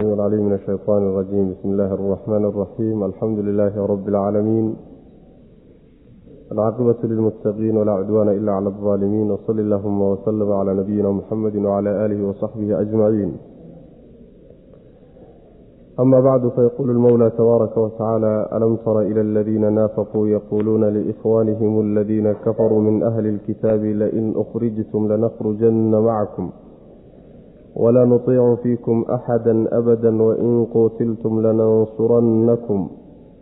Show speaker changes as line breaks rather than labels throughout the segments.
العليم من الشيطان الرجيم بسم الله الرحمن الرحيم الحمد لله رب العالمين العاقبة للمتقين ولا عدوان إلا على الظالمين وصل اللهم وسلم على نبينا محمد وعلى آله وصحبه أجمعين أما بعد فيقول المولى تبارك وتعالى ألم تر إلى الذين نافقوا يقولون لإخوانهم الذين كفروا من أهل الكتاب لئن أخرجتم لنخرجن معكم walaa nutiicu fiikum axada abada wain qutiltum lanansurannakum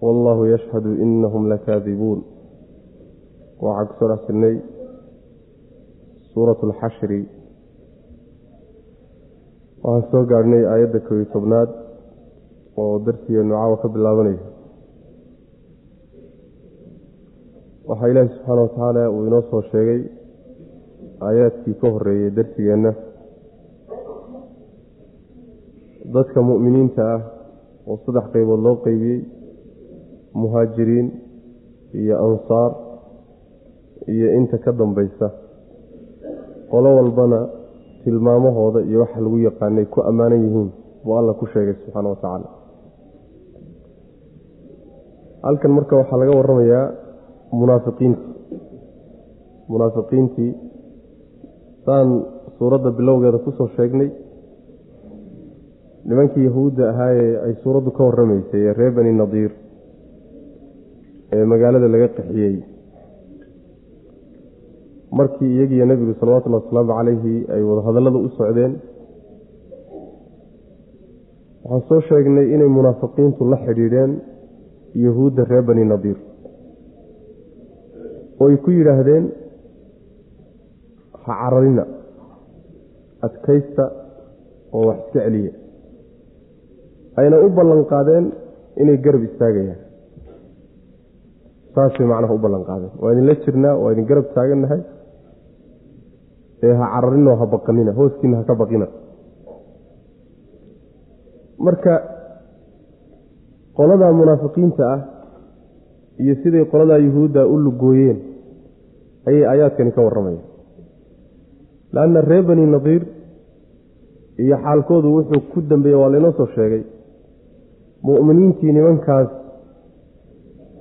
wallahu yashhadu inahum lakaadibuun waxaa ku soo dhex jirnay suuratu alxashri waxaan soo gaadhnay aayadda kow tobnaad oo darsigeenu caawa ka bilaabanaya waxaa ilaahi subxaana wa tacaala uu inoo soo sheegay aayaadkii ka horeeyay darsigeenna dadka mu'miniinta ah oo saddex qaybood loo qeybiyey muhaajiriin iyo ansaar iyo inta ka dambaysa. Qolo walbana tilmaamahooda iyo waxa lagu yaqaanay ku ammaanan yihiin buu alla ku sheegay subxaana wa tacaala halkan marka waxaa laga waramayaa munaafiqiintii munaafiqiintii saan suuradda bilowgeeda ku soo sheegnay nimankii yahuudda ahaayee ay suuraddu ka warramaysay ee reer bani nadiir ee magaalada laga qaxiyey markii iyagiiyo nebigu salawatullahi wasalaamu calayhi ay wadahadallada u socdeen waxaan soo sheegnay inay munaafiqiintu la xidhiidheen yahuudda reer bani nadiir. Oo ay ku yidhaahdeen ha cararina adkaysta oo wax iska celiya ayna u ballan qaadeen inay garab istaagayaan. Saasay macnaha u ballan qaadeen. Waa idinla jirnaa waa idin garab taagannahay. Ee ha cararinoo ha baqanina hooskiina ha ka baqina. Marka qoladaa munaafiqiinta ah iyo siday qoladaa yuhuudda u lugooyeen ayay aayaadkani ka warramayaan. Laanna reer bani nadiir iyo xaalkoodu wuxuu ku dambeeyey waa laynoo soo sheegay mu'miniintii nimankaas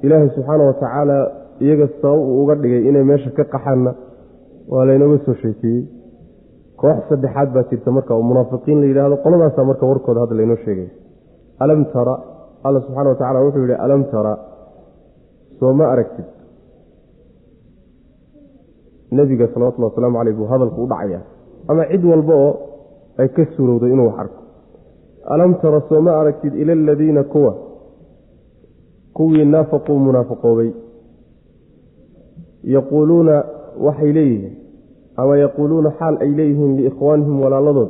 ilaahay subxaana wa tacaala iyaga sabab uu uga dhigay inay meesha ka qaxaanna waa laynooga soo sheekeeyey. Koox saddexaad baa jirta marka oo munaafiqiin la yidhaahdo qoladaasaa marka warkooda hadda laynoo sheegay. Alam tara alla subxana wa tacala wuxuu yidhi alam tara soo ma aragtid. Nebiga salawatullhi wasalaamu caleyh buu hadalku u dhacayaa. Ama cid walba oo ay ka suurowday inuu wax arko alam tara soo ma aragtid ila aladiina kuwa kuwii naafaquu munaafaqoobay yaquuluuna waxay leeyihiin ama yaquuluuna xaal ay leeyihiin liikhwaanihim walaaladood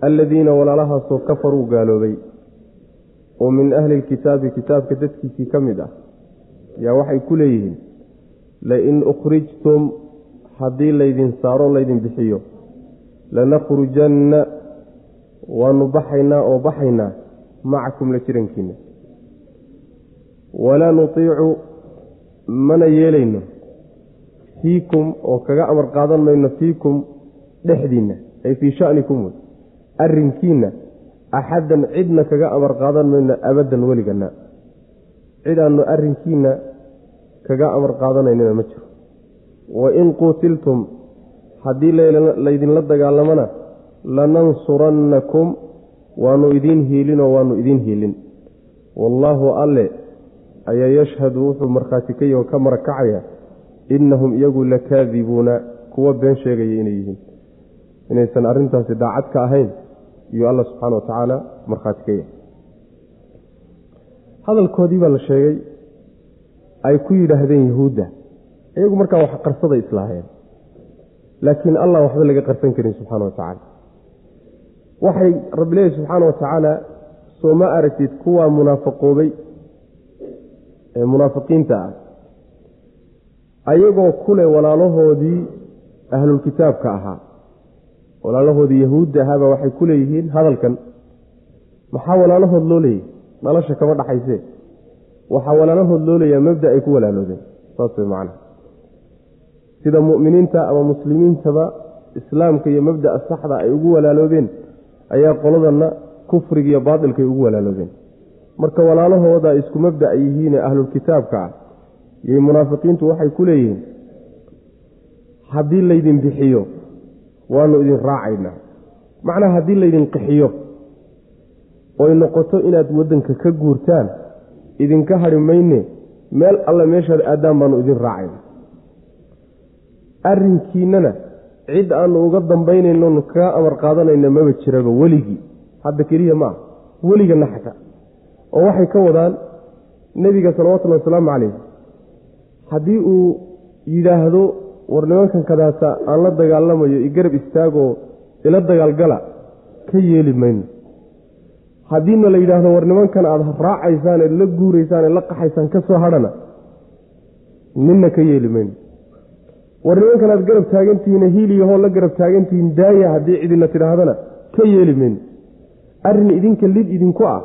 aladiina walaalahaasoo kafaruu gaaloobay oo min ahli lkitaabi kitaabka dadkiisii ka mid ah yaa waxay ku leeyihiin lain ukhrijtum haddii laydin saaro laydin bixiyo lanakhrujanna waanu baxaynaa oo baxaynaa macakum la jirankiina. Walaa nutiicu mana yeelayno. Fiikum oo kaga amar qaadan mayno fiikum dhexdiinna ay fii shanikum wey. Arrinkiinna axaddan cidna kaga amar qaadan mayno abaddan weligana cid aanu arrinkiinna kaga amar qaadanaynina ma jiro. Wain quutiltum haddii laydinla dagaalamana lanansurannakum waanu idiin hiilinoo waanu idiin hiilin. Wallaahu alle ayaa yashhadu wuxuu markhaati ka ka marakacaya innahum iyagu lakaadibuuna kuwa been sheegaya inay yihiin. Inaysan arrintaasi daacad ka ahayn iyuu alla subxaana wa tacaala markhaati ka yahay. Hadalkoodii baa la sheegay ay ku yidhaahdeen yahuudda iyagu markaa wax qarsaday islaaheen laakiin allah waxba laga qarsan karin subxaana wa tacaala waxay rabbi leeyahy subxaana wa tacaala soo ma aragtid kuwaa munaafaqoobay ee munaafiqiinta ah. Ayagoo kule walaalahoodii ahlulkitaabka ahaa. Walaalahoodii yahuudda ahaabaa waxay ku leeyihiin hadalkan maxaa walaalahood loo leeyahy nolosha kama dhaxaysee waxaa walaalahood loo leeyaha mabda ay ku walaaloodeen. Saas way macnaha sida mu'miniinta ama muslimiintaba islaamka iyo mabda'a saxda ay ugu walaaloobeen ayaa qoladanna kufriga iyo baatilkay ugu walaaloobeen marka walaalahooda isku mabda yihiine ahlulkitaabka ah iyo munaafiqiintu waxay ku leeyihiin haddii laydin bixiyo waanu idin raacaynaa. Macnaha haddii laydin qixiyo oy noqoto inaad waddanka ka guurtaan idinka hadhi mayne meel alle meeshaad aadaan baanu idin raacayna arrinkiinnana cid aanu uga dambaynaynon kaga amar qaadanayna maba jiraba weligii hadda keliya ma ah weligana xataa oo waxay ka wadaan nebiga salawatullhi wasalaamu calayh haddii uu yidhaahdo war nimankan kadaata aan la dagaalamayo i garab istaagoo ila dagaalgala ka yeeli mayno. Haddiina la yidhaahdo war nimankan aada raacaysaan ee la guuraysaan ee la qaxaysaan ka soo hadhana ninna ka yeeli mayno war nimankan aad garab taagantihiin hiiliyahoo la garab taagantihiin daaya haddii cidina tidhaahdana ka yeeli mayno arrin idinka lid idinku ah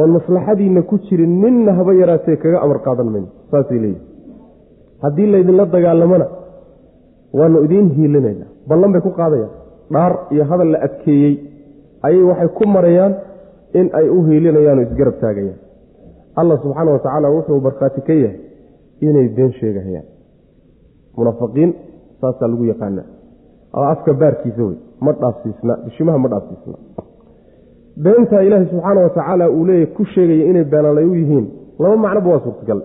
oon maslaxadiinna ku jirin ninna haba yaraatee kaga amar qaadan mayno saasay leeyihi haddii laydinla dagaalamana waanu idiin hiilinaynaa ballan bay ku qaadayaan. Dhaar iyo hadal la adkeeyey ayay waxay ku marayaan in ay u hiilinayaan oo isgarab taagayaan. Allah subxaana wa tacaala wuxuu barkhaati ka yahay inay been sheegahayaan munaafiqiin saasaa lagu yaqaana afka baarkiisa wey ma dhaafsiisna bishimaha ma dhaafsiisna. Beentaa ilaahay subxaana wa tacaala uu leeyahy ku sheegaya inay beenalay u yihiin. Laba macnoba waa suurtagal.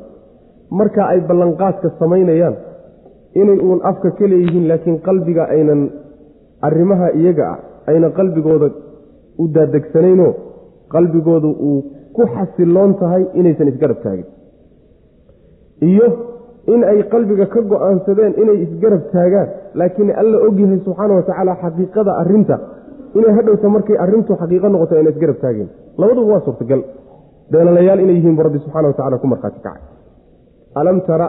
Marka ay ballanqaadka samaynayaan inay uun afka ka leeyihiin laakiin qalbiga aynan arrimaha iyaga ah ayna qalbigooda u daadegsanayno qalbigooda uu ku xasiloon tahay inaysan isgarab taagin. Iyo in ay qalbiga ka go'aansadeen inay isgarab taagaan laakiin alla ogyahay subxaana wa tacaala xaqiiqada arrinta. Inay hadhowta markay arrintu xaqiiqo noqoto ayna isgarab taageen. Labaduba waa suurtagal. Beenalayaal inay yihiin bu rabbi subxana wa tacala ku markhaati kacay. Alam tara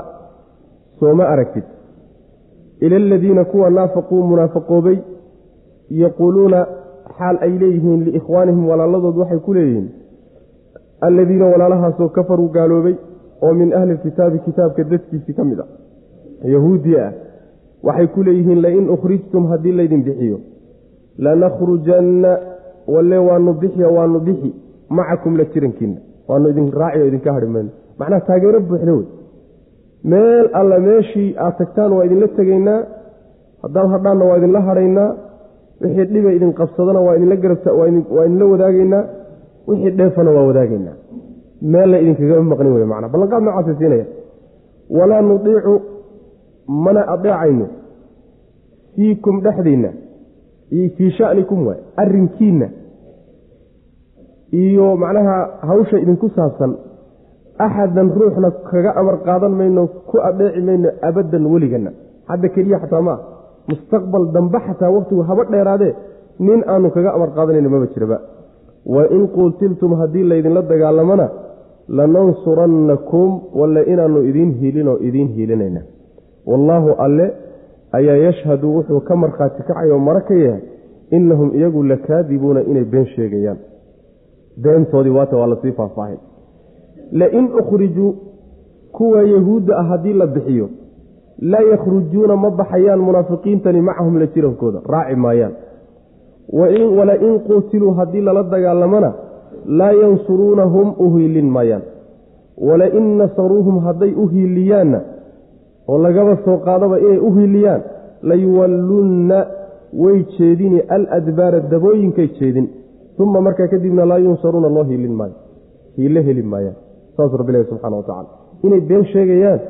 sooma aragtid. Ila aladiina kuwa naafaquu munaafaqoobay yaquuluuna xaal ay leeyihiin liikhwaanihim walaaladood waxay ku leeyihiin. Alladiina walaalahaasoo kafaruu gaaloobay oo min ahli lkitaabi kitaabka dadkiisii ka mid a. Yahuudiya ah waxay ku leeyihiin lain ukhrijtum haddii laydin bixiyo lanakhrujanna walle waanu bixiya waanu bixi macakum la jirankiina waanu idin raaci oo idinka hadhi mayno. Macnaha taageero buuxda wey. Meel alla meeshii aad tagtaan waa idinla tegaynaa haddaad hadhaanna waa idinla hadhaynaa wixii dhiba idin qabsadana waa idinla garabwaa idinla wadaagaynaa wixii dheefana waa wadaagaynaa meel la idinkagama maqnin wey macnaa. Ballanqaad noocaasa siinaya walaa nudiicu mana adeecayno. Fiikum dhexdiinna fii shanikum waay arrinkiinna. Iyo macnaha hawsha idinku saabsan axadan ruuxna kaga amar qaadan mayno ku adeeci mayno abadan weligana. Hadda keliya xataa maa mustaqbal dambe xataa wakhtigu haba dheeraadee nin aanu kaga amar qaadanayno maba jiraba. Wa in quutiltum haddii laydinla dagaalamana lanansurannakum walle inaanu idiin hiilin oo idiin hiilinayna. Wallaahu alle ayaa yashhadu wuxuu ka markhaati kacay oo maro ka yahay innahum iyagu lakaadibuuna inay been sheegayaan. Beentoodii waata waa la sii faahfaahin lain ukhrijuu kuwa yahuudda ah haddii la bixiyo laa yakhrujuuna ma baxayaan munaafiqiintani macahum la jirankooda raaci maayaan. Walain quutiluu haddii lala dagaalamana laa yansuruunahum u hiilin maayaan walain nasaruuhum hadday u hiiliyaanna oo lagaba soo qaadaba inay u hiiliyaan layuwallunna way jeedini aladbaara dabooyinkay jeedin. Uma markaa kadibna laa yunsaruuna loo hiilin maayo. Hiilo heli maayaan. Saas rabbilahi subxana wa tacala inay been sheegayaan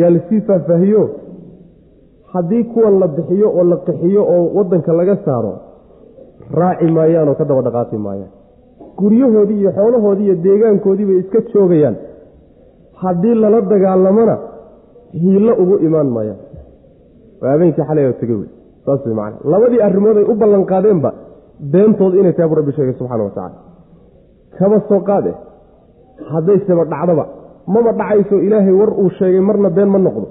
yaa la sii faahfaahiyo? Haddii kuwan la bixiyo oo la qixiyo oo waddanka laga saaro raaci maayaan oo ka daba dhaqaati maayaan guryahoodii iyo xoolahoodii iyo deegaankoodii bay iska joogayaan. Haddii lala dagaalamona hiillo ugu imaan maayaan. Waa habeenkii xalay oo tegey wey. Saas wey macana labadii arrimood ay u ballan qaadeenba beentooda inay tahay bu rabbi sheegay subxana wa tacala kaba soo qaade? Haddayseba dhacdaba maba dhacayso ilaahay war uu sheegay marna been ma noqdo.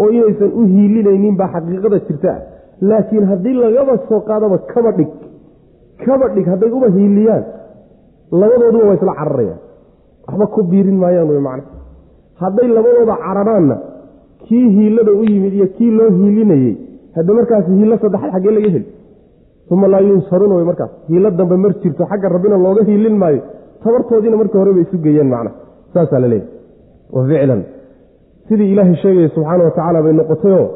Oo inaysan u hiilinaynin baa xaqiiqada jirta. Ah laakiin haddii lagaba soo qaadaba kaba dhig. Kaba dhig hadday uba hiiliyaan labadooduba waa isla cararayaan waxba ku biirin maayaan wey macna. Hadday labadooda cararaanna kii hiilada u yimid iyo kii loo hiilinayey hadda markaasi hiillo saddexaad xaggee laga heli. Uma laa yunsaruuna way markaas. Hiilo dambe mar jirto xagga rabbina looga hiilin maayo. Tabartoodiina markii hore bay isu geeyeen macna. Saasaa la leeyahy wa ficlan. Sidii ilaahay sheegaya subxaana wa tacaala bay noqotayoo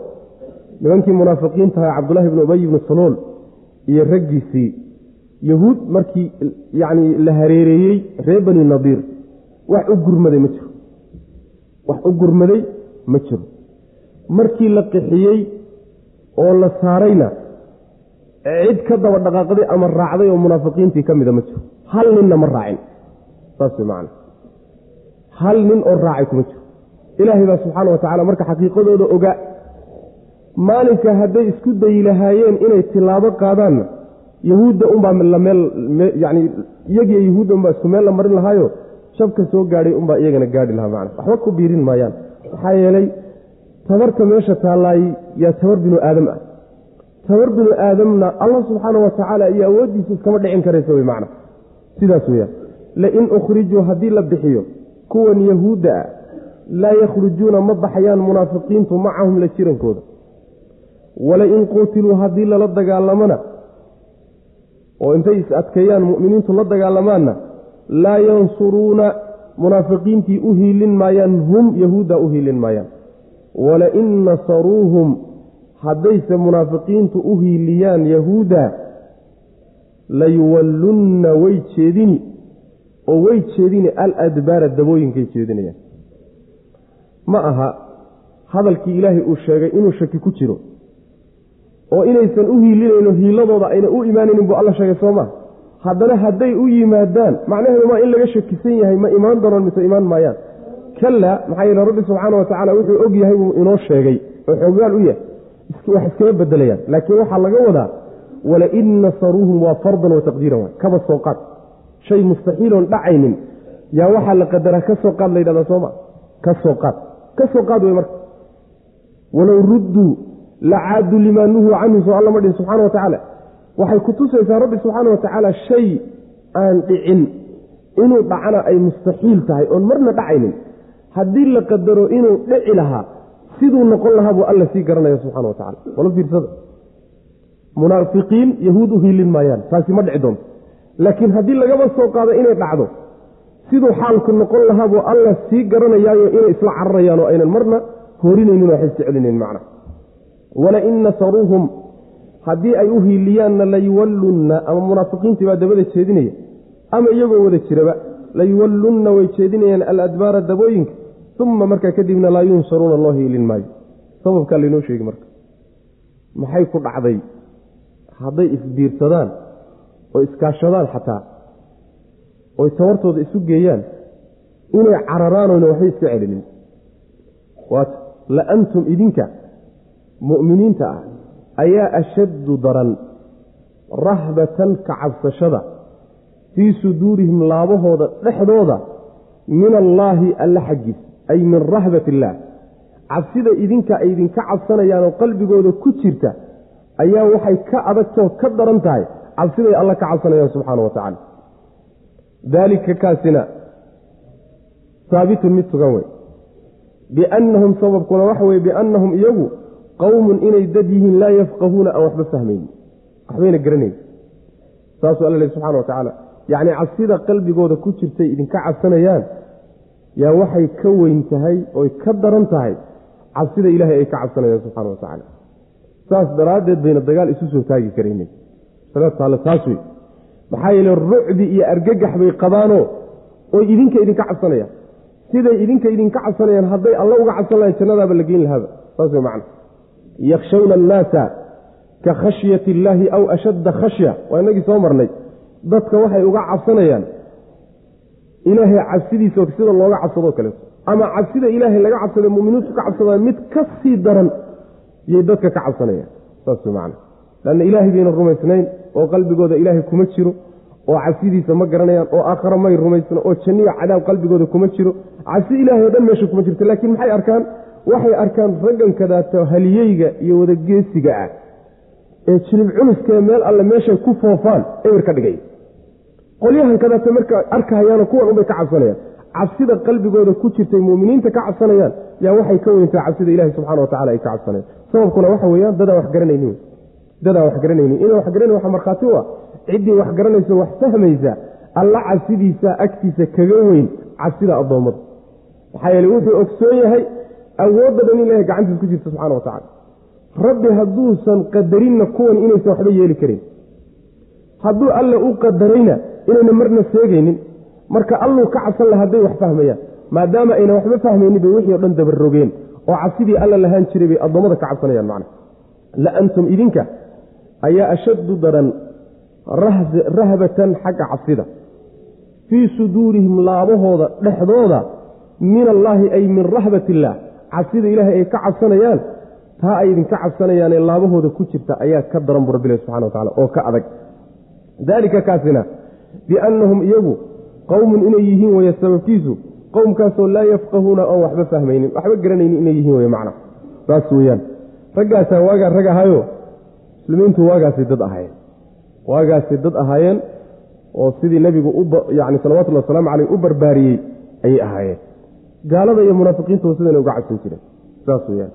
nimankii munaafiqiintaha cabdullaahi bnu ubay ibnu salool iyo raggiisii yahuud markii yacni la hareereeyey reer bani nadiir wax u gurmaday ma jiro. Wax u gurmaday ma jiro. Markii la qixiyey oo la saarayna cid ka daba dhaqaaqday ama raacday oo munaafiqiintii ka mida ma jiro. Hal ninna ma raacin. Saas way macana hal nin oo raacay kuma jiro. Ilaahay baa subxaana wa tacala marka xaqiiqadooda ogaa maalinka hadday isku dayi lahaayeen inay tilaabo qaadaanna yahuudda unbaa yani iyagiiyo yahuudda unbaa isku meel la marin lahaayo shabka soo gaadhay unbaa iyagana gaadhi lahaa macna. Waxba ku biirin maayaan. Maxaa yeelay tabarta meesha taallaay yaa tabar binu aadam ah. Tabar binu aadamna allah subxaana wa tacaala iyo awooddiisa iskama dhicin karaysa wey macna. Sidaas weyaan lain ukhrijuu haddii la bixiyo kuwan yahuudda ah laa yakhrujuuna ma baxayaan munaafiqiintu macahum la jirankooda. Walain quutiluu haddii lala dagaalamana oo intay is adkeeyaan mu'miniintu la dagaalamaanna laa yansuruuna munaafiqiintii u hiilin maayaan hum yahuudda u hiilin maayaan. Walain nasaruuhum haddayse munaafiqiintu u hiiliyaan yahuudda layuwallunna way jeedini oo way jeedini aladbaara dabooyinkay jeedinayaan. Ma aha hadalkii ilaahay uu sheegay inuu shaki ku jiro oo inaysan u hiilinayno hiiladooda ayna u imaanaynin buu alla sheegay soo maa haddana hadday u yimaadaan macnaheedu maa in laga shakisan yahay ma imaan doonaan mise imaan maayaan. Kalla maxaa yeele rabbi subxaana wa tacaala wuxuu og yahay buu inoo sheegay oo xooggaal u yahay. Wax iskama bedelayaan. Laakiin waxaa laga wadaa walain nasaruuhum waa fardan wa taqdiiran kaba soo qaad. Shay mustaxiiloon dhacaynin. Yaa waxaa la qadaraa ka soo qaad la yidhahdaa sooma ka soo qaad. Ka qaad wey marka. Walow rudduu lacaaduu limaa nuhuu canhu soo alla ma dhihin subxana wa tacaala. Waxay ku tusaysaa rabbi subxaana wa tacaala shay aan dhicin. Inuu dhacana ay mustaxiil tahay oon marna dhacaynin. Haddii la qadaro inuu dhici lahaa siduu noqon lahaa buu alla sii garanaya subxana wa tacala wala fiirsada. Munaafiqiin yahuud u hiilin maayaan taasi ma dhici doonto. Laakiin haddii lagaba soo qaado inay dhacdo siduu xaalku noqon lahaa buu alla sii garanayaayo inay isla cararayaan oo aynan marna horinaynin oo xissi celinayn walain nasaruuhum haddii ay u hiiliyaanna layuwallunna ama munaafiqiintii baa dabada jeedinaya ama iyagoo wada jiraba layuwallunna way jeedinayaan aladbaara dabooyinka uma markaa kadibna laa yunsaruuna loo hiilin maayo. Sababkaa laynoo sheegi marka. Maxay ku dhacday? Hadday isbiirsadaan oo iskaashadaan xataa oy tabartooda isu geeyaan inay cararaan oyna waxba iska celinin. Waat la antum idinka mu'miniinta ah ayaa ashaddu daran rahbatan ka cabsashada fii suduurihim laabahooda dhexdooda min allaahi alla xaggiis ay min rahbat illaah cabsida idinka ay idinka cabsanayaanoo qalbigooda ku jirta ayaa waxay ka adagtoo ka daran tahay cabsiday alla ka cabsanayaan subxaana wa tacaala. Daalika kaasina haabitun mid sugan wey biannahum sababkuna waxa weye biannahum iyagu qowmun inay dad yihiin laa yafqahuuna aan waxba fahmaynin waxbayna garanayn. Saasuu alla lehy subxana wa tacaala. Yacni cabsida qalbigooda ku jirtay idinka cabsanayaan yaa waxay ka weyn tahay oy ka daran tahay cabsida ilaahay ay ka cabsanayaan subxana wa tacaala. Saas daraaddeed bayna dagaal isu soo taagi karaynin taale taas wey maxaa yeele rucdi iyo argagax bay qabaanoo oy idinka idinka cabsanayaan. Siday idinka idinka cabsanayaan hadday alla uga cabsan lahayn jannadaaba la geyn lahaaba. Saas wey macna yakshawna annaasa ka khashyati illaahi aw ashadda khashya. Waa inagii soo marnay. Dadka waxay uga cabsanayaan ilaahay cabsidiisa sida looga cabsadoo kaleeto ama cabsida ilaahay laga cabsada muminiintu ka cabsadaan mid ka sii daran yay dadka ka cabsanayaan. Saas wey macna. Lanna ilaahay bayna rumaysnayn oo qalbigooda ilaahay kuma jiro oo cabsidiisa ma garanayaan oo aakhara may rumaysna oo janniya cadaab qalbigooda kuma jiro. Cabsi ilaahay o dhan meesha kuma jirto laakiin maxay arkaan waxay arkaan raggan kadaato haliyeyga iyo wadageesiga ah ee jilib culuskee meel alle meeshay ku foofaan eber ka dhigay. Qolyahan kadaata marka arkahayaano kuwan unbay ka cabsanayaan. Cabsida qalbigooda ku jirtay muminiinta ka cabsanayaan yaa waxay ka weyntaa cabsida ilahi subxana wa tacala ay ka cabsanayaan. Sababkuna waxa weyaan dadaan wax garanaynin dadaan wax garanaynin inaan wax garanayn waxa markhaati u ah ciddii wax garanayso wax fahmaysa alla cabsidiisa agtiisa kaga weyn cabsida addoommada maxaa yeele wuxuu ogsoon yahay awoodda dhan in ilahay gacantiisa ku jirta subxana wa tacala rabbi hadduusan qadarinna kuwan inaysan waxba yeeli karin. Hadduu alle u qadarayna inayna marna seegaynin marka alluu ka cabsan laha hadday wax fahmayaan maadaama ayna waxba fahmaynin bay wixii o dhan dabarogeen oo cabsidii alla lahaan jiray bay addoommada ka cabsanayaan macna la antum idinka ayaa ashaddu daran rahbatan xagga cabsida. Fii suduurihim laabahooda dhexdooda min allaahi ay min rahbat illaah cabsida ilaahay ay ka cabsanayaan taa ay idinka cabsanayaanee laabahooda ku jirta ayaa ka daran bu rabbilahi subxana wa tacala oo ka adag. Daalika kaasina biannahum iyagu qowmun inay yihiin weye sababkiisu qowmkaasoo laa yafqahuuna oon waxba fahmaynin waxba garanaynin inay yihiin wey macna. Saas weyaan raggaasaa waagaa rag ahayo muslimiintu waagaasay dad ahaayeen. Waagaasay dad ahaayeen oo sidii nebigu yani salawatullhi wasalaamu caleyh u barbaariyey ayay ahaayeen gaalada iyo munaafiqiintu sidana uga cabsan jireen. Saas weyaan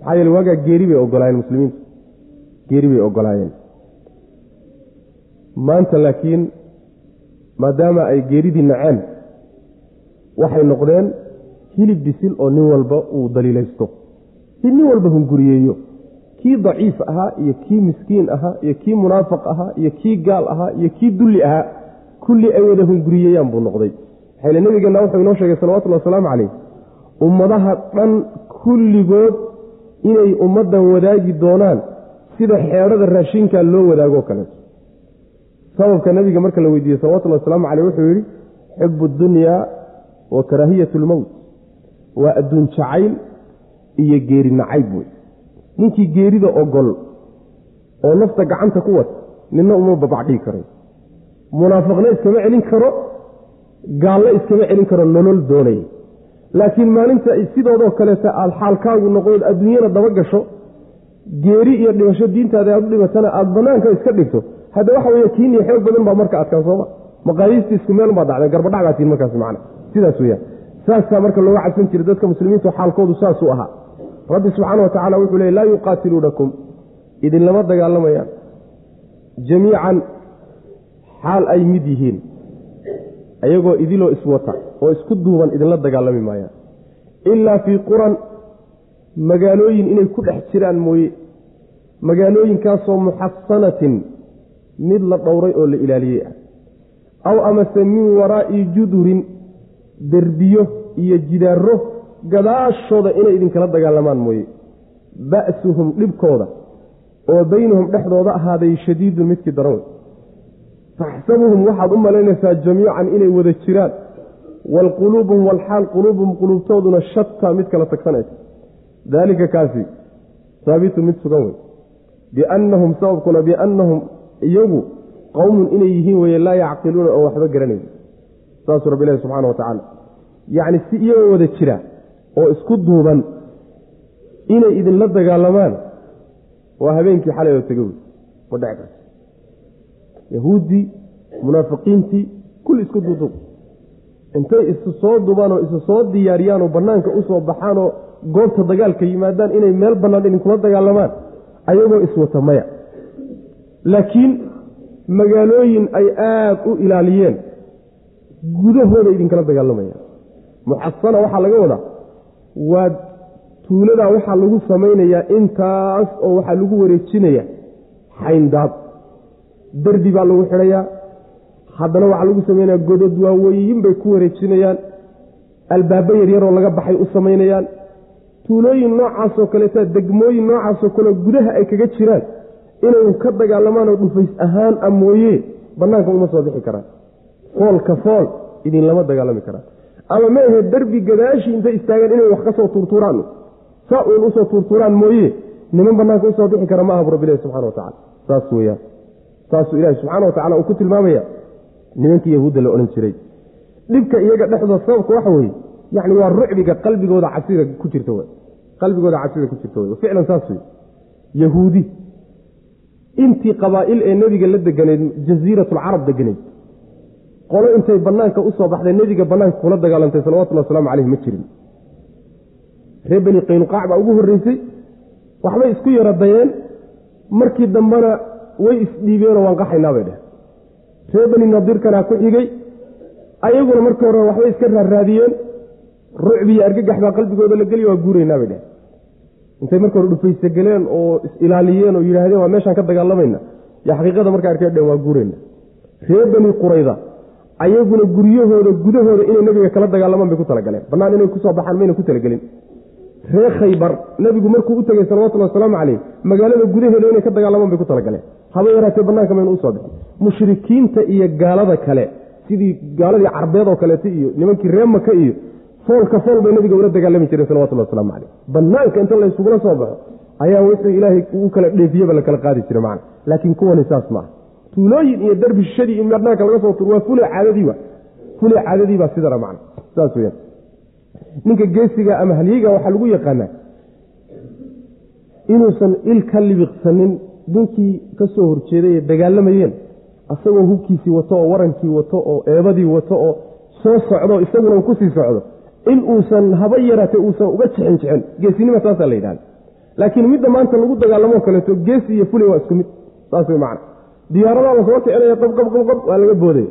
maxaa yeele waagaa geeri bay ogolaayeen muslimiintu. Geeri bay ogolaayeen. Maanta laakiin maadaama ay geeridii naceen waxay noqdeen hilib bisil oo nin walba uu daliilaysto. Si nin walba hunguriyeeyo kii daciif ahaa iyo kii miskiin ahaa iyo kii munaafiq ahaa iyo kii gaal ahaa iyo kii dulli ahaa kulli ay wada hunguriyeeyaan buu noqday maxayle nabigeenna wuxuu inoo sheegay salawatullhi wasalaamu caleyh ummadaha dhan kulligood inay ummaddan wadaagi doonaan sida xeedhada raashinka loo wadaagoo kaleeto sababka nabiga marka la weydiiyey salawatullhi wasalaamu caleyh wuxuu yidhi xubu dunyaa wa karaahiyat lmowt waa adduun jacayl iyo geeri nacayb wey ninkii geerida ogol oo nafta gacanta ku wata ninna uma babacdhigi karayo munaafiqna iskama celin karo gaalna iskama celin karo nolol doonaya laakiin maalinta sidoodoo kaleeta aad xaalkaagu noqdood adduunyana daba gasho geeri iyo dhimasho diintaada aad u dhimatana aada banaanka iska dhigto hadda waxa wey kiin iyo xoog badan baa marka adkaan sooma maqaadiistii isku meel baa dhacdeen garbadhacbaatiin markaas man sidaas weyaan saasaa marka looga cabsan jiray dadka muslimiintu xaalkoodu saasuu ahaa. Rabbi subxaana wa tacala wuxuu leey laa yuqaatiluunakum. Idinlama dagaalamayaan jamiican xaal ay mid yihiin ayagoo idiloo iswata oo isku duuban idinla dagaalami maayaan ilaa fii quran magaalooyin inay ku dhex jiraan mooye. Magaalooyinkaasoo muxasanatin mid la dhowray oo la ilaaliyey ah. Aw amase min waraa'i judurin derbiyo iyo jidaaro gadaashooda inay idinkala dagaalamaan mooye. Ba'suhum dhibkooda oo baynahum dhexdooda ahaaday shadiidun midkii daran wey taxsabuhum waxaad u malaynaysaa jamiican inay wada jiraan. Waalquluubuhum walxaal quluubuhum quluubtooduna shataa mid kala tagsanaysa. Daalika kaasi saabitun mid sugan wey biannahum sababkuna biannahum iyagu qowmun inay yihiin weye laa yacqiluuna oo waxba garanaysa. Saasuu rabbi ilahi subxana wa tacaala. Yacni si iyagoo wada jira oo isku duuban inay idinla dagaalamaan waa habeenkii xalay oo tega wey ma dhec karta yahuuddii munaafiqiintii kulli isku duuduub intay isu soo dubaan oo isu soo diyaariyaan oo bannaanka u soo baxaan oo goobta dagaalka yimaadaan inay meel bannaan idinkula dagaalamaan ayagoo iswata maya. Laakiin magaalooyin ay aada u ilaaliyeen gudahooda idinkala dagaalamayaan muxasana waxaa laga wadaa waa tuuladaa waxaa lagu samaynayaa intaas oo waxaa lagu wareejinaya xayndaab derbi baa lagu xidhayaa haddana waxaa lagu samaynaya godod waaweyin bay ku wareejinayaan. Albaabo yaryaroo laga baxay u samaynayaan. Tuulooyin noocaasoo kaleeta degmooyin noocaasoo kale gudaha ay kaga jiraan inay ka dagaalamaanoo dhufays ahaan a mooye. Bannaanka uma soo bixi karaan. Foolka fool idinlama dagaalami karaan. Ama ma ahe derbi gadaashii intay istaagaan inay wax ka soo tuurtuuraan. Saa uun u soo tuurtuuraan mooye. Niman bannaanka u soo bixi kara ma aha bu rabbilahi subxana wa tacala saas weyaan saasuu ilaahi subxaana wa tacala uu ku tilmaamaya. Nimankii yahuudda la odhan jiray. Dhibka iyaga dhexdooda sababka waxa weeye yacni waa rucbiga qalbigooda cabsida ku jirta w qalbigooda cabsida ku jirta wey ficlan saas yahuudi intii qabaa'il ee nebiga la deganeyd jasiiratulcarab deganeyd qolo intay bannaanka u soo baxday nebiga bannaanka kula dagaalantay salawatullhi wasalaamu caleyh ma jirin. Reer beni qaynuqaac baa ugu horreysay waxbay isku yara dayeen markii dambena way isdhiibeenoo waan qaxaynaa bay dheh ree bani nadiirkanaa ku xigay ayaguna markii hore waxbay iska raarraadiyeen. Rucbi iyo argagax baa qalbigooda la geliya waa guuraynaa bay dheh intay marka hore dhufayse geleen oo is-ilaaliyeen oo yidhaahdeen waa meeshaan ka dagaalamayna. Yo xaqiiqada marka arkay dheen waa guurayna. Ree bani qurayda ayaguna guryahooda gudahooda inay nebiga kala dagaalamaan bay ku talagaleen. Bannaan inay ku soo baxaan mayna ku talagelin. Ree khaybar nebigu markuu u tegey salawatullhi wasalaamu caleyh magaalada gudaheeda inay ka dagaalamaan bay ku talagaleen haba yaraatee bannaanka maynu u soo bixin. Mushrikiinta iyo gaalada kale sidii gaaladii carbeed oo kaleeta iyo nimankii ree maka iyo foolka fool bay nabiga ula dagaalami jireen salawatulli wasalaamu caleyh bannaanka inta la ysugula soo baxo ayaa wuxuu ilaahay ugu kala dheefiyeba la kala qaadi jiray macna. Laakiin kuwani saas maaha tuulooyin iyo darbi in bannaanka laga soo tur waa fule caadadii wa fule sidana macna. Saas weyaan ninka geesiga ama halyiga waxaa lagu yaqaanaa inuusan il ka libiqsanin ninkii ka soo horjeeday ee dagaalamayeen asagoo hubkiisii wato oo warankii wato oo eebadii wato oo soo socdo isaguna uu ku sii socdo in uusan haba yaraatee uusan uga jixin jixin geesinima saasaa la yidhahda laakiin midda maanta lagu dagaalamoo kaleeto geesi iyo fule waa isku mid saas way macna. Diyaaradaa la soo kicinaya qabqabqabqab waa laga boodaya.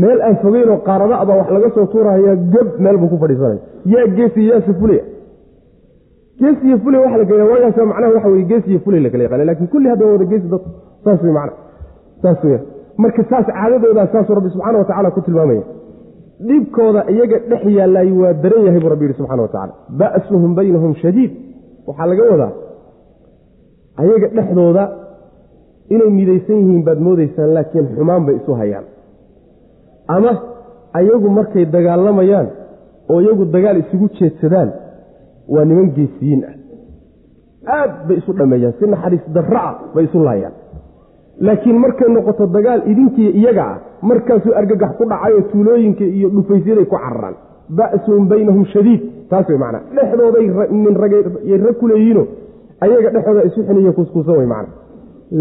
Meel aan fogeynoo qaarada abaa wax laga soo tuurahaya gab meel buu ku fadhiisanaya. Yaa geesi yaase fulaya geesi iyo fule waxa la gaya waagaas macnaha waxa weye geesi iyo fule la kala yaqaana laakiin kulli hadda wada geesi dad saas wey macna saas weya marka saas caadadoodaa saasuu rabbi subxana wa tacala ku tilmaamaya. Dhibkooda iyaga dhex yaallay waa daran yahay buu rabbi yihi subxana wa tacala ba'suhum baynahum shadiid. Waxaa laga wadaa ayaga dhexdooda inay midaysan yihiin baad moodaysaan laakiin xumaan bay isu hayaan. Ama ayagu markay dagaalamayaan oo iyagu dagaal isugu jeedsadaan waa niman geesiyiin ah. Aad bay isu dhammeeyaan si naxariis darra ah bay isu laayaan. Laakiin markay noqoto dagaal idinkiiyo iyaga ah markaasuu argagax ku dhacayoo tuulooyinka iyo dhufaysyaday ku cararaan. Ba'suhum baynahum shadiid taas wey macnaa. Dhexdooday nin ragay rag ku leeyihiino ayaga dhexdooda isu xiniyo kuskuusan wey macna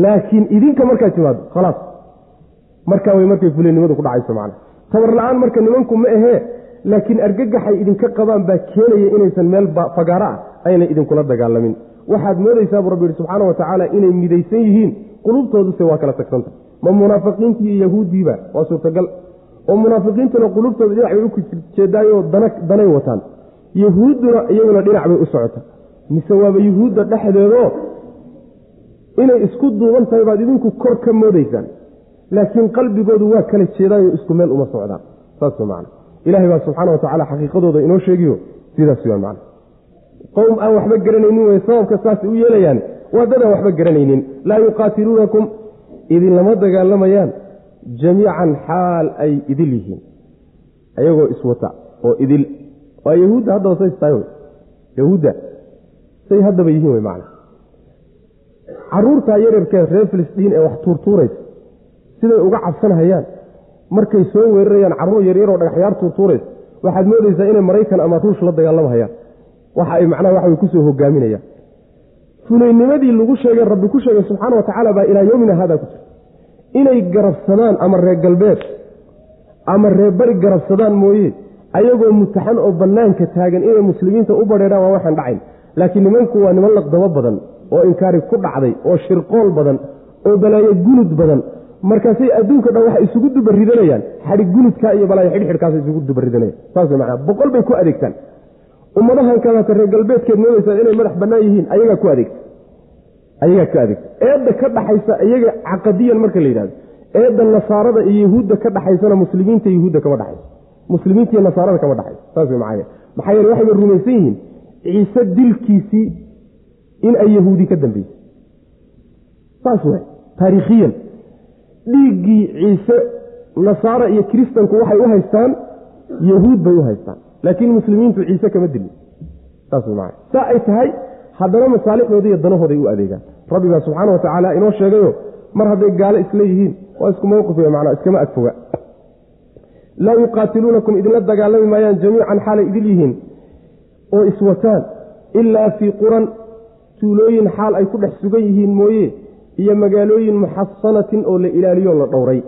laakiin idinka markaad timaado khalaas. Markaa way markay fulinimadu ku dhacayso macna tabar la'aan marka nimanku ma ahee laakiin argagaxay idinka qabaan baa keenaya inaysan meel fagaaro ah ayna idinkula dagaalamin. Waxaad moodaysaa buu rabbi yihi subxaana wa tacaala inay midaysan yihiin qulubtooduse waa kala tagsanta ma munaafiqiintii iyo yahuuddiiba waa suurtagal. Oo munaafiqiintuna qulubtooda dhinac bay u jeedaayoo danay wataan. Yahuudduna iyaguna dhinac bay u socota mise waaba yuhuudda dhexdeedoo inay isku duuban tahay baad idinku kor ka moodaysaan. Laakiin qalbigoodu waa kala jeedaayo isku meel uma socdaan. Saas man ilahay baa subxaana wa tacala xaqiiqadooda inoo sheegiyo. Sidaas weyaan man qowm aan waxba garanaynin wey sababka saasay u yeelayaan. Waa dadaan waxba garanaynin. Laa yuqaatiluunakum. Idinlama dagaalamayaan. Jamiican xaal ay idil yihiin. Ayagoo iswata oo idil. Waa yahuudda haddaba say tahay w yahuudda. Say haddaba yihiin wey macna caruurtaa yaryarkee reer filistiin ee wax tuurtuuraysa siday uga cabsanhayaan markay soo weerarayaan carruur yaryaroo dhagaxyaar tuurtuuraysa waxaad moodaysaa inay maraykan ama ruush la dagaalamahayaan waxa ay macnaha waxa way ku soo hogaaminayaan fulaynimadii lagu sheegay rabbi ku sheegay subxaana wa tacaala baa ilaa yowmina haadaa ku jira inay garabsadaan ama reer galbeed ama reer bari garabsadaan mooye ayagoo mutaxan oo bannaanka taagan inay muslimiinta u badheedhaan waa waxaan dhacayn. Laakiin nimanku waa niman laqdabo badan oo inkaari ku dhacday oo shirqool badan oo balaayo gunud badan markaasay adduunka dhan waxay isugu dubaridanayaan xadhig gunudka iyo balaayo xidhxidhkaasa isugu dubaridanayaan saas manaa boqol bay ku adeegtaan. Ummadahan kadaata reer galbeedkeed moodaysaa inay madax bannaan yihiin ayagaa ku adeegta. Ayagaa ka adeegta. Eedda ka dhaxaysa iyaga caqadiyan marka la yidhahdo. Eedda nasaarada iyo yahuudda ka dhaxaysana muslimiinta yahuudda kama dhaxayso. Muslimiinta iyo nasaarada kama dhaxayso. Saas wey macaya maxaa yeele waxayba rumaysan yihiin ciise dilkiisii in ay yahuudi ka dambeysay. Saas waay taariikhiyan dhiiggii ciise nasaara iyo kiristanku waxay u haystaan yahuud bay u haystaan. Laakiin muslimiintu ciise kama dilin. Saas ay tahay haddana masaalixdooda iyo danahooday u adeegaan. Rabbi baa subxaana wa inoo sheegayo mar hadday gaalo isla yihiin waa isku mawqif wey iskama agfoga laa yuqaatiluunakum idinla dagaalami maayaan jamiican xaalay idil yihiin oo iswataan ilaa fii quran tuulooyin xaal ay ku dhex sugan yihiin mooye iyo magaalooyin muxasanatin oo la ilaaliyo la dhowray.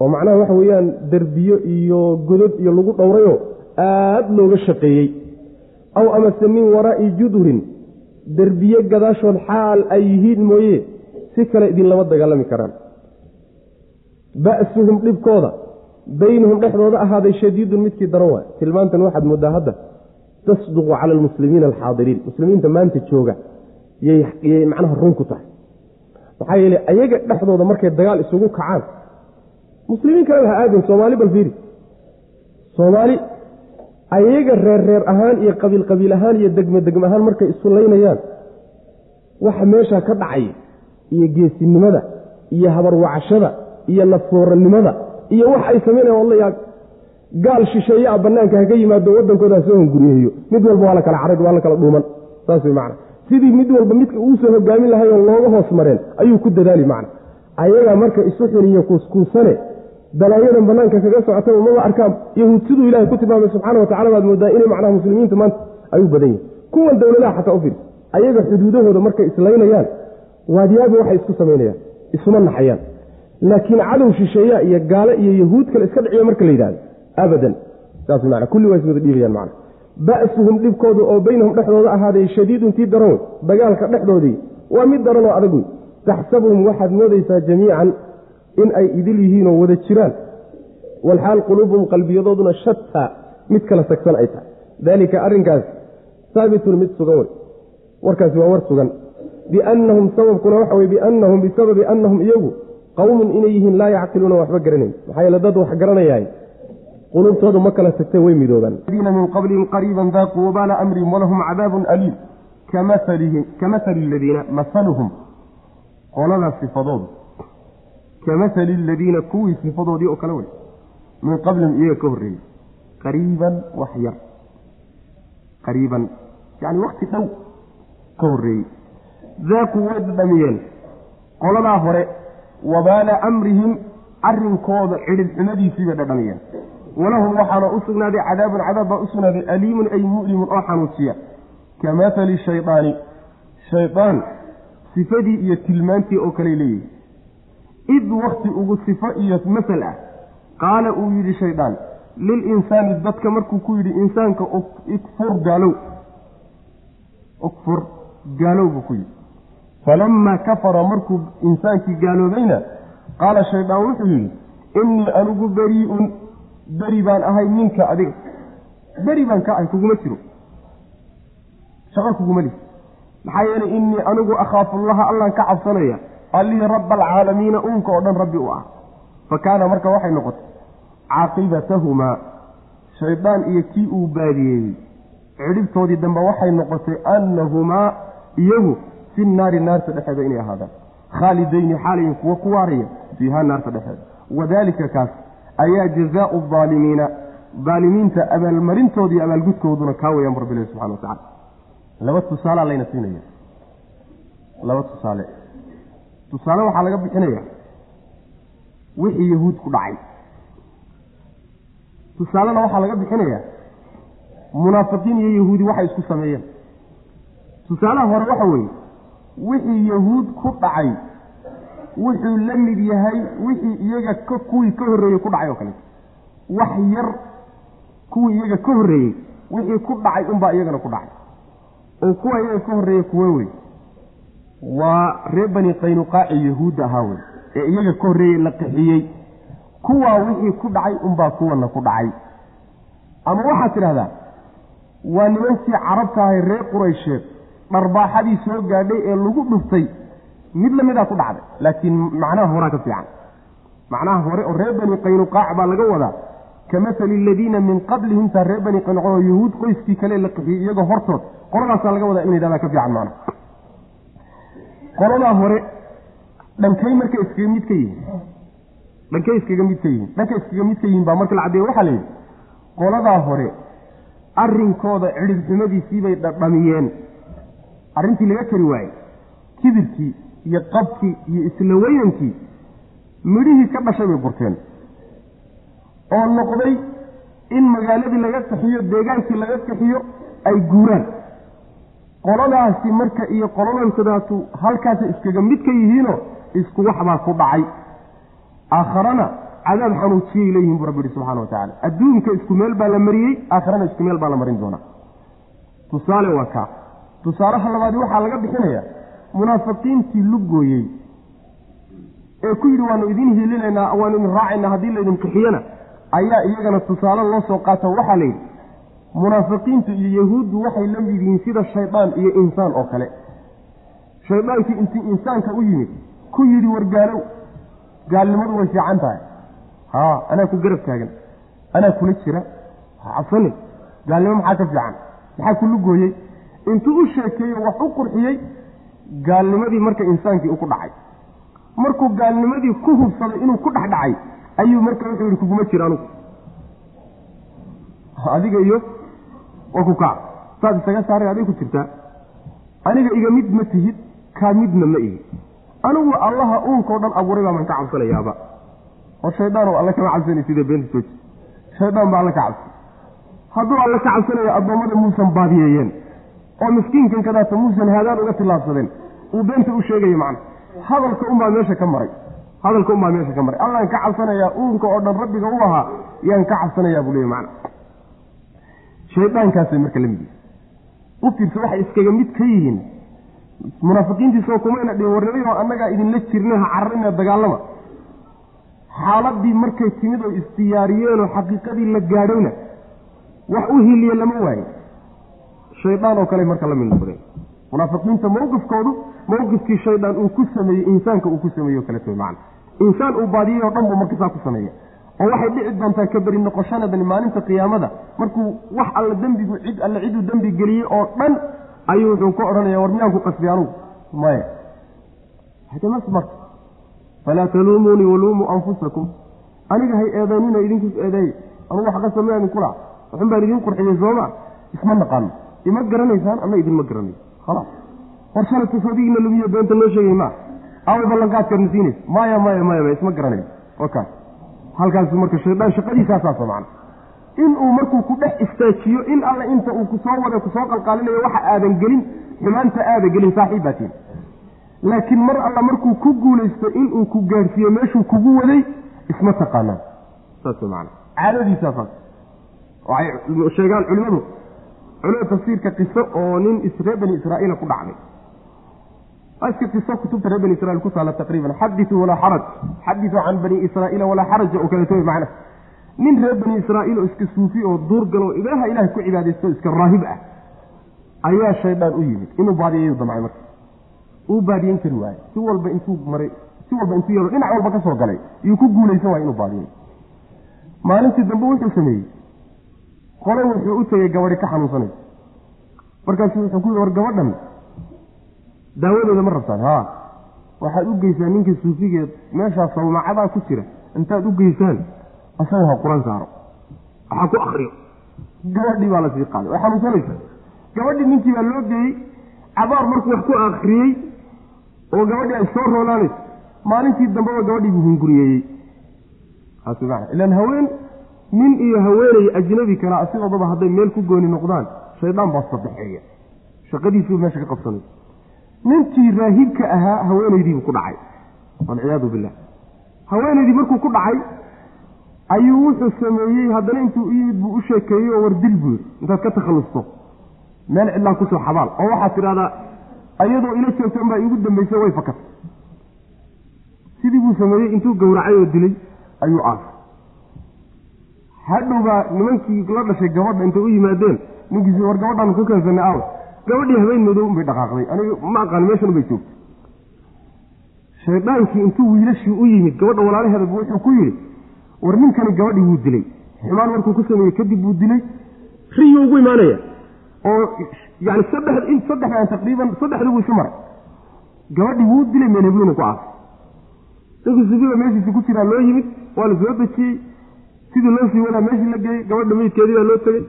oo macnaha waxa weeyaan derbiyo iyo godod iyo lagu dhowrayoo aad looga shaqeeyey. aw amase min waraa'i judurin derbiye gadaashood xaal ay yihiin mooye si kale idinlama dagaalami karaan. ba'suhum dhibkooda baynahum dhexdooda ahaaday shadiidun midkii daran waay tilmaantan waxaad moodaa hadda tasduqu cala almuslimiina alxaadiriin. muslimiinta maanta jooga yay macnaha run ku tahay maxaa yeele ayaga dhexdooda markay dagaal isugu kacaan muslimiin kaleba ha aadin soomaali bal fiiri. Soomaali ayaga reer reer ahaan iyo qabiil qabiil ahaan iyo degme degme ahaan markay isu laynayaan waxa meeshaa ka dhacay iyo geesinimada iyo habarwacashada iyo nafooranimada iyo wax ay samaynayan walayaa gaal shisheeye a banaanka haka yimaado wadankooda ha soo honguriyeeyo mid walba waa la kala carag waa la kala dhuuman. Saas wey macana sidii mid walba midka uusoo hogaamin lahay oo looga hoos mareen ayuu ku dadaali macna. Ayagaa marka isu xuniyo kuuskuusane balaayadan banaanka kaga socota maba arkaan. Yahuud siduu ilahay ku tilmaamay subxaana watacala baad moodaa inay macnaha muslimiinta maanta ayuu badan yihiin kuwan dowladaha xataa u ayaga xuduudahooda markay islaynayaan waadiyaabi waxay isku samaynayaan isuma naxayaan. Laakiin cadow shisheeya iyo gaale iyo yahuud kale iska dhiciya marka la yidhahdo abadan. Saas mana kulli waa iswada dhiibayaan macna ba'suhum dhibkooda oo baynahum dhexdooda ahaaday shadiidun tii daran dagaalka dhexdoodii waa mid daran oo adag wey taxsabuhum waxaad moodaysaa jamiican in ay idil yihiinoo wada jiraan. Walxaal quluubuhum qalbiyadooduna shataa mid kala tagsan ay tahay. Daalika arrinkaas saabitun mid sugan wey warkaasi waa war sugan. Biannahum sababkuna waxa wey biannahum bisababi annahum iyagu qowmun inay yihiin laa yacqiluuna waxba garanayn. Maxaa yeele dad wax garanayahay quluubtoodu ma kala tagtay way midoobaan.
Min qablihim qariiban daaquu wabaala amrihim walahum cadaabun aliim. Kamasali ladiina masaluhum qoladaas sifadoodu. Kamasali aladiina kuwii sifadoodii oo kale wey min qablihim iyaga ka horreeyey qariiban wax yar. Qariiban yani wakti dhow ka horreeyey daaquu way dhadhamiyeen qoladaa hore wabaala amrihim arrinkooda cidhibxumadiisii bay dhadhamiyeen walahum waxaana u sugnaaday cadaabun cadaab baa u sugnaaday aliimun ay mu'limun oo xanuujiya ka maali shaydaani shaydaan sifadii iyo tilmaantii oo kale leeyihi id wakti ugu sifo iyo masal ah qaala uu yidhi shaydaan lilinsaani dadka markuu ku yidhi insaanka ikfur gaalow ukfur gaalow buu ku yidhi. Falamaa kafara markuu insaankii gaaloobayna qaala shaydaan wuxuu yidhi innii anigu berii'un beri baan ahay minka adiga. Beri baan ka ahay kuguma jiro. Shaqo kuguma lihi maxaa yeelay innii anigu akhaafullaha allaan ka cabsanaya allihii rabba alcaalamiina uunka oo dhan rabbi u ah. Fa kaana marka waxay noqotay caaqibatahumaa shaydaan iyo kii uu baadiyeeyey cidhibtoodii dambe waxay noqotay annahumaa iyagu fi naari naarta dhexeeda inay ahaadaan. Khaalidayni xaalayin kuwa ku waaraya fiiha naarta dhexeeda. Wadaalika kaas ayaa jazaau aalimiina aalimiinta abaalmarintoodii abaalgudkooduna kaa weyaan rabbilahi subxana watacala laba tusaalea layna siinaya. Laba tusaale. Tusaale waxaa laga bixinaya wixii yahuud ku dhacay. Tusaalena waxaa laga bixinaya munaafiqiin iyo yahuudi waxay isku sameeyeen. Tusaalaha hore waxa weeye wixii yahuud ku dhacay wuxuu la mid yahay wixii iyaga kuwii ka horreeyey ku dhacay oo kale. Wax yar kuwii iyaga ka horreeyey wixii ku dhacay unbaa iyagana ku dhacay. Oo kuwa iyaga ka horreeyey kuwe wey waa reer bani qaynuqaaci yahuudda ahaa wey ee iyaga ka horreeyey la qixiyey. Kuwaa wixii ku dhacay unbaa kuwana ku dhacay. Ama waxaad tidhahdaa waa nimankii carabta ahay reer quraysheed dharbaaxadii soo gaadhay ee lagu dhuftay mid lamidaa ku dhacday. Laakiin macnaha horaa ka fiican. Macnaha hore oo reer bani qaynuqaac baa laga wadaa ka masali aladiina min qablihim taa reer bani qaynuqaac oo yahuud qoyskii kale la qixiyey iyagoo hortood. Qoladaasaa laga wadaa in la yidhahdaa ka fiican macnaha. Qoladaa hore dhankay marka iskaga mid ka yihiin. Dhankay iskaga mid ka yihiin. Dhankay iskaga mid ka yihiin baa marka la caddeeye waxaa la yidhi qoladaa hore arrinkooda cidhibxumadiisiibay dhadhamiyeen. Arrintii laga kari waayey. Kibirkii iyo qabkii iyo isla weynankii midhihii ka dhashay bay burteen. Oo noqday in magaaladii laga kaxiyo deegaankii laga kaxiyo ay guuraan. Qoladaasi marka iyo qoladansadaatu halkaasay iskaga mid ka yihiinoo isku waxbaa ku dhacay. Aakharana cadaab xanuujiyay leeyihiin buu rabbi yihi subxana wa tacala adduunka isku meel baa la mariyey aakharana isku meel baa la marin doonaa. Tusaale waa kaa. Tusaalaha labaadi waxaa laga bixinayaa munaafiqiintii lugooyey ee ku yidhi waanu idin hilinaynaa waanu idin raacaynaa haddii laydin qixiyana ayaa iyagana tusaale loo soo qaata waxaa la yidhi munaafiqiintu iyo yahuuddu waxay la mid yihiin sida shaydaan iyo insaan oo kale. Shaydaankii intii insaanka u yimid ku yidhi wargaalow gaalnimadu way fiican tahay. Haa anaa ku garab taagan anaa kula jira. Ha cabsanin gaalnimo maxaa ka fiican? Maxaa ku lugooyey intuu u sheekeeyo wax u qurxiyey gaalnimadii marka insaankii u ku dhacay. Markuu gaalnimadii ku hubsaday inuu ku dhex dhacay ayuu marka wuxuu yihi kuguma jira anugu. Adiga iyo waa ku kac saad isaga saaray aday ku jirtaa. Aniga iga mid ma tihid kaa midna ma ihi anigu allaha uunkao dhan abuuray baa man ka cabsanayaaba. Oo shaydaan oo alle kama cabsanay sida beenta sooji shaydaan baa alle ka cabsan hadduu alle ka cabsanaya addoommada muusan baadiyeeyeen oo miskiinkan kadaata muusan haadaan uga tillaabsadeen uu beenta u sheegaya macna. Hadalka unbaa meesha ka maray hadalka unbaa meesha ka maray. Allaan ka cabsanayaa uunka oo dhan rabbiga u ahaa yaan ka cabsanayaa buu leeyay macna. Shaydaankaasay marka la mid yihiin u waxay iskaga mid ka yihiin munaafiqiintiisoo kumayna dhihin warnimayoo annagaa idinla jirna ha cararina dagaalama. Xaaladii markay timid oo isdiyaariyeenoo xaqiiqadii la gaadhayna wax u hiliye lama waayo shaydaan oo kale marka la mid noqdeen munaafiqiinta mawqifkoodu mawqifkii shaydaan uu ku sameeyey insaanka uu ku sameeye o kaleto macana insaan uu baadiyey oo dhan buu marka saa ku sameeya oo waxay dhici doontaa ka beri maalinta qiyaamada. Markuu wax alla dembigu cid alle ciduu dembi geliyey oo dhan ayuu wuxuu ka odhanaya war miyaan ku qasbay anugu? Maya hadamas marka falaa taluumuunii waluumuu anfusakum. Aniga hay eedaynina idinkus eedeeye anugu wax qasab ma idinku laha waxun baan idin qurxiyey sooma isma naqaano ima garanaysaan ama idinma garanayo khalaas. War shalata sadigiina lumiyo beenta noo sheegay maa aaway ballanqaadkaadna siinaysa. Maya maya maya maya isma garanayo wakaas halkaas marka shaydaan shaqadiisaasaasa macna inuu markuu ku dhex istaajiyo in alle inta uu ku soo wada ku soo qalqaalinayo waxa aadan gelin xumaanta aada gelin saaxiib baa tiin laakiin mar alla markuu ku guulaysto inuu ku gaadhsiiyo meeshuu kugu waday isma taqaanaan. Saas man caadadiisaasaas waxay sheegaan culimadu culimada tafsiirka qiso oo nin reer bani israa'iila ku dhacday. Iska qiso kutubta reer bani israiil ku taala taqriiban. Xadituu walaa xaraj. Xadituu can bani israa'iila walaa xaraja oo kaleeto macna. Nin reer bani israa'iil oo iska suufi oo duur galo ilaaha ilahay ku cibaadaysto iska raahib ah ayaa shaydaan u yimid. Inuu baadiyayu damcay marka. Uu baadiyen kari waaye si walba intuu maray si walba intuu yeelo dhinac walba ka soo galay. Iyuu ku guulaysan waaya inuu baadiyay. Maalintii dambe wuxuu sameeyey qole wuxuu u tegey gabadhi ka xanuunsanaysa markaasu wuxuu ku yidhi war gabadhan daawadooda ma rabtaan. Haa waxaad u geysaan ninka suufigeed meeshaa sawmacadaa ku jira. Intaad u geysaan asaga ha quran saaro. Waxaa ku akriyo gabadhii baa la sii qaaday. Way xanuunsanaysa gabadhii ninkii baa loo geeyey cabaar markuu wax ku akriyey oo gabadhii ay soo roolaanayso maalintii dambeba gabadhii buu hunguriyeeyey ilaan haween nin iyo haweenay ajnabi kala asigoodaba hadday meel ku gooni noqdaan shaydaan baa sadexeeya shaqadiisuu meesha ka qabsanay. Ninkii raahibka ahaa haweenaydiibuu ku dhacay. Walciyaadu billah. Haweenaydii markuu ku dhacay ayuu wuxuu sameeyey haddana intuu u buu u sheekeeyey oo war dil buu intaad ka takhallusto meel cidlaan ku soo xabaal. Oo waxaad tidhahdaa ayadoo ila joogta unbaa iigu dambaysay way fakatay. Sidii buu sameeyey intuu gowracay oo dilay ayuu aasay hadhow baa nimankii la dhashay gabadha intay u yimaadeen ninkiisi war gabadhaan ku keensanay aaw gabadhii habeen madow unbay dhaqaaqday aniga ma aqaan meeshan unbay joogtay. Shaydaankii intuu wiilashii u yimid gabadha walaalaheedaba wuxuu ku yidhi war ninkani gabadhii wuu dilay. Xumaan markuu ku sameeyey kadib buu dilay. Riyuu ugu imaanaya. Oo yani saddex in saddexdan taqriiban saddexdii buu isu maray. Gabadhii wuu dilay meenhebluna ku aasay ninkii sufiga meeshiisi ku jiraa loo yimid waa la soo dejiyey sidii loo sii wadaa meeshii la geeyey gabadha meydkeedii baa loo tegey.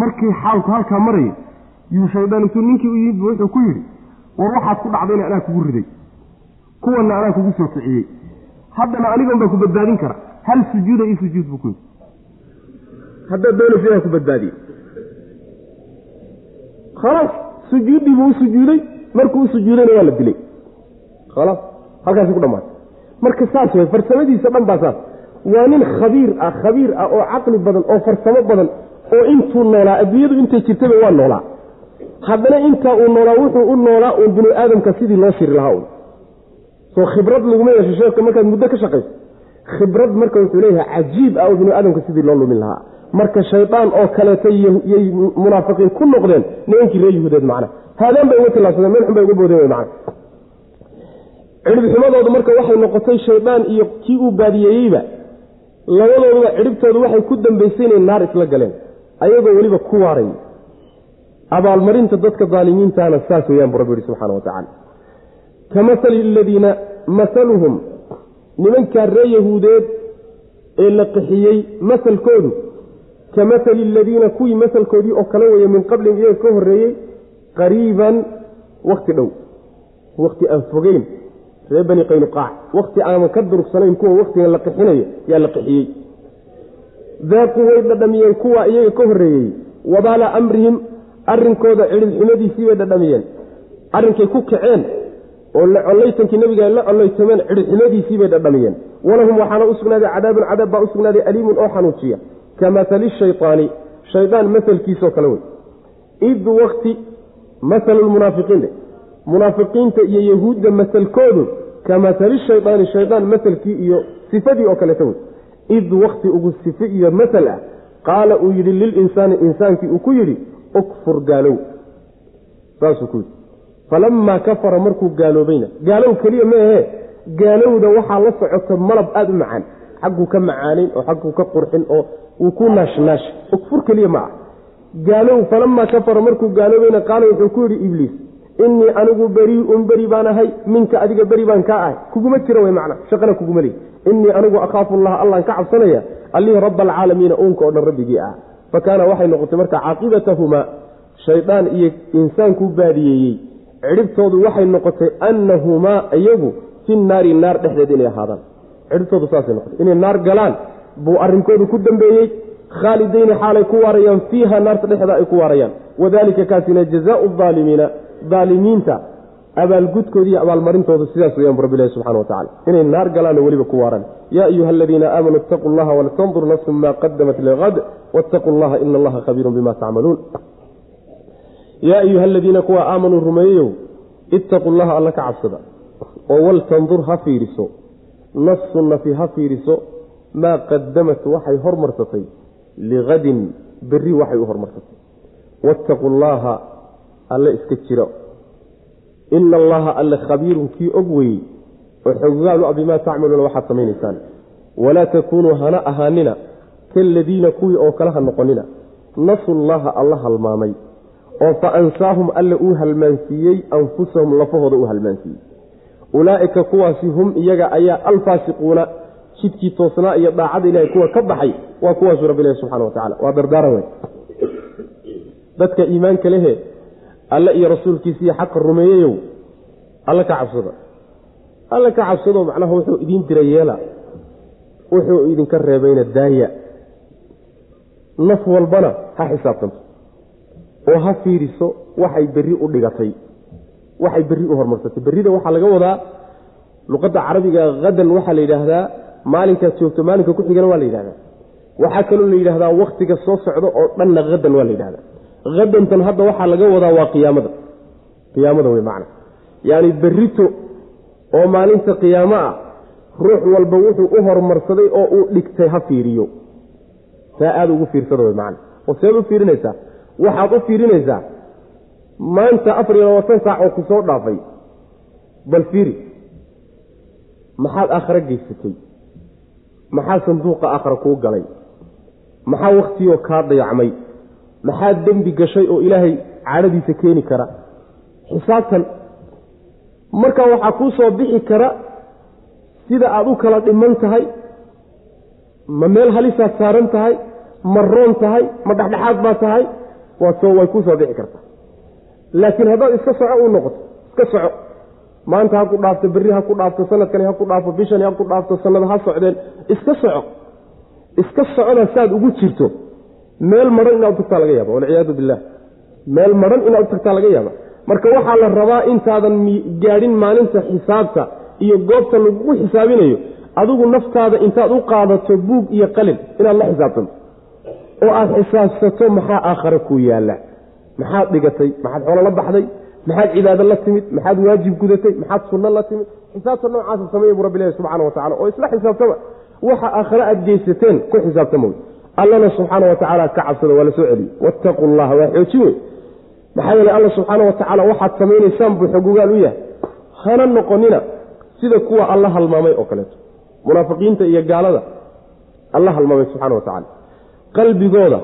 Markii xaalku halkaa marayay yuu shaydaan intuu ninkii u yimid wuxuu ku yidhi war waxaad ku dhacdayna anaa kugu riday. Kuwanna anaa kugu soo kiciyey. Haddana anigan baa ku badbaadin kara hal sujuuda io sujuud buu ku yidhi. Haddaad doonaysa inaan ku badbaadiye khalaas sujuuddii buu u sujuuday markuu u sujuudayna waa la dilay. Khalaas halkaasi ku dhamaatay marka saas way farsamadiisa dhan baa saas waa nin khabiir ah khabiir ah oo caqli badan oo farsamo badan oo intuu noolaa adduunyadu intay jirtaba waa noolaa.
Haddana intaa uu noolaa wuxuu u noolaa uun binu aadamka sidii loo shiri lahaa un soo khibrad laguma yeesho sheeka markaad muddo ka shaqayso. Khibrad marka wuxuu leeyahay cajiib ah oo binu aadamka sidii loo lumin lahaa. Marka shaydaan oo kaleeta yay munaafiqiin ku noqdeen nimankii reer yuhuudeed macna. Haadaan bay uga tilaabsadeen meel xun bay uga boodeen wey macna. Cidhibxumadoodu marka waxay noqotay shaydaan iyo kii uu baadiyeeyeyba labadooduba cidhibtoodu waxay ku dambaysay inay naar isla galeen ayagoo weliba ku waaray. Abaalmarinta dadka daalimiintana saas weeyaan buu rabbi yihi subxana wa tacaala. Ka masali aladiina masaluhum nimankaa ree yahuudeed ee la qixiyey masalkoodu ka masali aladiina kuwii masalkoodii oo kale weeye min qablin iyaga ka horreeyey qariiban wakti dhow wakti aan fogeyn ree bani qaynuqaac wakti aanan ka durugsanayn kuwa waktigan la qixinayo yaa la qixiyey. Daaquu way dhadhamiyeen kuwa iyaga ka horreeyey. Wabaala amrihim arrinkooda cidhibxumadiisii bay dhadhamiyeen. Arrinkay ku kaceen oo la collaytankii nabiga ay la collaytameen cidhibxumadiisii bay dhadhamiyeen. Walahum waxaana u cadaabun cadaab baa u aliimun oo xanuujiya ka masali shaytaani shaydaan masalkiisoo kale wey. Id wakti masalu lmunaafiqiin munaafiqiinta iyo yahuudda masalkoodu ka masali shaydaani shaydaan masalkii iyo sifadii oo kaleeta wey id wakti ugu sife iyo masal ah qaala uu yidhi lilinsaani insaankii uu ku yidhi ukfur gaalow. Saasuu ku yidhi. Falamaa kafara markuu gaaloobayna gaalow keliya maahe gaalowda waxaa la socota malab aada u macaan xagguu ka macaanayn oo xagguu ka qurxin oo wuu ku naashnaash ukfur keliya ma ah gaalow falamaa kafara markuu gaaloobayna qaala wuxuu ku yidhi ibliis innii anigu beriiun beri baan ahay minka adiga beri baan kaa ahay. Kuguma jira way macna shaqana kuguma leey innii anigu akhaafu allaha allaan ka cabsanaya allihii rabba alcaalamiina uunka oo dhan rabbigii ah. Fa kaana waxay noqotay marka caaqibatahumaa shaydaan iyo insaankuu baadiyeeyey cidhibtoodu waxay noqotay annahumaa iyagu fi naari naar dhexdeed inay ahaadaan. Cidhibtoodu saasay noqotay. Inay naar galaan buu arrinkoodu ku dambeeyey khaalidayni xaalay ku waarayaan fiiha naarta dhexda ay ku waarayaan wadalika kaasina jazaau aalimiina aalimiinta abaalgudkooda iyo abaalmarintooda sidaas weyaan bu rabbi ilahi subxana watacala inay naar galaanoo weliba ku waaraan yaa ayuha aladiina aamanuu itaquu llaha waltandur nafsun maa qadamat liqad waataquu llaha ina allaha khabiirun bima tacmaluun yaa ayuha aladiina kuwa aamanuu rumeeyeyow ittaquu llaha alla ka cabsada oo waltandur ha fiiriso nafsu nafi ha fiiriso maa qadamat waxay hormarsatay liqadin berri waxay u hormarsatay waataquu llaaha alle iska jiro. Ina allaha alle khabiirun kii og weyey oo xogaalu a bimaa tacmaluuna waxaad samaynaysaan. Walaa takuunuu hana ahaanina kaaladiina kuwii oo kale ha noqonina. Nasu llaha alla halmaamay. Oo fa ansaahum alle uu halmaansiiyey anfusahum lafahooda uu halmaansiiyey. Ulaa'ika kuwaasi hum iyaga ayaa alfaasiquuna jidkii toosnaa iyo daacada ilahay kuwa ka baxay waa kuwaasuu rabbi ilahi subxana wa tacala waa dardaaran wey dadka iimaanka lehe alle iyo rasuulkiisiiyo xaqa rumeeyeyow alle ka cabsada alle ka cabsado macnaha wuxuu idiin dira yeela. Wuxuu idinka reebayna daaya. Naf walbana ha xisaabtanto. Oo ha fiiriso waxay berri u dhigatay. Waxay berri u hormarsatay. Berrida waxaa laga wadaa luqadda carabiga hadan waxaa la yidhaahdaa maalinkaad joogto maalinka ku xigana waa la yidhahdaa. Waxaa kaloo la yidhahdaa waktiga soo socdo oo dhanna hadan waa la yidhahdaa. Hadantan hadda waxaa laga wadaa waa qiyaamada. Qiyaamada wey macna. Yacni berrito oo maalinta qiyaamo ah ruux walba wuxuu u hormarsaday oo uu dhigtay ha fiiriyo. Saa aada ugu fiirsada wey macna. Oo seed u fiirinaysaa waxaad u fiirinaysaa maanta afar iyo labaatan saac oo ku soo dhaafay. Bal fiiri maxaad aakhare geysatay maxaa sanduuqa aakhare kuu galay? Maxaa waktigoo kaa dayacmay? Maxaa dembi gashay oo ilaahay cadhadiisa keeni kara? Xisaabtan markaa waxaa kuu soo bixi kara sida aad u kala dhiman tahay ma meel halisaad saaran tahay ma roon tahay ma dhexdhexaad baa tahay waasoo way kuu soo bixi kartaa. Laakiin haddaad iska soco u noqoto iska soco maanta ha ku dhaafto berri ha ku dhaafto sanadkani ha ku dhaafto bishani ha ku dhaafto sanada ha socdeen iska soco. Iska socona saad ugu jirto. Meel maran inaad u tagtaa laga yaaba walciyaadu billah meel maran inaad tagtaa laga yaaba marka waxaa la rabaa intaadan gaadhin maalinta xisaabta iyo goobta lagugu xisaabinayo adigu naftaada intaad u qaadato buug iyo qalin inaad la xisaabtanto oo aada xisaabsato maxaa aakhare kuu yaalla maxaad dhigatay? Maxaad xoolo la baxday maxaad cibaado la timid maxaad waajib gudatay maxaad sunno la timid xisaabta noocaasa sameeya buu rabbi ilahi subxana wa tacala oo isla xisaabtama waxa aakhare aad geysateen ku xisaabtama wey allana subxaana wa tacaala ka cabsada waa la soo celiye wattaquu llaha waa xooji wey maxaa yeele alla subxaana wa tacaala waxaad samaynaysaan buu xogogaal u yahay. Hana noqonina sida kuwa alla halmaamay oo kaleeto. Munaafiqiinta iyo gaalada alla halmaamay subxana wa tacaala qalbigooda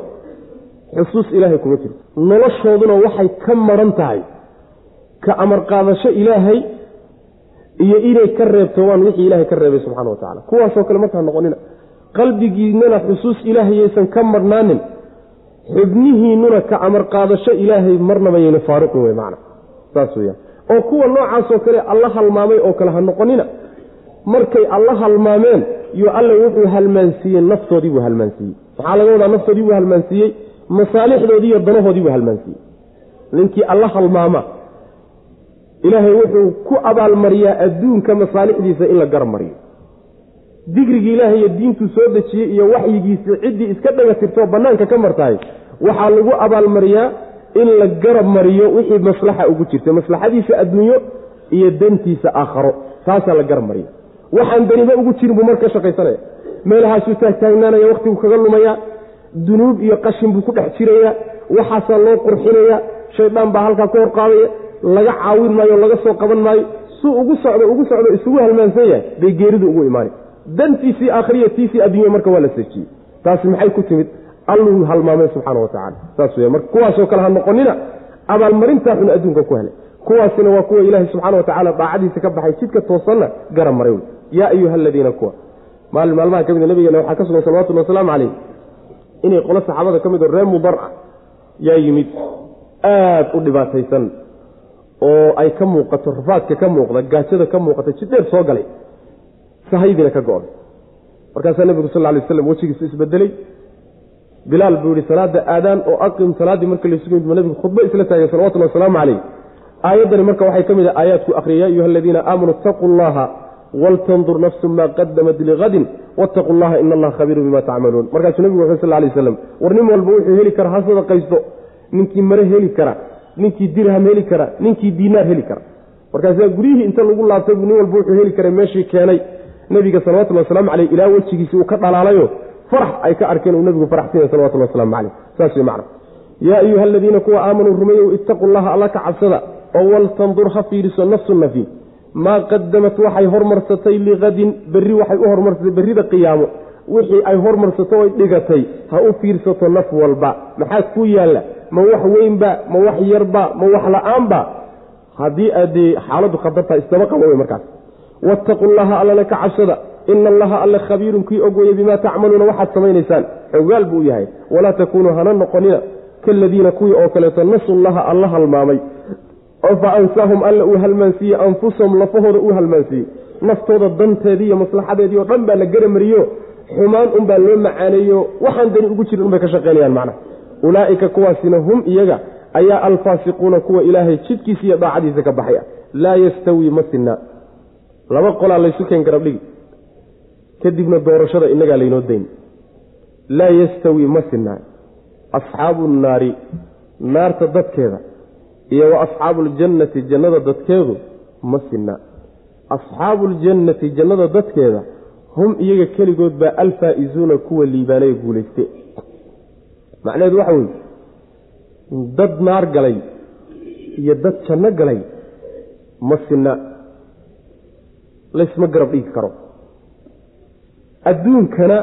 xusuus ilaahay kuma jirto noloshooduna waxay ka maran tahay ka amar qaadasho ilaahay iyo inay ka reebtowaan wixii ilaahay ka reebay subxana wa tacala kuwaasoo kale markaa noqonina qalbigiinnana xusuus ilaahayaysan ka marhnaanin xubnihiinnuna ka amar qaadasho ilaahay marnaba yayna faaruqin wey macna. Saas weyaan oo kuwa noocaasoo kale alla halmaamay oo kale ha noqonina markay alla halmaameen yo alle wuxuu halmaansiiyey naftoodii buu halmaansiiyey. Maxaa laga wadaa naftoodii buu halmaansiiyey masaalixdoodii iyo danahoodii buu halmaansiiyey. Ninkii alla halmaama ilaahay wuxuu ku abaalmariyaa adduunka masaalixdiisa in la garab-mariyo digrigii ilaahay iyo diintuu soo dejiyey iyo waxyigiisii ciddii iska dhaga tirtoo bannaanka ka martahay waxaa lagu abaalmariyaa in la garab mariyo wixii maslaxa ugu jirta maslaxadiisa adduunyo iyo dantiisa aakharo. Taasaa la garab mariya waxaan daniba ugu jirin buu marka shaqaysanaya meelahaasuu taagtaagnaanaya wakhtigu kaga lumaya dunuub iyo qashin buu ku dhex jiraya waxaasaa loo qurxinaya shaydaan baa halkaa ka horqaadaya laga caawin maayo laga soo qaban maayo suu ugu socdo ugu socdo isugu halmaansan yahay bay geeridu ugu imaana dantiisii aakhiriya tiisii adduunya marka waa la sejiyey taasi maxay ku timid? Alluu halmaamay subxaana wa tacala saas wey marka kuwaasoo kale ha noqonina abaalmarintaa xun adduunka ku helay. Kuwaasina waa kuwa ilaahay subxaana wa tacaala daacadiisa ka baxay jidka toosanna garab maray yaa ayuha aladiina kuwa. Maalin maalmaha ka mida nabigeena waxaa ka sugan salawatulli wasalaamu calayh inay qolo saxaabada ka mid oo reer mudar ah yaa yimid aad u dhibaataysan oo ay ka muuqato rafaadka ka muuqda gaajada ka muuqata jidheer soo galay. Sahaydiina ka go-day markaasaa nebigu sal ly waslam wejigiisu isbedelay. Bilaal buu yihi salaada aadaan oo aqim salaaddii marka laysugu yimid nabigu khudbo isla taagay salawatullhi wasalaamu calayh aayaddani marka waxay ka mid ah aayaadku akhriya ya ayuha aladiina aamanuu itaquu llaha waltandur nafsu maa qadamat ligadin wattaquu llaha ina allaha khabiirun bima tacmaluun. Markaasuu nebigu wuxuu sal lay waslam war nin walba wuxuu heli kara ha sadaqaysto ninkii mare heli kara ninkii dirham heli kara ninkii diinaar heli kara. Markaasaa guryihii inta lagu laabtay buu nin walba wuxuu heli karay meeshii keenay. Nebiga salawatullhi waslamu caleyh ilaa wejigiisii uu ka dhalaalayo farax ay ka arkeen uu nebigu faraxsiinay salawatulli waslamu caleyh saas wey macna. Yaa ayuha aladiina kuwa aamanuu rumeeyow ittaquu llaha alla ka cabsada oo waltandur ha fiiriso nafsu nafi maa qadamat waxay hormarsatay liqadin berri waxay u hormarsatay berrida qiyaamo wixii ay hormarsato oy dhigatay ha u fiirsato naf walba. Maxaa ku yaalla? Ma wax weynba ma wax yarba ma wax la'aanba. Haddii aadee xaaladdu khatartaa isdaba qaba wey markaas. Wattaquu llaha allana ka cabsada ina allaha alle khabiirun kii og weye bimaa tacmaluuna waxaad samaynaysaan. Xogaal buu yahay. Walaa takuunuu hana noqonina. Kaladiina kuwii oo kaleeto nasu llaha alla halmaamay. Fa ansaahum alla uu halmaansiiyey anfusahum lafahooda uu halmaansiiyey. Naftooda danteedii iyo maslaxadeedii oo dhan baa la garamariyo xumaan unbaa loo macaaneeyo waxaan dani ugu jirin unbay ka shaqaynayaan macnaha ulaa'ika kuwaasina hum iyaga ayaa alfaasiquuna kuwa ilaahay jidkiisa iyo daacadiisa ka baxay ah laa yastawii ma sinna. Laba qolaa laysu keen garab dhigi kadibna doorashada innagaa laynoo dayn. Laa yastawii ma sinna. Asxaabu nnaari naarta dadkeeda iyo wa asxaabu aljannati jannada dadkeedu ma sinna. Asxaabu aljannati jannada dadkeeda hum iyaga keligood baa alfaa'izuuna kuwa liibaanaya guulayste macnaheedu waxa weeye dad naar galay iyo dad janno galay ma sinna laysma garab dhigi karo. Adduunkana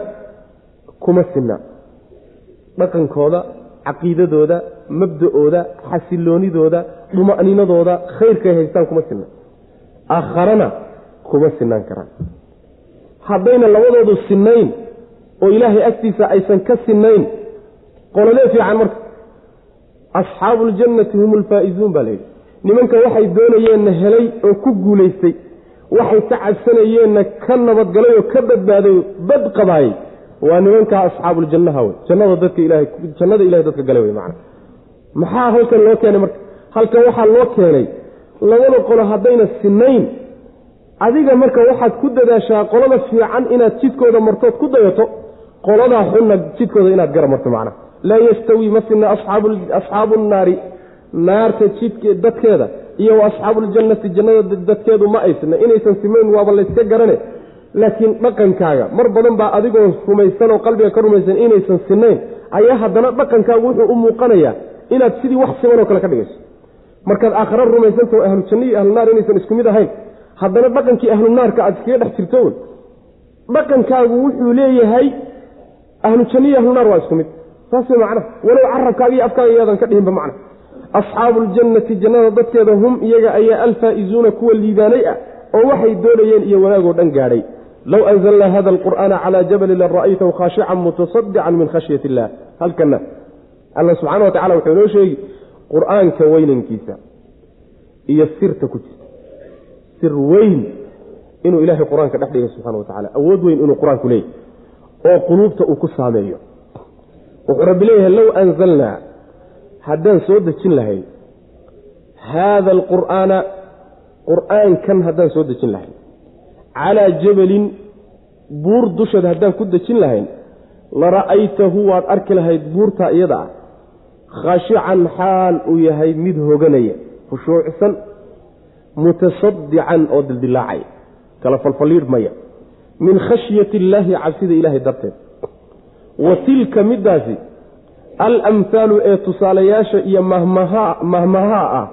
kuma sinna. Dhaqankooda caqiidadooda mabda-ooda xasiloonidooda dhuma'ninadooda khayrkay haystaan kuma sinna. Aakharana kuma sinaan karaan haddayna labadoodu sinnayn oo ilaahay agtiisa aysan ka sinnayn qololee fiican marka. Asxaabu aljannati hum alfaa'izuun baa layidhi nimanka waxay doonayeenna helay oo ku guulaystay waxay ka cabsanayeenna ka nabadgalay oo ka badbaaday bad qabaayey waa nimankaa asxaabuuljannaha wey. Jannada dadka ilahay jannada ilahay dadka gala wey macana maxaa halkan loo keenay marka? Halkan waxaa loo keenay labada qolo haddayna sinayn adiga marka waxaad ku dadaashaa qolada fiican inaad jidkooda martood ku dayato qoladaa xunna jidkooda inaad gara marto macna. Laa yastawii ma sinna asxaabu nnaari naarta jidke dadkeeda iyo wa jannada dadkeedu ma aysna. Inaysan simayn waaba layska garane. Laakiin dhaqankaaga mar badan baa adigoo rumaysan oo qalbiga ka rumaysan inaysan sinayn ayaa haddana dhaqankaagu wuxuu u muuqanayaa inaad sidii wax siman oo kale ka dhigayso. Markaad aakhara rumaysantaho ahlu janno iyo ahlu naar inaysan isku mid ahayn haddana dhaqankii ahlu naarka aad iskaga dhex jirto dhaqankaagu wuxuu leeyahay ahlu janno iyo ahlu naar waa isku mid. Saas macnaha walow carabkaaga iyo afkaaga iyaadan ka dhihinba macna. Asxaabu ljannati jannada dadkeeda hum iyaga ayaa alfaa'izuuna kuwa liibaanay ah oo waxay doonayeen iyo wanaagoo dhan gaadhay. Low anzalnaa hada alqur'aana calaa jabalin lara'aytahu khaashican mutasadican min khashyati illah halkana alla subxana wa tacala wuxuu inoo sheegi qur'aanka weynankiisa iyo sirta ku jirta sir weyn inuu ilaahay qur'aanka dhex dhigay subxana wa tacala awood weyn inuu qur'aanku leeyahy oo quluubta uu ku saameeyo. Wuxuu rabbi leeyahay low anzalnaa haddaan soo dejin lahayn haada alqur'aana qur'aankan haddaan soo dejin lahayn calaa jabalin buur dusheed haddaan ku dejin lahayn la ra'aytahu waad arki lahayd buurtaa iyada ah khaashican xaal uu yahay mid hoganaya khushuucsan mutasadican oo dildilaacaya kala falfalliidhmaya min khashyati illaahi cabsida ilaahay darteed. Wa tilka middaasi alamhaalu ee tusaalayaasha iyo mahmahaa ah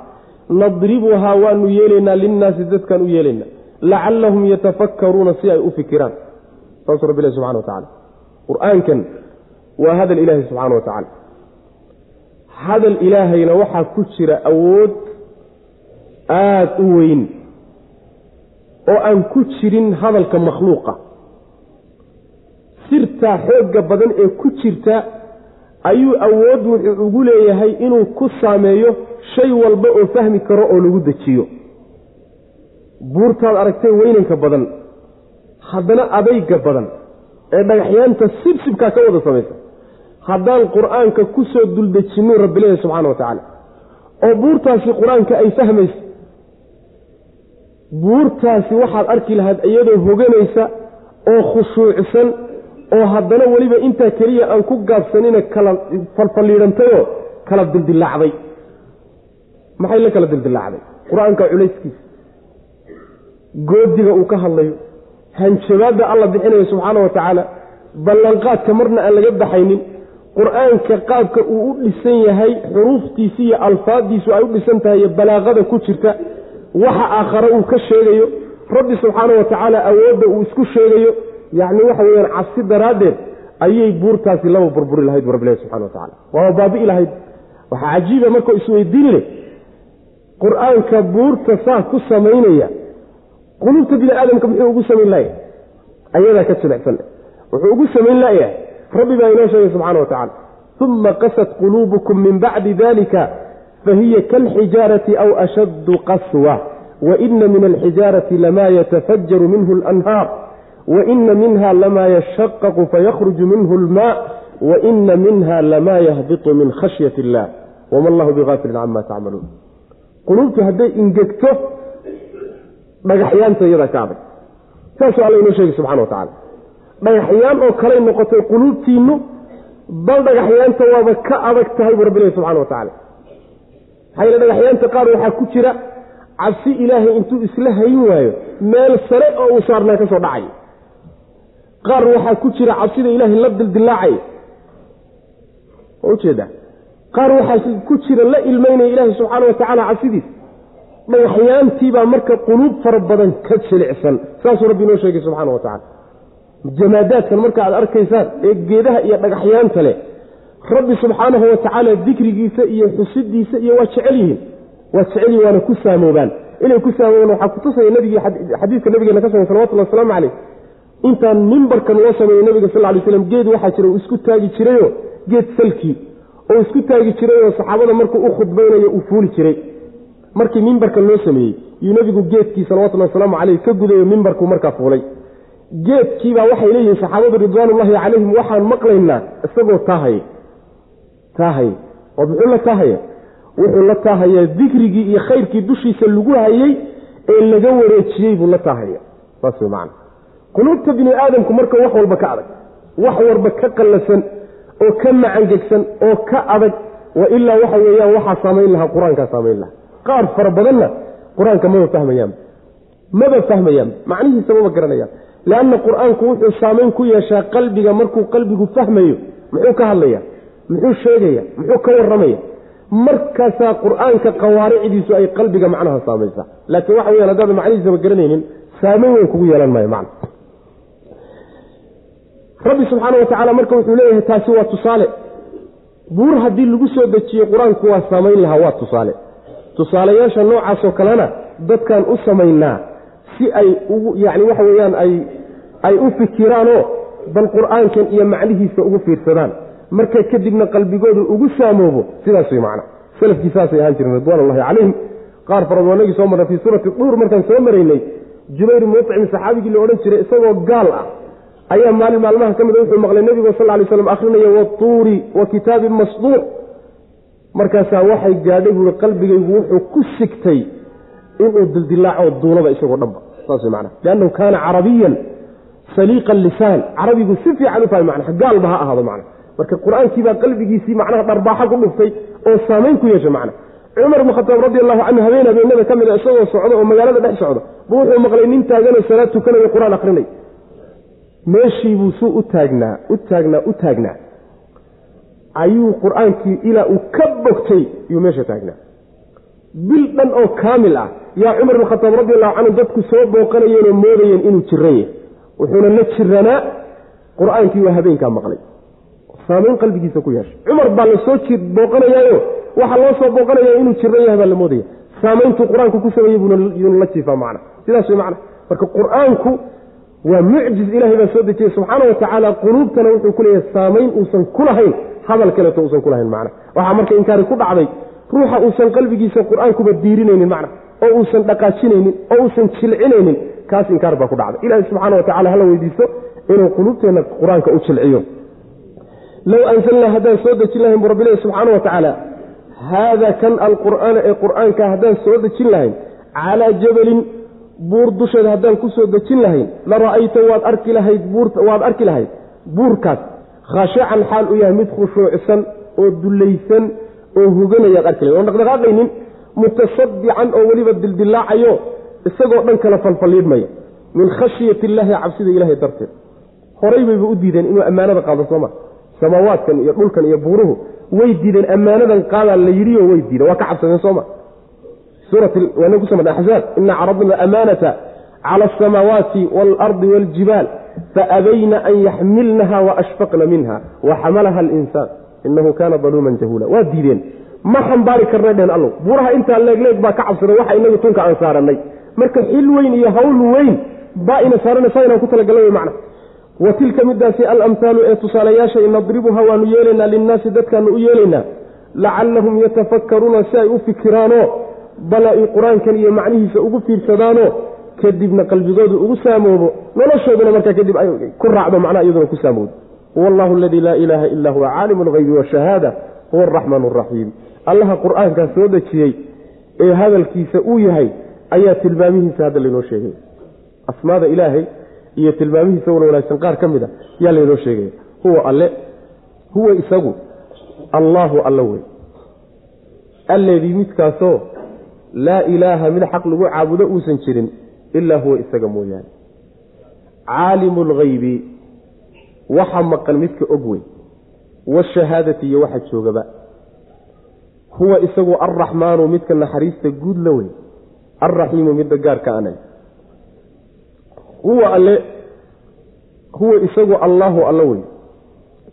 nadribuhaa waanu yeelaynaa linnaasi dadkaan u yeelaynaa. Lacallahum yatafakkaruuna si ay u fikiraan. Saasuu rabbi ilahi subxana wa tacala qur'aankan waa hadal ilaahay subxaana wa tacaala hadal ilaahayna waxaa ku jira awood aada u weyn oo aan ku jirin hadalka makhluuqa. Sirtaa xoogga badan ee ku jirta ayuu awood wuxuu ugu leeyahay inuu ku saameeyo shay walba oo fahmi karo oo lagu dejiyo. Buurtaad aragtay weynanka badan haddana adayga badan ee dhagaxyaanta sibsibkaa ka wada samaysa. Haddaan qur'aanka ku soo duldejinuu rabbi subxana wa tacaala oo buurtaasi qur'aanka ay fahmayso buurtaasi waxaad arki lahayd iyadoo hoganaysa oo khushuucsan oo haddana weliba intaa keliya aan ku gaabsanina kala falfalliidhantayoo kala dildilaacday maxay la kala dildilaacday qur'aanka culayskiisa. Goodiga uu ka hadlayo. Hanjabaadda alla bixinayo subxaana wa tacaala ballanqaadka marna aan laga baxaynin qur'aanka qaabka uu u dhisan yahay xuruuftiisi iyo alfaaddiisu ay u dhisan tahay iyo balaaqada ku jirta waxa aakhare uu ka sheegayo rabbi subxaana wa tacaala awoodda uu isku sheegayo yacni waxa weyaan cabsi daraaddeed ayay buurtaasi laba burburi lahayd bu rabbilahi subxana wa tacala waaba baabi'i lahayd waxaa cajiiba markoo isweydiini leh qur'aanka buurta saa ku samaynaya quluubta bini aadamka muxuu ugu samayn layahay ayadaa ka jilicsan. Wuxuu ugu samayn layahay rabbi baa inoo sheegay subxana wa tacala uma qasat quluubukum min bacdi dalika fahiya kalxijaarati aw ashaddu qaswa waina min alxijaarati lama yatafajaru minhu alanhaar waina minha lama yashaqaqu fayakhruju minhu almaa waina minha lama yahbitu min khashyati illah wama allahu bigaafilin cama tacmaluun quluubtu hadday ingegto dhagaxyaanta iyadaa ka adag saasuu alla inoo sheegay subxana wa tacala dhagaxyaan oo kaley noqotay quluubtiinnu bal dhagaxyaanta waaba ka adag tahay buu rabbi ilahi subxana wa tacala maxaa dhagaxyaanta qaar waxaa ku jira cabsi ilaahay intuu isla hayn waayo meel sare oo uu saarnaa ka soo dhacayo qaar waxaa ku jira cabsida ilaahay la dildilaacaya ma u jeedaa qaar waxaa ku jira la ilmeynaya ilaahay subxaana wa tacaala cabsidiisa dhagaxyaantiibaa marka quluub fara badan ka jilicsan. Saasuu rabbi inoo sheegay subxaana wa tacala jamaadaadkan marka aad arkaysaan ee geedaha iyo dhagaxyaanta leh rabbi subxaanahu wa tacaala dikrigiisa iyo xusidiisa iyo waa jecel yihiin. Waa jecel yihiin waana ku saamoobaan inay ku saamoobaan waxaa kutusaya nabigii xadiidka nabigeena ka sugan salawatullhi wasalaamu caleyh intaan mimbarkan loo sameeyey nabiga sal ly slam geed waxaa jira isku taagi jirayo geed salkii oo isku taagi jirayoo saxaabada markuu u khudbaynayo uu fuuli jiray. Markii mimbarkan loo sameeyey yuu nabigu geedkii salawatullahi wasalaamu caleyh ka gudayo mimbarkuu markaa fuulay. Geedkiibaa waxay leeyihiin saxaabadu ridwaanullahi calayhim waxaan maqlaynaa isagoo taahaya taahaya oo muxuu la taahaya wuxuu la taahayaa dikrigii iyo khayrkii dushiisa lagu hayey ee laga wareejiyey buu la taahaya saas wey macana quluubta bini aadamku marka wax walba ka adag wax walba ka qallasan oo ka macangegsan oo ka adag wa ilaa waxa weeyaan waxaa saamayn lahaa qur'aankaa saamayn lahaa. Qaar fara badanna qur'aanka maba fahmayaan maba fahmayaan macnihiisa maba garanayaan. Leanna qur'aanku wuxuu saamayn ku yeeshaa qalbiga markuu qalbigu fahmayo muxuu ka hadlaya muxuu sheegaya muxuu ka warramaya markaasaa qur'aanka qawaaricdiisu ay qalbiga macnaha saamaysaa. Laakiin waxa weyan haddaada macnihiisaba garanaynin saamayn weyn kugu yeelan maayo macna. Rabbi subxaana wa marka wuxuu leeyahay taasi waa tusaale. Buur haddii lagu soo dejiyo qur'aanku waa samayn lahaa waa tusaale. Tusaalayaasha noocaasoo kalena dadkaan u samaynaa si ay ugu yacni waxa weeyaan ay ay u fikiraanoo bal qur'aankan iyo macnihiisa ugu fiirsadaan marka kadibna qalbigoodu ugu saamoobo sidaas way macna. Salafkii saasay ahaan jireen ridwaan ullahi calayhim. Qaar farad wanagii soo marnay fii suurati duur markaan soo maraynay jubayr mucim saxaabigii la odhan jiray isagoo gaal ah. Ayaa maalin maalmaha ka mida wuxuu maqlay nebigu sal lay slam akhrinaya watuuri wa kitaabin masduuc markaasaa waxay gaadhay buui qalbigaygu wuxuu ku sigtay inuu dildilaaco duulaba isagoo dhanba. Saas mana liannahu kaana carabiyan saliiqa lisaan. Carabigu si fiican u fahmay mana gaalba ha ahaado mana marka qur'aankiibaa qalbigiisii macnaha dharbaaxo ku dhuftay oo saamayn ku yeesha macna. Cumar bn khataab radi allahu canhu habeen habeenada ka mida isagoo socda oo magaalada dhex socda. Buu wuxuu maqlay nin taaganoo salaad tukanayo qur'aan akrinay. Meeshiibuu suu u taagnaa u taagnaa u taagnaa. Ayuu qur'aankii ilaa uu ka bogtay yuu meesha taagnaa. Bil dhan oo kaamil ah yaa cumar bn khataab radi allahu canhu dadku soo booqanayeenoo moodayeen inuu jiran yahay wuxuuna la jiranaa qur'aankii waa habeenkaa maqlay saamayn qalbigiisa ku yeeshay cumar baa la soo booqanayaayo. Waxaa loo soo booqanaya inuu jiran yahay baa la moodaya. Saamayntuu qur'aanku ku sameeyey buuyuuna la jiifaa macna. Sidaas way macna. Marka qur'aanku waa mucjiz ilahay baa soo dejiyey. Subxaana wa tacaala quluubtana wuxuu ku saamayn uusan ku lahayn. Hadal kaleeto uusan ku lahayn macna. Waxaa marka inkaari ku dhacday ruuxa uusan qalbigiisa qur'aankuba diirinaynin macna. Oo uusan dhaqaajinaynin oo uusan jilcinaynin kaas inkaar baa ku dhacday. Ilahi subxaana wa tacala hala weydiisto inuu quluubteenna qur'aanka u jilciyo low anzalnaa haddaan soo dejin lahayn bu rabbilahi subxaana wa tacaala haada kan alqur'aana ee qur'aanka haddaan soo dejin lahayn calaa jabalin buur dusheeda haddaan ku soo dejin lahayn la ra'ayta waad arki lahayd waad arki lahayd buurkaas khashacan xaal u yahay mid khushuucsan oo dulaysan oo huganayaad arki lahayd oon dhaqdhaqaaqaynin mutasadican oo weliba dildilaacayo isagoo dhan kala falfalliidhmaya min khashyati illaahi cabsida ilahay darteed horay bayba u diideen inuu ammaanada qaado sooma samaawaadkan iyo dhulkan iyo way diideen ammaanadan qaadaa la yidhiyo way diideen. Waa ka cabsadeen sooma suuratwaana ku samana axzaab ina caradna amaanata cala asamaawaati waalardi waaljibaal faabayna an yaxmilnaha waashfaqna minha waxamalaha alinsaan inahu kaana daluuman jahuula. Waa diideen. Ma xambaari karnay dhehen allow. Buuraha intaa leegleeg baa ka cabsada waxa inagu tunka aan saarannay marka xil weyn iyo hawl weyn baa ina saaranaysa inaan ku talagalna macna wa tilka midaasi alamhaalu ee tusaalayaasha nadribuha waanu yeelaynaa linnaasi dadkaanu u yeelaynaa lacallahum yatafakkaruuna si ay u fikiraanoo bal ay qur'aankan iyo macnihiisa ugu fiirsadaanoo kadibna qalbigoodu ugu saamoobo noloshooduna markaa kadib ay ku raacdo macnaha iyaduna ku saamoobo huwa allahu aladii laa ilaaha illa huwa caalimu alghaybi washahaada huwa araxmaan araxiim allaha qur'aankaa soo dejiyey ee hadalkiisa uu yahay ayaa tilmaamihiisa hadda laynoo sheegay. Asmaada ilaahay iyo tilmaamihiisa wana wanaagsan qaar ka mid a yaa laynoo sheegaya. Huwa alle huwa isagu allaahu alla wey. Alledii midkaasoo laa ilaaha mid xaq lagu caabudo uusan jirin ilaa huwa isaga mooyaane. Caalimu lghaybi waxa maqan midka og wey. Washahaadati iyo waxa joogaba. Huwa isagu alraxmaanu midka naxariista guud la wey. Alraxiimu midda gaarka anay huwa alle huwa isagu allaahu alla wey.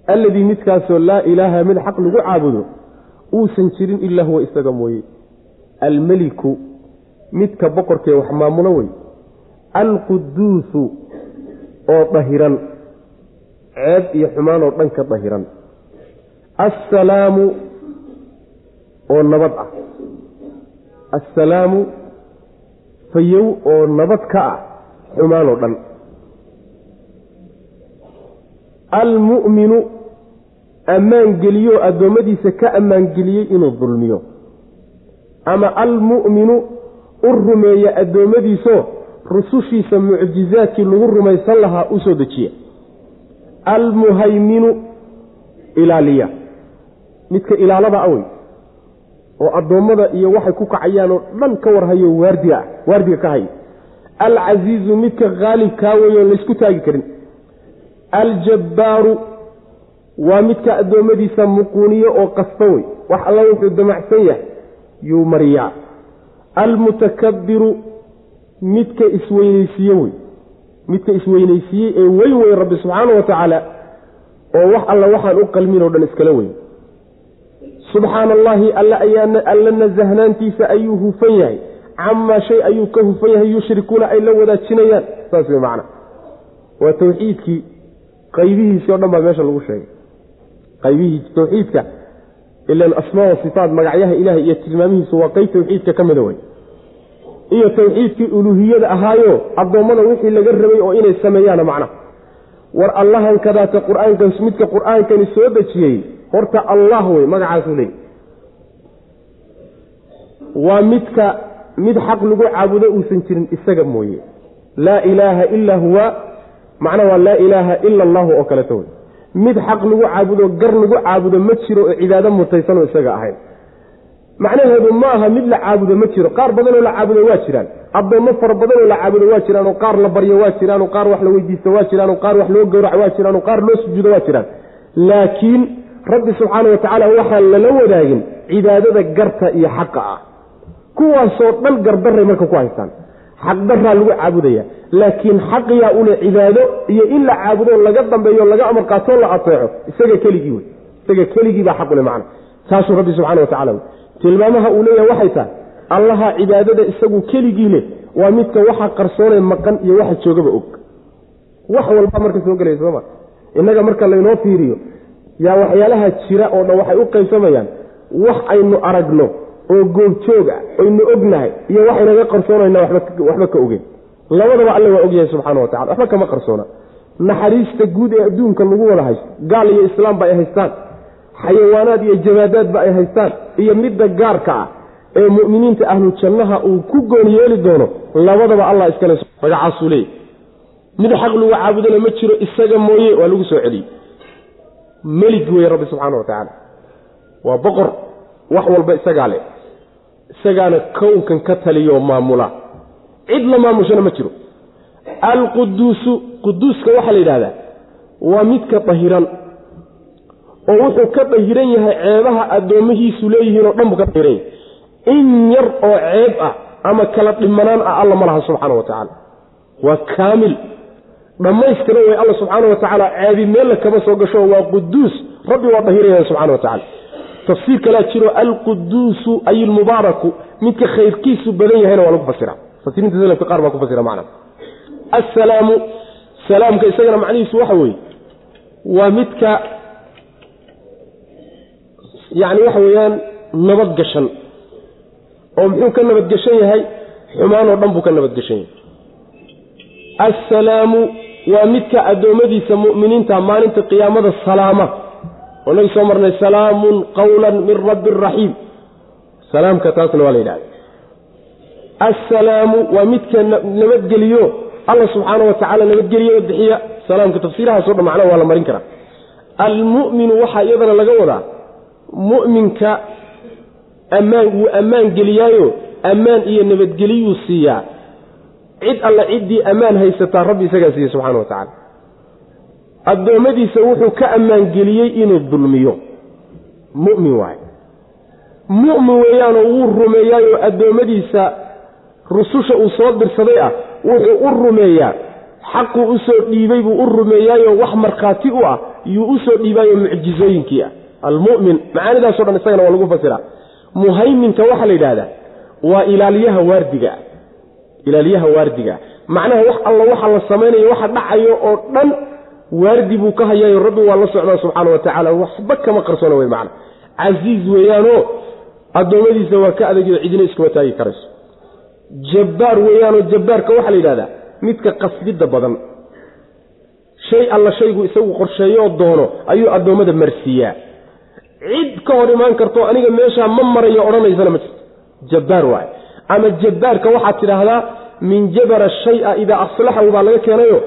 Alladii midkaasoo laa ilaaha mid xaq lagu caabudo uusan jirin ilaa huwa isaga mooye. Almeliku midka boqorkee wax maamulo wey. Alquduusu oo dahiran. Ceeb iyo xumaan oo dhan ka dahiran. Assalaamu oo nabad ah. Assalaamu fayow oo nabad ka ah xumaan oo dhan. Almu'minu ammaangeliyo addoommadiisa ka ammaangeliyey inuu dulmiyo. Ama almu'minu u rumeeya addoommadiisoo rusushiisa mucjizaadkii lagu rumaysan lahaa u soo dejiya. Almuhayminu ilaaliya. Midka ilaalada awey oo addoommada iyo waxay ku kacayaan oo dhan ka warhayo waardiga ah waardiga ka haya alcasiizu midka haalibkaa wey oon laysku taagi karin. Aljabbaaru waa midka addoommadiisa muquuniyo oo qasta wey wax alla wuxuu damacsan yahay yuu mariyaa. Almutakabbiru midka isweynaysiiye wey midka isweynaysiiyey ee weyn weyn rabbi subxaana wa tacaala oo wax alla waxaan u qalmin oo dhan iskala weyn. Subxaana allaahi alla ayaa alla nasahnaantiisa ayuu hufan yahay camaa shay ayuu ka hufan yahay yushrikuuna ay la wadaajinayaan saas wey macna waa tawxiidkii qaybihiisii o dhan baa meesha lagu sheegay qaybihii tawxiidka ilan asmaa wa sifaat magacyaha ilahay iyo tilmaamihiisu waa qeyb tawxiidka ka mida wey iyo tawxiidkii uluuhiyada ahaayo addoommada wixii laga rabay oo inay sameeyaana macnaha war allahan kadaata qur'aankan midka qur'aankani soo dejiyey horta allah wey magacaasuu leeyay waa midka mid xaq lagu caabudo uusan jirin isaga mooye. Laa ilaaha ilaa huwa macnaha waa laa ilaaha ila allahu oo kaleeto wey. Mid xaq lagu caabudo gar lagu caabudo ma jiro oo cibaado mutaysanoo isaga ahayn. Macnaheedu ma aha mid la caabudo ma jiro qaar badanoo la caabudo waa jiraan. Addoommo fara badanoo la caabudo waa jiraan oo qaar la baryo waa jiraan oo qaar wax la weydiisto waa jiraan oo qaar wax loo gowraco waa jiraan oo qaar loo sujuudo waa jiraan. Laakiin rabbi subxaana wa tacaala waxaan lala wadaagin cibaadada garta iyo xaqa ah kuwaasoo dhan gardaray marka ku haystaan. Xaqdaraa lagu caabudaya. Laakiin xaqiyaa ule cibaado iyo in la caabudo laga dambeeyo laga amar qaatoo la ateeco isaga keligii wey. Isaga keligii baa xaqule macna. Taasuu rabbi subxana wa tacala tilmaamaha uu leeyahay waxay tahay allaha cibaadada isagu keligii leh waa midka waxa qarsoonee maqan iyo waxa joogaba og. Wax walba marka soo gelaya sooma innaga marka laynoo fiiriyo yaa waxyaalaha jira oo dhan waxay u qaybsamayaan wax aynu aragno oo goobjoog ah aynu ognahay iyo waxaynaga qarsoonayna waxba ka ogeyn labadaba alle waa ogyahay subxaana wa tacala waxba kama qarsoona. Naxariista guud ee adduunka lagu wada haysto gaal iyo islaamba ay haystaan. Xayawaanaad iyo jabaadaadba ay haystaan. Iyo midda gaarka ah ee mu'miniinta ahlu jannaha uu ku gooni yeeli doono labadaba allah iskale magacaasuu leeyay. Mid xaq lagu caabudana ma jiro isaga mooye waa lagu soo celiyey melig weeye rabbi subxaana wa tacaala. Waa boqor wax walba isagaa leh. Isagaana kownkan ka taliyo maamula. Cid la maamushana ma jiro. Alquduusu quduuska waxaa la yidhahdaa waa midka dahiran oo wuxuu ka dahiran yahay ceebaha addoomihiisu leeyihiin oo dhan buu ka dahiran yahay. In yar oo ceeb ah ama kala dhimanaan ah alla ma laha subxaana wa tacaala. Waa kaamil. Dhammaystira way alla subxaana wa tacaala ceebi meella kama soo gasho waa quduus. Rabbi waa dahiran yahay subxana wa tacala tafsiir kalaa jiro alquduusu ay ilmubaaraku midka khayrkiisu badan yahayna waa lagu fasira. Mufasiriinta salafka qaar baa ku fasira macna. Assalaamu salaamka isagana macnihiisu waxa weeye waa midka yacni waxa weeyaan nabadgashan. Oo muxuu ka nabadgeshan yahay? Xumaan oo dhan buu ka nabadgeshan yahay. Assalaamu waa midka addoommadiisa mu'miniinta maalinta qiyaamada salaama oo nagi soo marnay salaamun qawlan min rabbi raxiim salaamka taasna waa la yidhahda assalaamu waa midka nabadgeliyo alla subxaana wa tacaala nabadgeliyo bixiya salaamka tafsiirahaaso dhan macnaha waa la marin karaa almu'minu waxaa iyadana laga wadaa mu'minka ammaan wuu ammaan geliyaayo ammaan iyo nabadgeliyuu siiyaa cid alla ciddii ammaan haysataa rabbi isagaa siiye subxana wa tacala addoommadiisa wuxuu ka ammaangeliyey inuu dulmiyo. Mu'min waaye mu'min weeyaanoo wuu rumeeyaayoo addoommadiisa rususha uu soo dirsaday ah wuxuu u rumeeyaa. Xaquu u soo dhiibay buu u rumeeyaayoo wax markhaati u ah yuu u soo dhiibaayo mucjizooyinkii ah. Almu'min macaanidaaso dhan isagana waa lagu fasiraa muhayminka waxaa la yidhahdaa waa ilaaliyaha waardigaa ilaaliyaha waardigaa macnaha wax alla waxa la samaynayo waxa dhacayo oo dhan waardi buu ka hayaayo rabbi waa la socdaa subxaana wa tacaala waxba kama qarsoona wey macna. Casiiz weeyaanoo addoommadiisa waa ka adagyo cidina iskuma taagi karayso. Jabbaar weeyaanoo jabbaarka waxaa la yidhahdaa midka qasbidda badan shay alla shaygu isagu qorsheeyoo doono ayuu addoommada marsiiyaa. Cid ka hor imaan karto aniga meeshaa ma marayo odhanaysana ma jirto. Jabbaar waaye. Ama jabbaarka waxaad tidhaahdaa min jabara shaya idaa aslaxahu baa laga keenayo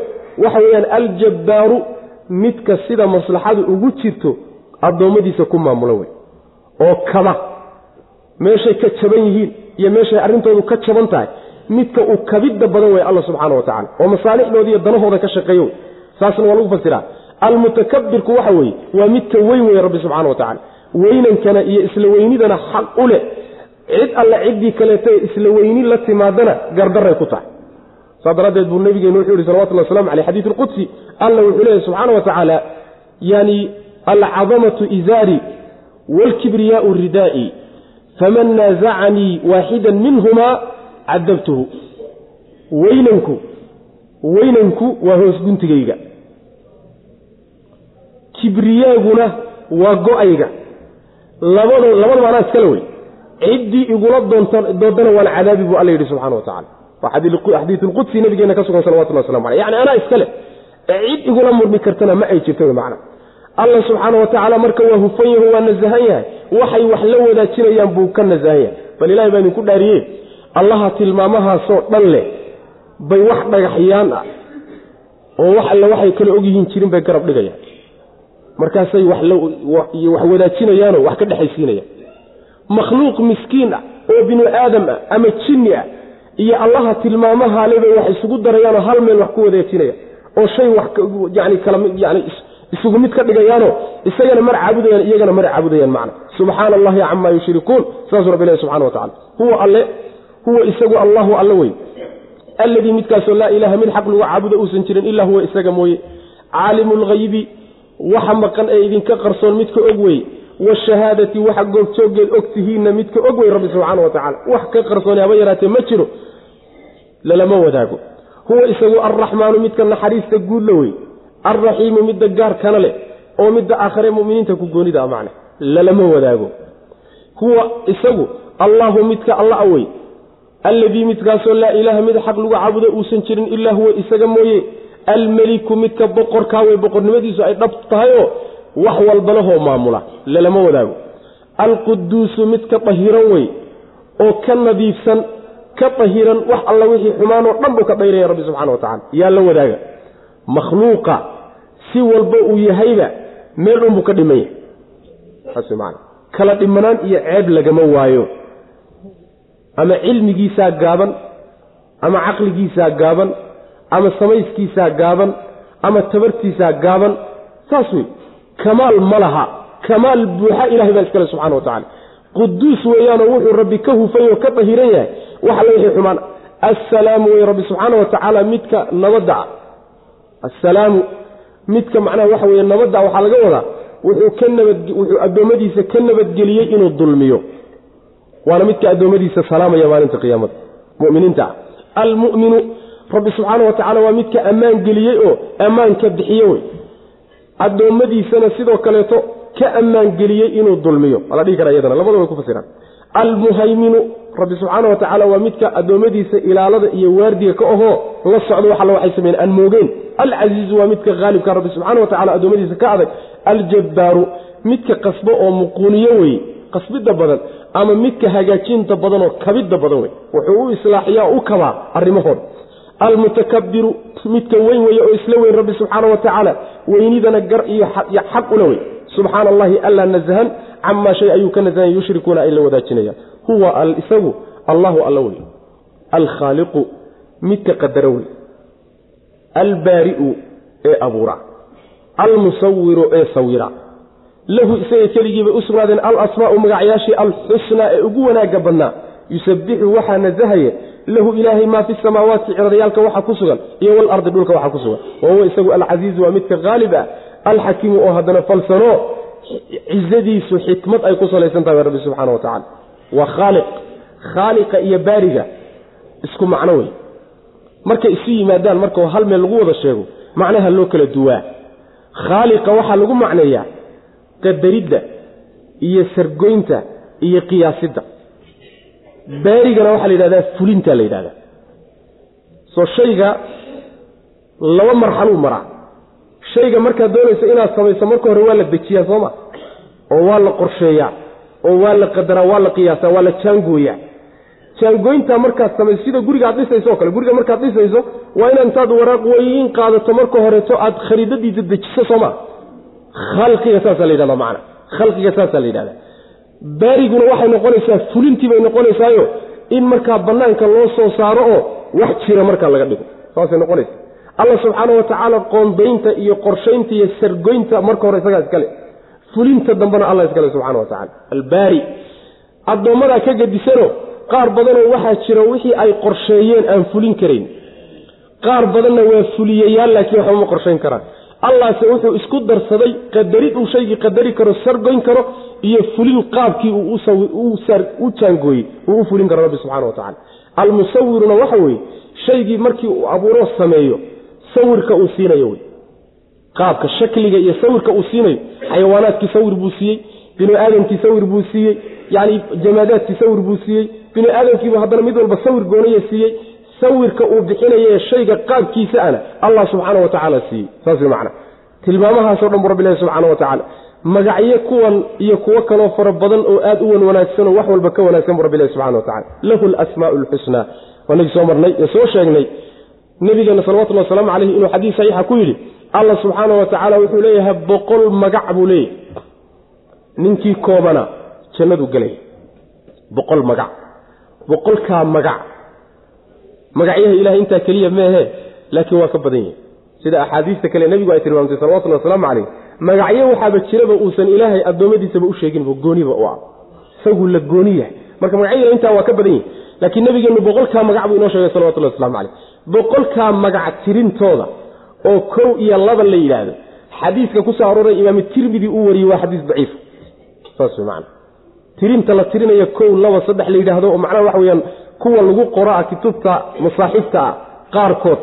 waxa weeyaan aljabbaaru midka sida maslaxadu ugu jirto addoommadiisa ku maamula wey oo kaba. Meeshay ka jaban yihiin iyo meeshay arrintoodu ka jaban tahay midka uu kabidda badan wey alla subxaana wa tacala oo masaalixdooda iyo danahooda ka shaqeeyo wey saasna waa lagu fasiraa. Almutakabirku waxa weeye waa midka weyn weeye rabbi subxana wa tacala weynankana iyo isla weynidana xaq u leh. Cid alle ciddii kaleeta isla weyni la timaadana gardaray ku tahay saa daraaddeed buu nabigeenu wuxuu yihi salawatullah waslamu aleyh xadiid lqudsi alla wuxuu leeyahy subxaana wa tacaala yani alcadamatu izaari waalkibriyaau ridaa'i faman naazacanii waaxida minhuma cadabtuhu weynanku weynanku waa hoos kibriyaaguna waa go'ayga. Labada labadaba anaa iskale wey. Ciddii igula doodana waan cadaabi buu alla yidhi subxana wa tacala waa xadiiu lqudsi nabigeena ka sugan salawatullah waslamu aleyh yani anaa iskale cid igula murmi kartana ma ay jirto macna alla subxaana wa marka waa hufan yaho waa nasahan yahay waxay wax la wadaajinayaan buu ka nasahan yahay bal ilahay baa idinku dhaariye allaha tilmaamahaasoo dhan leh bay wax dhagaxyaan ah oo wax alle waxay kala ogyihiin jirin bay garab dhigayaan markaasay wax wadaajinayaanoo wax ka dhexaysiinayaan makhluuq miskiin ah oo binu aadam ah ama jinni ah iyo allaha tilmaamaha le bay wax isugu darayaanoo hal meel wax ku wadaajinaya oo shay wax yani kala yani isugu mid ka dhigayaanoo isagana mar caabudayaan iyagana mar caabudayaan macna. Subxaana allahi camaa yushrikuun saasuu rabbi ilahi subxana wa tacala huwa alle huwa isagu allahu alle wey. Alladii midkaasoo laa ilaaha mid xaq lagu caabudo uusan jirin ilaa huwa isaga mooye. Caalimu lghaybi waxa maqan ee idinka qarsoon midka og wey washahaadati waxa goobjooggeed og tihiinna midka og wey rabbi subxaana wa tacala wax ka qarsooni haba yaraatee ma jiro. Lalama wadaago. Huwa isagu alraxmaanu midka naxariista guudla wey alraxiimu midda gaarkana leh oo midda aakhare muminiinta ku goonida a macna lalama wadaago. Huwa isagu allahu midka alla awey alladii midkaasoo laa ilaaha mid xaq lagu caabudo uusan jirin ilaa huwa isaga mooye. Almeliku midka boqorkaa wey boqornimadiisu ay dhab tahay oo wax walba lahoo maamula lalama wadaago. Alquduusu midka dahiran wey oo ka nadiifsan ka dahiran wax alla wixii xumaanoo dhan buu ka dhayraya rabbi subxana wa tacala yaa la wadaaga. Makhluuqa si walba uu yahayba meel unbuu ka dhiman yahay saas man kala dhimanaan iyo ceeb lagama waayo. Ama cilmigiisaa gaaban ama caqligiisaa gaaban ama samayskiisaa gaaban ama tabartiisaa gaaban saas wey kamaal ma laha. Kamaal buuxa ilahay baa iskale subxana wa tacala quduus weeyaanoo wuxuu rabbi ka hufay oo ka dahiran yahay. Wax alla wixii xumaan assalaamu wey rabbi subxaana wa tacaala midka nabadda assalaamu midka macnaha waxa weye nabadda waxaa laga wadaa wuxuu ka nabad wuxuu addoommadiisa ka nabadgeliyey inuu dulmiyo. Waana midka addoommadiisa salaamaya maalinta qiyaamada muminiinta ah almuminu rabbi subxaana wa tacala waa midka ammaan geliyey oo ammaanka bixiye wey addoommadiisana sidoo kaleeto ka ammaan geliyey inuu dulmiyo. Waa la dhihi kara iyadana labada ku fasiraan. Almuhayminu rabbi subxaana wa tacaala waa midka addoommadiisa ilaalada iyo waardiga ka ahoo la socdo wax alla waxay sameeyeen aan moogeen alcasiizu waa midka haalibka rabbi subxaana wa tacala addoommadiisa ka adag. Aljabbaaru midka qasbo oo muquuniyo weye qasbidda badan ama midka hagaajinta badan oo kabidda badan wey. Wuxuu u islaaxiyaa u kabaa arrimahooda almutakabiru midka weyn weeye oo isla weyn rabbi subxaana wa tacaala weynidana gar iyo xaq ula wey subxaana allahi allaa nasahan camaa shay ayuu ka nasahan yushrikuuna ay la wadaajinayaan. Huwa isagu allahu alla wey alkhaaliqu midka qadaro wey albaari'u ee abuura. Almusawiru ee sawira. Lahu isaga keligiibay u sugnaadeen alasmaa'u magacyaashii alxusnaa ee ugu wanaagga badnaa yusabixu waxaa nasahaya lahu ilaahay maa fi samaawaati ciraryaalka waxa ku sugan iyo walardi dhulka waxa ku sugan. Wa isagu alcasiizu waa midka haalib ah alxakiimu oo haddana falsano cizadiisu xikmad ay ku salaysan tahay rabbi subxaana wa tacala waa khaaliq khaaliqa iyo baariga isku macno wey markay isu yimaadaan marka hal meel lagu wada sheego macnaha loo kala duwaa. Khaaliqa waxaa lagu macneeyaa qadaridda iyo sargoynta iyo qiyaasidda baarigana waxaa la yidhahdaa fulinta la yidhahdaa. Soo shayga laba marxaluu maraa. Shayga markaad doonayso inaad samayso marka hore waa la dejiyaa sooma oo waa la qorsheeyaa oo waa la qadaraa waa la qiyaasaa waa la jaangooyaa. Jaangooyntaa markaad samayso sida guriga aad dhisayso o kale guriga markaad dhisayso waa inaad intaad waraaq weyn qaadato marka horeeto aad khariidadiisa dejiso sooma khalqiga saasaa la yidhahda macana khalqiga saasaa la yidhahda baariguna waxay noqonaysaa fulintii bay noqonaysaayo in markaa bannaanka loo soo saaro oo wax jira markaa laga dhigo. Saasay noqonaysa allah subxaana wa tacaala qoondaynta iyo qorshaynta iyo sargoynta marka hore isagaa iskale fulinta dambena allah iskale subxana wa tacala albaari. Addoommadaa ka gadisano qaar badanoo waxaa jira wixii ay qorsheeyeen aan fulin karayn. Qaar badanna waa fuliyayaal laakiin waxba ma qorshayn karaan allahse wuxuu isku darsaday qadarid uu shaygii qadari karo sargoyn karo iyo fulin qaabkii u jaangooyey uu u fulin karo rabbi subxana wa tacala almusawiruna waxa weeye shaygii markii uu abuuro sameeyo sawirka uu siinayo wey. Qaabka shakliga iyo sawirka uu siinayo xayawaanaadkii sawir buu siiyey binu aadamkii sawir buu siiyey yani jamaadaadkii sawir buu siiyey binu aadamkiibu haddana mid walba sawir goonaya siiyey sawirka uu bixinaye shayga qaabkiisa ana allah subxaana wa tacaala siiyey saas wey macana tilmaamahaasoo dhan bu rabbi ilahi wa tacaala magacyo kuwan iyo kuwo kaloo fara badan oo aad u wan wanaagsanoo wax walba ka wanaagsan bu rabbi ilahi subxana wa tacala lahu alasmaau alxusnaa waanagii soo marnay ee soo sheegnay nabigeena salawatullhi wasalaamu caleyhi inuu xadiis saxiixa ku yidhi allah subxaana wa tacaala wuxuu leeyahay boqol magac buu leeyahay. Ninkii koobana jannadu gelaya boqol magac boqolkaa magac magacyaha ilahay intaa keliya meehe laakiin waa ka badan yahay. Sida axaadiista kale nebigu ay tilmaamtay salawatullhi wasalaamu caleyh magacyo waxaaba jiraba uusan ilaahay addoommadiisaba u sheeginba gooniba u ah isaguu la gooni yahay. Marka magacyada intaa waa ka badan yahay. Laakiin nabigeenu boqolkaa magac buu inoo sheegay salawatullahi waslamu caleyh boqolkaa magac tirintooda oo kow iyo laba la yidhaahdo. Xadiiska ku soo imaam tirmidi uu wariyey waa xadiis daciif. Saas wey macana tirinta la tirinayo kow laba saddex la yidhaahdo oo macnaha waxa weyaan kuwa lagu qoraa kutubta masaaxifta ah qaarkood.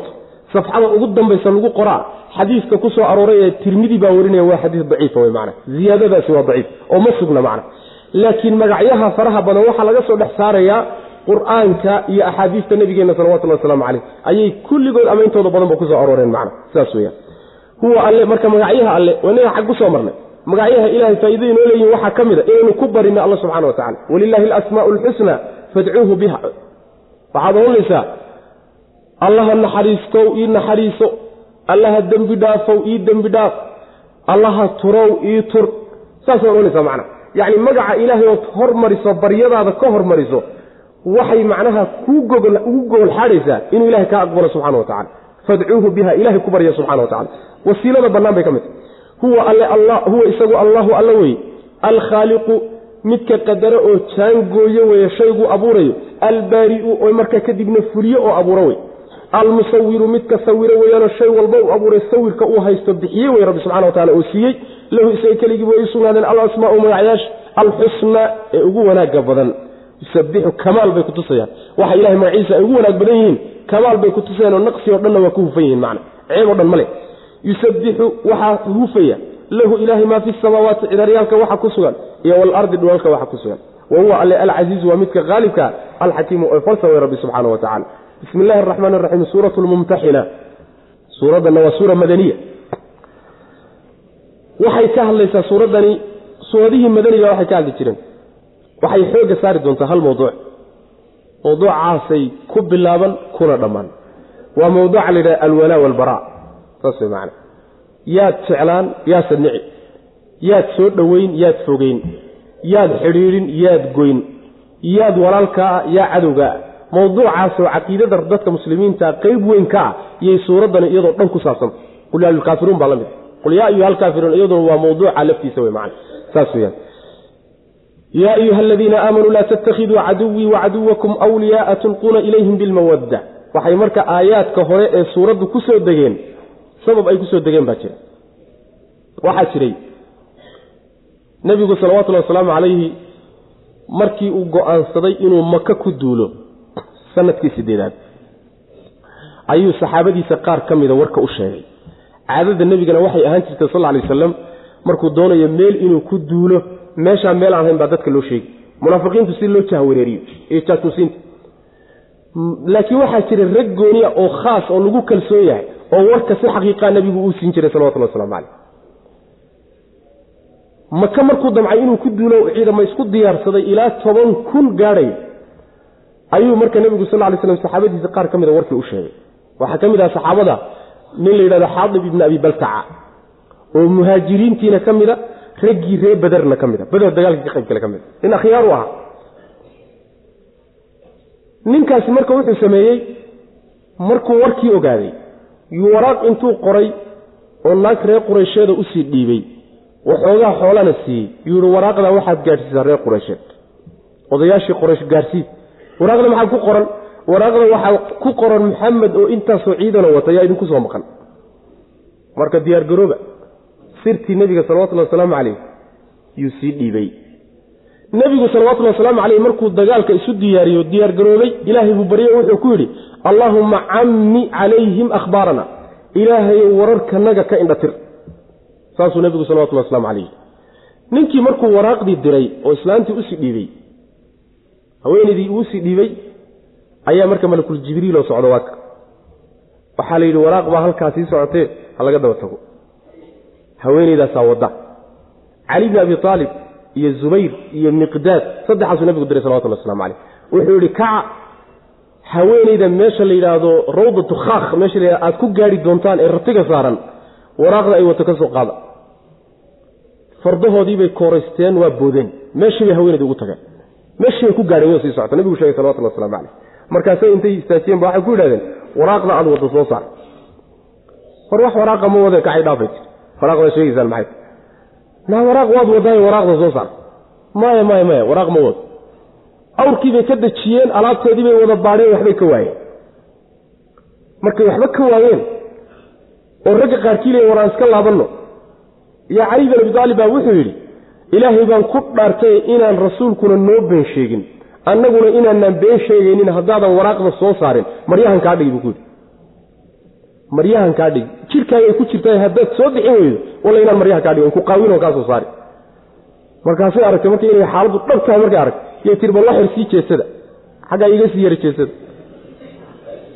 Safxada ugu dambaysa lagu qoraa xadiiska ku arooray ee tirmidi baa warinaya waa xadiis daciifa wey macana ziyaadadaasi waa daciif oo ma sugna macna laakiin magacyaha faraha badan waxaa laga soo dhex saarayaa qur'aanka iyo axaadiista nabigeena salawatullahi wasalaamu caleyh ayay kulligood ama intooda badanba ku soo arooreen macna sidaas weyaan huwa alle marka magacyaha alle wanaga xag ku soo marnay. Magacyaha ilahay faa'iidada inoo leeyihiin waxaa ka mid a inaynu ku barino alla subxana wa tacala walilahi alasmaau alxusna fadcuuhu biha waxaad oranaysaa allaha naxariistow ii naxariiso allaha dembi dhaafow ii dembi dhaaf allaha turow ii tur. Saasay ohanaysaa macna yacni magaca ilaahay ood hormariso baryadaada ka hormariso waxay macnaha kuu gogol xaadhaysaa inuu ilahay kaa aqbalo subxana wa tacala fadcuuhu biha ilahay ku barya subxana wa tacala wasiilada bannaan bay ka mid tahy huwa alle huwa isagu allahu alla weye alkhaaliqu midka qadaro oo jaangooyo weeye shayguu abuurayo albaari'u oo markaa kadibna fuliyo oo abuuro wey almusawiru midka sawiro weeyaanoo shay walba uu abuuray sawirka uu haysto bixiye wey rabbi subxana wa tacala oo siiyey. Lahu isaga keligiiba way u sugnaadeen alasmaau magacyaasha alxusnaa ee ugu wanaagga badan. Yusabixu kamaal bay kutusayaan waxa ilahay magaciisa ay ugu wanaag badan yihiin kamaal bay kutusayaan oo naqsi o dhanna waa ku hufan yihiin macna. Ceeb o dhan male yusabixu waxaa hufaya lahu ilaahay maa fi samaawaati ciraryaalka waxa ku sugan iyo walardi dhulalka waxa ku sugan. Wa huwa alle alcasiizu waa midka haalibka alxakiimu ee falsa wey rabbi subxaana wa tacala bismi illahi araxmaan araxiim suuratu lmumtaxina suuraddanna waa suura madaniya. Waxay ka hadlaysaa suuraddani suuradihii madaniga waxay ka hadli jireen. Waxay xoogga saari doontaa hal mawduuc. Mawduucaasay ku bilaaban kuna dhammaan. Waa mawduuca la yidhaha alwalaa walbaraa saas way macana yaad jeclaan yaasad nici yaad soo dhoweyn yaad fogeyn. Yaad xidhiidhin yaad goyn. Yaad walaalkaa yaa cadowgaa. Mawduucaasoo caqiidada dadka muslimiinta qeyb weyn ka ah iyay suuraddani iyadoo dhan ku saabsanta qul yaa ayuhakaafiruun baa la mid. Qul yaa ayuha alkaafiruun iyaduna waa mawduuca laftiisa wey macana saas weyaan yaa ayuha aladiina aamanuu laa tattakhiduu caduwii wacaduwakum wliyaaa tulquuna ilayhim bilmawadda waxay marka aayaadka hore ee suuraddu ku soo degeen sabab ay ku soo degeen baa jira. Waxaa jiray nebigu salawatullhi wasalaamu calayhi markii uu go'aansaday inuu maka ku duulo sannadkii sideedaad ayuu saxaabadiisa qaar ka mida warka u sheegay. Caadada nebigana waxay ahaan jirtay sal alay wasalam markuu doonayo meel inuu ku duulo meeshaa meel aan hayn baa dadka loo sheegi munaafiqiintu si loo jahwareeriyo iyo jaasuusiinta laakiin waxaa jira rag gooniya oo khaas oo lagu kalsoon yahay oo warka si xaqiiqaa nebigu uu siin jiray salawatullah waslamu caleyh maka markuu damcay inuu ku duulo ciidama isku diyaarsaday ilaa toban kun gaadhay ayuu marka nebigu sal lay slam saxaabadiisa qaar ka mida warkii u sheegay. Waxaa ka mid aha saxaabada nin la yidhahdo xaadib ibni abi baltaca oo muhaajiriintiina ka mida raggii ree bederna ka mid a beder dagaalkii ka qayb gale ka mid a. Nin akhyaar ahaa. Ninkaasi marka wuxuu sameeyey markuu warkii ogaaday yuu waraaq intuu qoray oo naag reer quraysheeda u sii dhiibay. Waxoogaa xoolana siiyey. Yuu yihi waraaqdaa waxaad gaadhsiisaa reer quraysheed. Odayaashii qoraysh gaadhsii waraaqda maxaa ku qoran? Waraaqda waxaa ku qoran maxamed oo intaasoo ciidana wata yaa idinku soo maqan. Marka diyaargarooba sirtii nebiga salawatullhi wasalaamu calayh yuu sii dhiibay. Nebigu salawatullhi wasalaamu caleyh markuu dagaalka isu diyaariyo diyaargaroobay ilaahay buu baryay wuxuu ku yidhi allaahumma cammi calayhim akhbaarana. Ilaahayow wararkanaga ka indhatir. Saasuu nebigu salawatullahi waslamu calayh ninkii markuu waraaqdii diray oo islaantii u sii dhiibay haweenaydii uusii dhiibay ayaa marka malakul jibriil oo socda waaka. Waxaa la yidhi waraaq baa halkaa sii socotee? Ha laga daba tago. Haweenaydaasaa wadda. Cali bni abi aalib iyo zubayr iyo miqdaad saddexaasuu nebigu diray salawatullah waslamu caleyh wuxuu yidhi kaca haweenayda meesha la yidhaahdo rawdatu khaakh meesha la yidhahdo aad ku gaari doontaan ee ratiga saaran waraaqda ay wato ka soo qaada. Fardahoodiibay kooraysteen waa boodeen. Meeshii bay haweenayda ugu tageen meeshii bay ku gaadheen way sii socota nebigu sheegay salawatullah waslamu caleyh markaasay intay istaajiyeen ba waxay ku yidhahdeen waraaqda aad waddo soo saar. Hor wax waraaqa ma wade kacay dhaafay. Waraaqda sheegaysaan maxay? Naa waraaq waad wadaayo waraaqda soo saar. Maya maya maya waraaq ma wado awrkii bay ka dejiyeen alaabteedii bay wada baadheen waxbay ka waayeen. Markay waxba ka waayeen oo ragga qaarkii waraan iska laabanno. Yaa cali bin abi taalib baa wuxuu yidhi ilaahay baan ku dhaartay inaan rasuulkuna noo been sheegin. Annaguna inaanaan been sheegaynin haddaadan waraaqda soo saarin. Maryahan kaa dhigi buu ku yidhi. Maryahan kaa dhigi jirkaagay ku jirtaa haddaad soo bixin weydo walla inaan maryaha kaa dhigi ku qaawinoo kaa soo saari markaasay aragtay marka inay xaaladdu dhabtahay markay aragtay yay tiri bal waxyar sii jeesada. Xaggaa iga sii yara jeesada.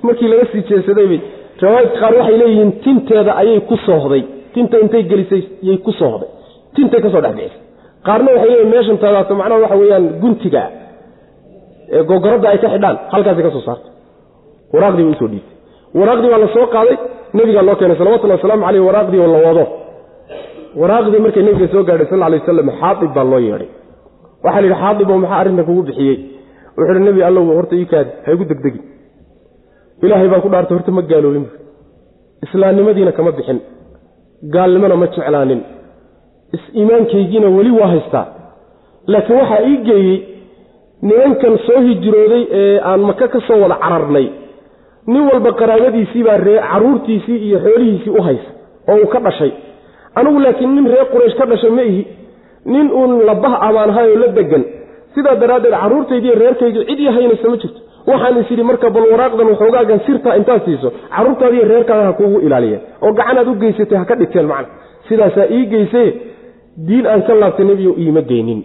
Markii laga sii jeesaday bay riwaayadka qaar waxay leeyihiin tinteeda ayay ku soohday. Tinta intay gelisay yay ku soohday. Tintay ka soo dhex bixisay qaarna waxay leeyihiin meeshan taadaato macnaha waxa weeyaan guntiga ee gogoradda ay ka xidhaan halkaasay ka soo saartay. Waraaqdii bay u soo dhiibtay. Waraaqdii baa la soo qaaday nebigaa loo keenay salawatullahi wasalaamu caleyh waraaqdii oo la wado. Waraaqdii markay nebiga soo gaadhay sal alay waslam xaadib baa loo yeedhay waxaa la yidhi xaadib oo maxaa arrintan kugu bixiyey? Wuxuu hi nebi allow horta ii kaadi ha igu degdegin. Ilaahay baan ku dhaartay horta ma gaaloobin islaamnimadiina kama bixin gaalnimona ma jeclaanin. Is-iimaankaygiina weli waa haystaa. Laakiin waxaa ii geeyey nimankan soo hijrooday ee aan maka ka soo wada cararnay nin walba qaraabadiisii baa ree carruurtiisii iyo xoolihiisii u haysa oo uu ka dhashay. Anigu laakiin nin reer quraysh ka dhashay ma ihi nin uun labah abaan ahay oo la degan sidaa daraaddeed carruurtaydiiyo reerkaydu cid ii haynaysa ma jirto. Waxaan is idhi marka bal waraaqdan waxoogaagan sirtaa intaad siiso carruurtaadiiyo reerkaaga ha kuugu ilaaliya oo gacanaad u geysatay ha ka dhigteen macna. Sidaasaa ii geysee diin aan ka laabtay nebigo iima geynin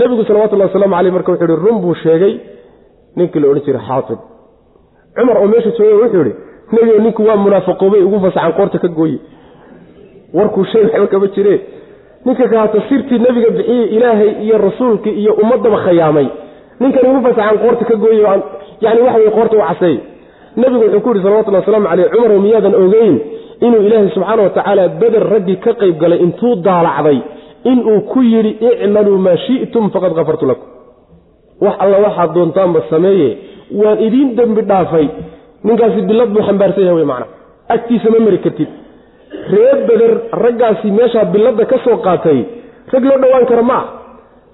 nebigu salawatullahi waslamu caleyh marka wuxuu ihi run buu sheegay. Ninkii la odhan jiray xaatib. Cumar oo meesha joogay wuxuu ihi nebigo ninku waa munaafaqoobay ugu fasaxan qoorta ka gooye warkuu sheeg waxba kama jiree ninka kaato sirtii nebiga bixiyey ilaahay iyo rasuulkii iyo ummaddaba khayaamay ninkan ugu fasaxan qoorta ka gooye yani waxa weye qoorta u caseey nebigu wuxuu ku yidhi salawatullahi waslamu caleyh cumarow miyaadan ogeyn inuu ilaahay subxaana wa tacaala beder raggii ka qayb galay intuu daalacday? Inuu ku yidhi icmaluu maa shi'tum faqad kafartu lakum wax alla waxaad doontaanba sameeye waan idiin dembi dhaafay. Ninkaasi bilad buu xambaarsan yahay wey macna. Agtiisa ma mari kartid reer beder raggaasi meeshaa biladda ka soo qaatay rag loo dhowaan kara ma ah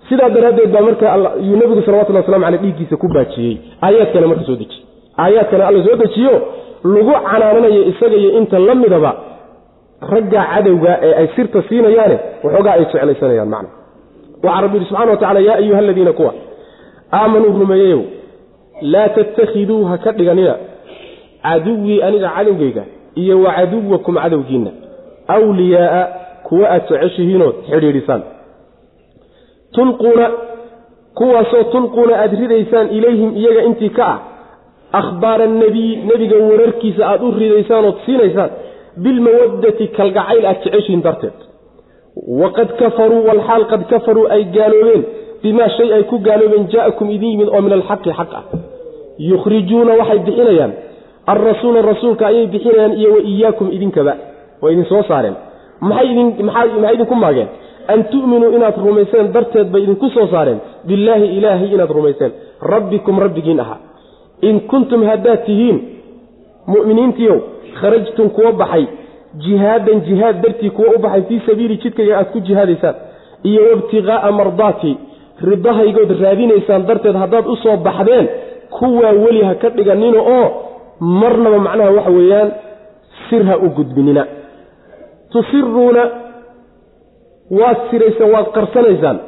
sidaa daraaddeed baa marka yuu nebigu salawatullahi waslamu caleyh dhiiggiisa ku baajiyey. Aayaadkana marka soo dejiye aayaadkana alla soo dejiyo lagu canaananayo isaga iyo inta la midaba. Raggaa cadowga ee ay sirta siinayaane waxoogaa ay jeclaysanayaan macna. Waxaa rabbi yidhi subxana wa tacala yaa ayuha aladiina kuwa aamanuu rumeeyeyow laa tattakhiduu ha ka dhiganina caduwii aniga cadowgayga iyo wa caduwakum cadowgiinna. Awliyaaa kuwa aad jeceshihiinood xidhiidhisaan. Tulquuna kuwaasoo tulquuna aad ridaysaan ilayhim iyaga intii ka ah. Akhbaara annebiy nebiga wararkiisa aad u ridaysaan ood siinaysaan bilmawaddati kalgacayl aad jeceshihiin darteed. Waqad kafaruu walxaal qad kafaruu ay gaaloobeen. Bimaa shay ay ku gaaloobeen jaa'akum idin yimid oo min alxaqi xaq ah yukhrijuuna waxay bixinayaan alrasuula rasuulka ayay bixinayaan iyo wa iyaakum idinkaba waa idin soo saareen maxay idinku maageen an tu'minuu inaad rumayseen darteed bay idinku soo saareen billaahi ilaahay inaad rumayseen rabbikum rabbigiin ahaa in kuntum haddaad tihiin mu'miniintiiow kharajtum kuwa baxay jihaadan jihaad dartii kuwa u baxay fii sabiili jidkayga aad ku jihaadaysaan iyo wabtiqaa'a mardaatii ridahaygood raadinaysaan darteed haddaad u soo baxdeen kuwaa weli ha ka dhiganina oo marnaba macnaha waxa weeyaan sir ha u gudbinina. Tusiruuna waad siraysaan waad qarsanaysaan.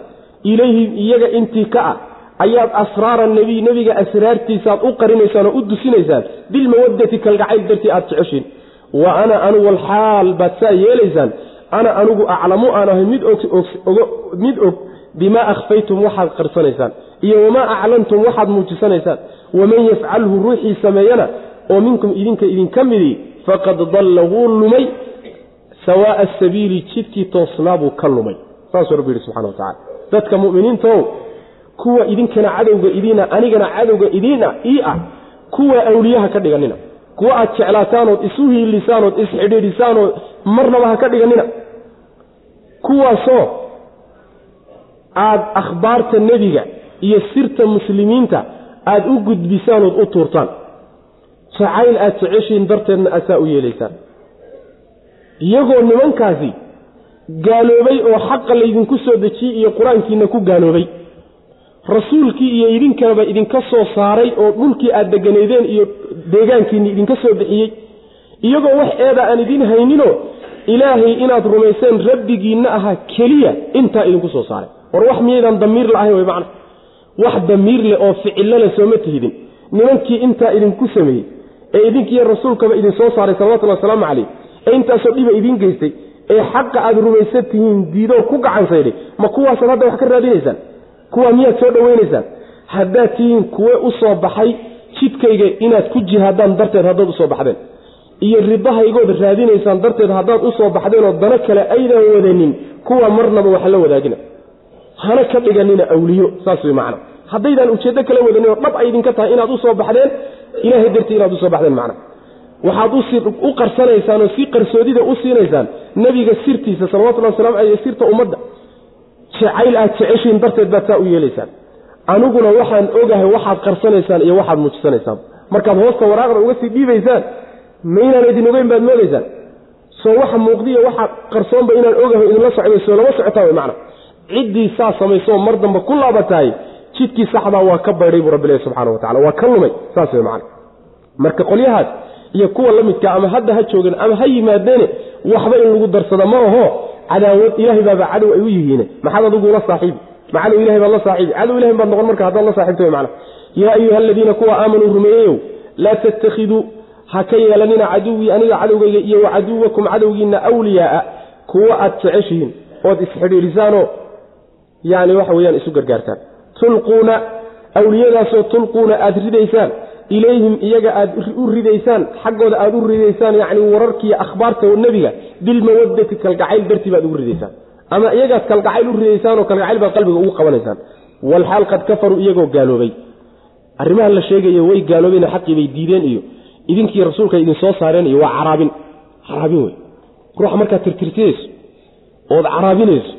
Ilayhim iyaga intii ka ah ayaad asraara nebiy nebiga asraartiisaaad u qarinaysaan oo u dusinaysaan bilmawaddati kalgacayl dartii aad jeceshiin. Wa ana anugu alxaal baad saa yeelaysaan. Ana anigu aclamu aan ahay mid mid og bimaa akhfaytum waxaad qarsanaysaan. Iyo wamaa aclantum waxaad muujisanaysaan. Waman yafcalhu ruuxii sameeyana oo minkum idinka idinka midii faqad dalla wuu lumay sawaaa asabiili jidkii toosnaa buu ka lumay. Saasuu rabbi yihi subxana wa tacala dadka mu'miniintaow kuwa idinkana cadowga idiina anigana cadowga idiina ii ah kuwa awliyaha ka dhiganina kuwa aad jeclaataanood isu hiilisaanood isxidhiidhisaanood marnaba ha ka dhiganina kuwaasoo aad akhbaarta nebiga iyo sirta muslimiinta aada u gudbisaanood u tuurtaan jacayl aad jeceshiin darteedna asaa u yeelaysaan. Iyagoo nimankaasi gaaloobay oo xaqa laydinku soo dejiyey iyo qur'aankiina ku gaaloobay rasuulkii iyo idinkanaba idinka soo saaray oo dhulkii aad deganaydeen iyo deegaankiinni idinka soo bixiyey iyagoo wax eeda aan idin hayninoo ilaahay inaad rumayseen rabbigiinna ahaa keliya intaa idinku soo saaray. War wax miyaydaan damiir la'ahayn way macna? Wax damiir leh oo ficillo leh sooma tihidin. Nimankii intaa idinku sameeyey ee idinkiiyo rasuulkaba idin soo saaray salawatullhi wasalaamu calayh ee intaasoo dhiba idiin geystay ee xaqa aad rumaysan tihiin diidoo ku gacansaydhay ma kuwaasaad hadda wax ka raadinaysaan? Kuwaa miyaad soo dhowaynaysaan? Haddaad tihiin kuwe u soo baxay jidkayga inaad ku jihaadaan darteed haddaad u soo baxdeen. Iyo ridahaygood raadinaysaan darteed haddaad u soo baxdeen oo dano kale aydan wadanin kuwa marnaba wax la wadaagina. Hana ka dhiganina awliyo saas way macna haddaydaan ujeeddo kala wadanin oo dhab ay idinka tahay inaad u soo baxdeen ilahay dartii inaad u soo baxdeen macna. Waxaad u qarsanaysaan oo si qarsoodida u siinaysaan nebiga sirtiisa salawatullahi waslamu aleyh sirta ummadda. Jacayl aad jeceshiin darteed baad saa u yeelaysaan. Aniguna waxaan ogahay waxaad qarsanaysaan iyo waxaad muujisanaysaan. Markaad hoosta waraaqda uga sii dhiibaysaan maynaan idin ogeyn baad moodaysaan. Soo waxa muuqdiyo waxa qarsoonba inaan ogahay idinla socday soo lama socotaa way macna. Ciddii saa samaysoo mar dambe ku laabatahay jidkii saxdaa waa ka baydhay buu rabbilahi subxana wa tacala waa ka lumay saas way macna marka qolyahaas iyo kuwa la midka ama hadda ha joogeen ama ha yimaadeene waxba in lagu darsada ma aho cadaawad ilahay baaba cadow ay u yihiin. Maxaad adigu la saaxiibi ma cadow ilahay baad la saaxiibi cadow ilahay baad noqon marka haddaad la saaxiibta way macna yaa ayuha aladiina kuwa aamanuu rumeeyeyow laa tattakhiduu ha ka yeelanina caduwii aniga cadowgayga iyo wa caduwakum cadowgiinna awliyaaa kuwa aad jeceshihiin ood isxidhiidhisaanoo yani waxa weyaan isu gargaartaan tulquuna awliyadaasoo tulquuna aada ridaysaan ilayhim iyaga aad u ridaysaan xaggooda aad u ridaysaan yacni wararkiiyo akhbaarta nebiga bilmawadati kalgacayl dartii baad ugu ridaysaan. Ama iyagaad kalgacayl u ridaysaan oo kalgacayl baad qalbiga ugu qabanaysaan. Walxaal qad kafaruu iyagoo gaaloobay. Arrimahan la sheegayo way gaaloobeen xaqii bay diideen iyo idinkii rasuulka idin soo saareen iyo waa caraabin. Caraabin wey ruuxa markaad tirtirtiyeyso ood caraabinayso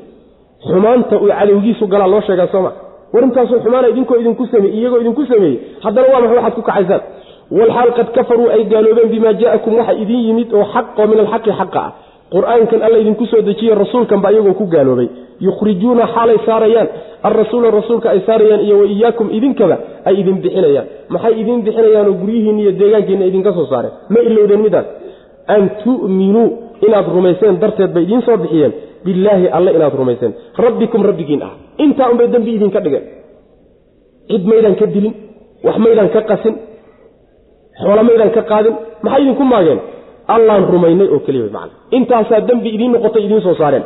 xumaanta uu cadowgiisu galaa loo sheegaa sooma war intaasoo xumaana idinkoo idinku sameey iyagoo idinku sameeyey haddana waa maxay waxaad ku kacaysaan walxaal qad kafaruu ay gaaloobeen bimaa jaa'akum waxa idin yimid oo xaqoo min alxaqi xaqa ah. Qur'aankan alla idinku soo dejiye rasuulkan baa iyagoo ku gaaloobay. Yukhrijuuna xaalay saarayaan. Alrasuula rasuulka ay saarayaan iyo wa iyaakum idinkaba ay idin bixinayaan. Maxay idin bixinayaanoo guryihiinna iyo deegaankiinna idinka soo saareen ma ilowdeen midaas an tu'minuu inaad rumayseen darteed bay idiin soo bixiyeen. Billaahi alle inaad rumayseen rabbikum rabbigiin ah. Intaa unbay dembi idinka dhigeen. Cid maydaan ka dilin wax maydaan ka qasin xoolo maydaan ka qaadin maxay idinku maageen allaan rumaynay oo keliya macana intaasaa dembi idiin noqotay idiin soo saareen.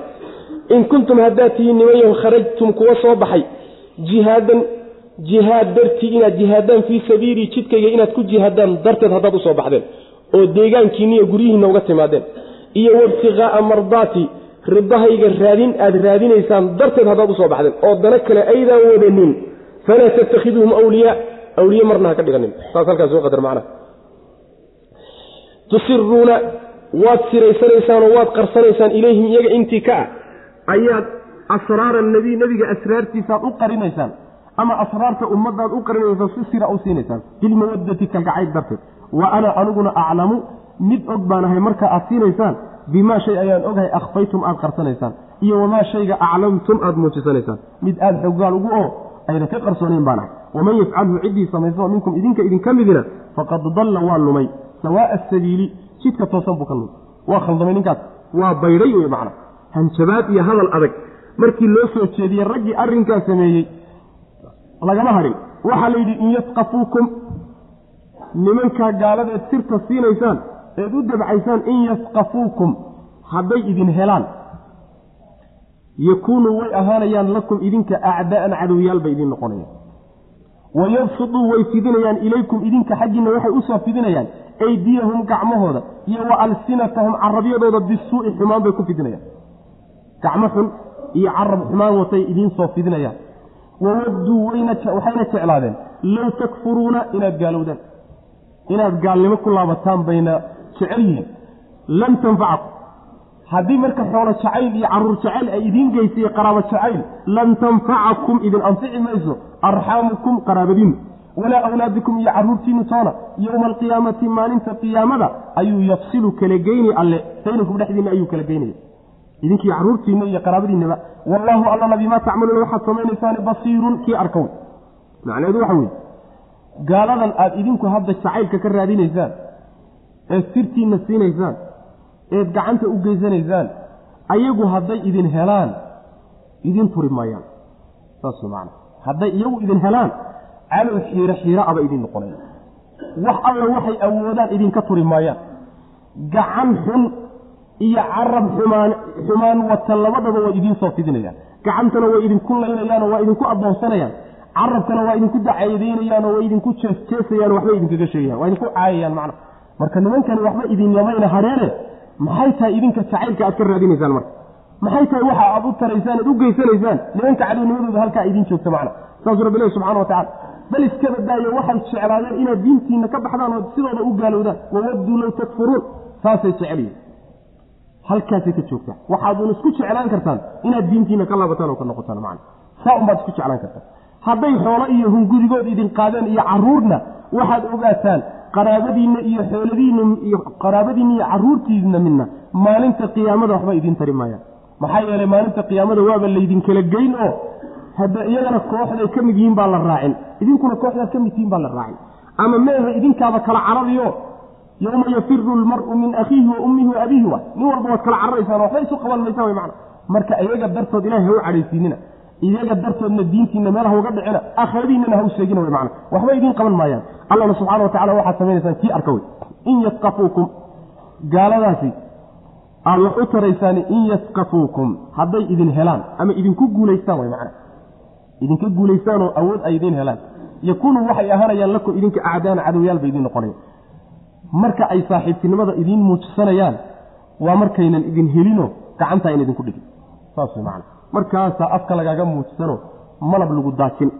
In kuntum haddaad tihiin nimanyahu kharajtum kuwa soo baxay jihaadan jihaad dartii inaad jihaadaan fii sabiilii jidkayga inaad ku jihaadaan darteed haddaad u soo baxdeen oo deegaankiinniiyo guryihiinna uga timaadeen iyo wabtiqaa'a mardaati ridahayga raadin aad raadinaysaan darteed haddaad u soo baxdeen oo dana kale aydaan wadanin falaa tattakhiduuhum awliyaa awliye marna ha ka dhiganin. Saas halkaas soo qadar macnaha tusiruuna waad siraysanaysaan oo waad qarsanaysaan ilayhim iyaga intii ka ah ayaad
asraara nabiy nebiga asraartiisaad u qarinaysaan ama asraarta ummadaad u qarinaysaan si sira u siinaysaan. Bilmawadati kalgacayl darteed. Wa ana aniguna aclamu mid og baan ahay marka aad siinaysaan bimaa shay ayaan ogahay akhfaytum aad qarsanaysaan. Iyo wamaa shayga aclamtum aad muujisanaysaan. Mid aada xoggaal ugu oo ayna ka qarsoonayn baan ahay. Waman yafcalhu ciddii samayso minkum idinka idinka midina faqad dalla waa lumay. Sawaaa asabiili jidka toosan buu ka lumay. Waa khaldamay ninkaas. Waa baydhay wey macna. Hanjabaad iyo hadal adag. Markii loo soo jeediyey raggii arrinkaa sameeyey lagama hadhin waxaa la yidhi in yasqafuukum nimankaa gaaladeed sirta siinaysaan eed u dabcaysaan in yasqafuukum hadday idin helaan. Yakuunuu way ahaanayaan lakum idinka acdaa'an cadowyaal bay idin noqonayaan. Wayabsuduu way fidinayaan ilaykum idinka xaggiinna waxay u soo fidinayaan aydiyahum gacmahooda iyo wa alsinatahum carabyadooda bisuu'i xumaan bay ku fidinayaan. Gacmo xun iyo carab xumaan watay idiinsoo fidinayaan. Wawadduu waxayna jeclaadeen low takfuruuna inaad gaalowdaan. Inaad gaalnimo ku laabataan bayna jecel yihiin. Lan tanfacakum haddii marka xoolo jacayl iyo carruur jacayl ay idiin geysaye qaraabo jacayl lan tanfacakum idin anfici mayso arxaamukum qaraabadiinnu walaa awlaadikum iyo carruurtiinnu toona yowma alqiyaamati maalinta qiyaamada ayuu yafsilu kala geyni alle baynakum dhexdiinna ayuu kala geynaya idinkii carruurtiinna iyo qaraabadiinnaba wallaahu allana bimaa tacmaluuna waxaad samaynaysaani basiirun kii arkown macnaheedu waxa weeye gaaladan aada idinku hadda jacaylka ka raadinaysaan ee sirtiinna siinaysaan. Eed gacanta u geysanaysaan. Ayagu hadday idin helaan idin turi maayaan. Saas man hadday iyagu idin helaan calow xiiro xiiro idin noqonaya wax alla waxay awoodaan idinka turi maayaan. Gacan xun iyo carab xumaan xumaan wata labadaba waa idiin soo fidinayaan. Gacantana way idinku laynayaanoo waa idinku addoonsanayaan. Carabkana waa idinku dacayadeynayaanoo waa idinku jeesjeesayaan waxbay idinkaga sheegayaan. Waa idinku caayayaan macna marka nimankani waxba idin yamayna hareene maxay tahay idinka jacaylka aad ka raadinaysaan marka? Maxay tahay waxa aad u taraysaan aad u geysanaysaan? Nimanka cadownimadooda halkaa idiin joogta macna. Saasuu rabbi lehi subxana wa tacala bal iska badaayo waxay jeclaadeen inaad diintiina ka baxdaan oo sidooda u gaalowdaan. Wawadduu low takfuruun. Saasay jecelyihin halkaasay ka joogtaa waxaadun isku jeclaan kartaan inaad diintiina ka laabataan oo ka noqotaan macna. Saa unbaad isku jeclaan kartaan. Hadday xoolo iyo hungurigood idin qaadeen iyo caruurna waxaad ogaataan qaraabadiinna iyo xooladiinna iyo qaraabadiinna iyo caruurtiina midna maalinta qiyaamada waxba idin tari maayaan maxaa yeelay maalinta qiyaamada waaba laydinkala geyn oo hadda iyagana kooxday ka mid yihiin baa la raacin. Idinkuna kooxdaad ka mid tihiin baa la raacin. Ama meehe idinkaaba kala carariyo yowma yafiru lmaru min akhiihi wa ummihi wa abiihi wa. Nin walba waad kala cararaysaan waxba isu qaban maysaan wy mana marka iyaga dartood ilahay ha u cadhaysiinina iyaga dartoodna diintiina meel hauga dhicina aakhiradiinana ha u sheegina wy mana waxba idiin qaban maayaan. Allahna subxana wa tacala waxaad samaynaysaan kii arka wey. In yaskafuukum gaaladaasi aada wax u taraysaan in yaskafuukum hadday idin helaan ama idinku guulaystaan wy mana idinka guulaystaanoo awood ay idiin helaan. Yakuunu waxay ahaanayaan lakum idinka acdaana cadowyaal bay idiin noqonaya marka ay saaxiibtinimada idiin muujisanayaan waa markaynan idin helino gacantaa in idinku dhigin. Saas way macana markaasaa afka lagaaga muujisano malab lagu daajin.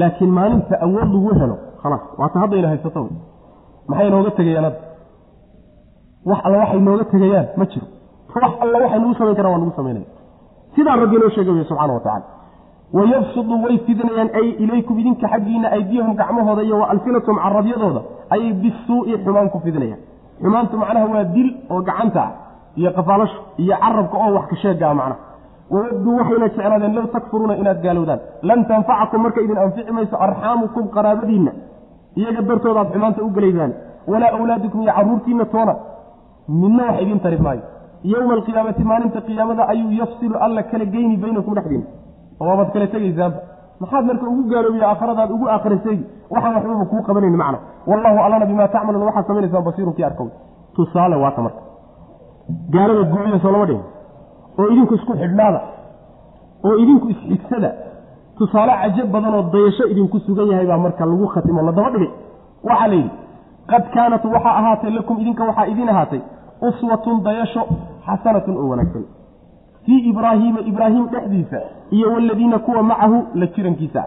Laakiin maalinta awood lagu helo khalaas waata haddayna haysato maxay nooga tegayaan hadda? Wax alla waxay nooga tegayaan ma jiro. Wax alla waxay nagu samayn karaan waa nagu samaynaya. Sidaa rabbi inoo sheegay wey subxana wa tacala wayabsudu way fidinayaan ay ilaykum idinka xaggiina aydiyahum gacmahooda iyo wa alsinatahum carabyadooda ayay bisuu'i xumaan ku fidinayaan xumaantu macnaha waa dil oo gacanta ah iyo qafaalasho iyo carabka oo wax ka sheegaa macnaha wawadduu waxayna jeclaadeen low takfuruuna inaad gaalowdaan lan tanfacakum marka idin anfici mayso arxaamukum qaraabadiinna. Iyaga dartooda aad xumaanta u gelaysaan walaa awlaadikum iyo carruurtiinna toona. Midna wax idiin tari maayo. Yowma alqiyaamati maalinta qiyaamada ayuu yafsilu alla kala geyni baynakum dhexdiina. Waabaad kala tegaysaanba maxaad marka ugu gaaloobiya aakhiradaad ugu aakhirasaygi waxaan waxbaba kuu qabanayn macna. Wallahu allana bimaa tacmaluuna waxaad samaynaysaa basiirun kii arkow. Tusaale waata marka. Gaalada guuliya soo lama dhihin oo idinku isku xidhnaada oo idinku isxigsada. Tusaale cajab badan oo dayasho idinku sugan yahay baa marka lagu khatimo la daba dhigay. Waxaa la yidhi qad kaanat waxaa ahaatay lakum idinka waxaa idiin ahaatay uswatun dayasho xasanatun oo wanaagsan. Fii ibraahiima ibraahim dhexdiisa iyo waladiina kuwa macahu la jirankiisa.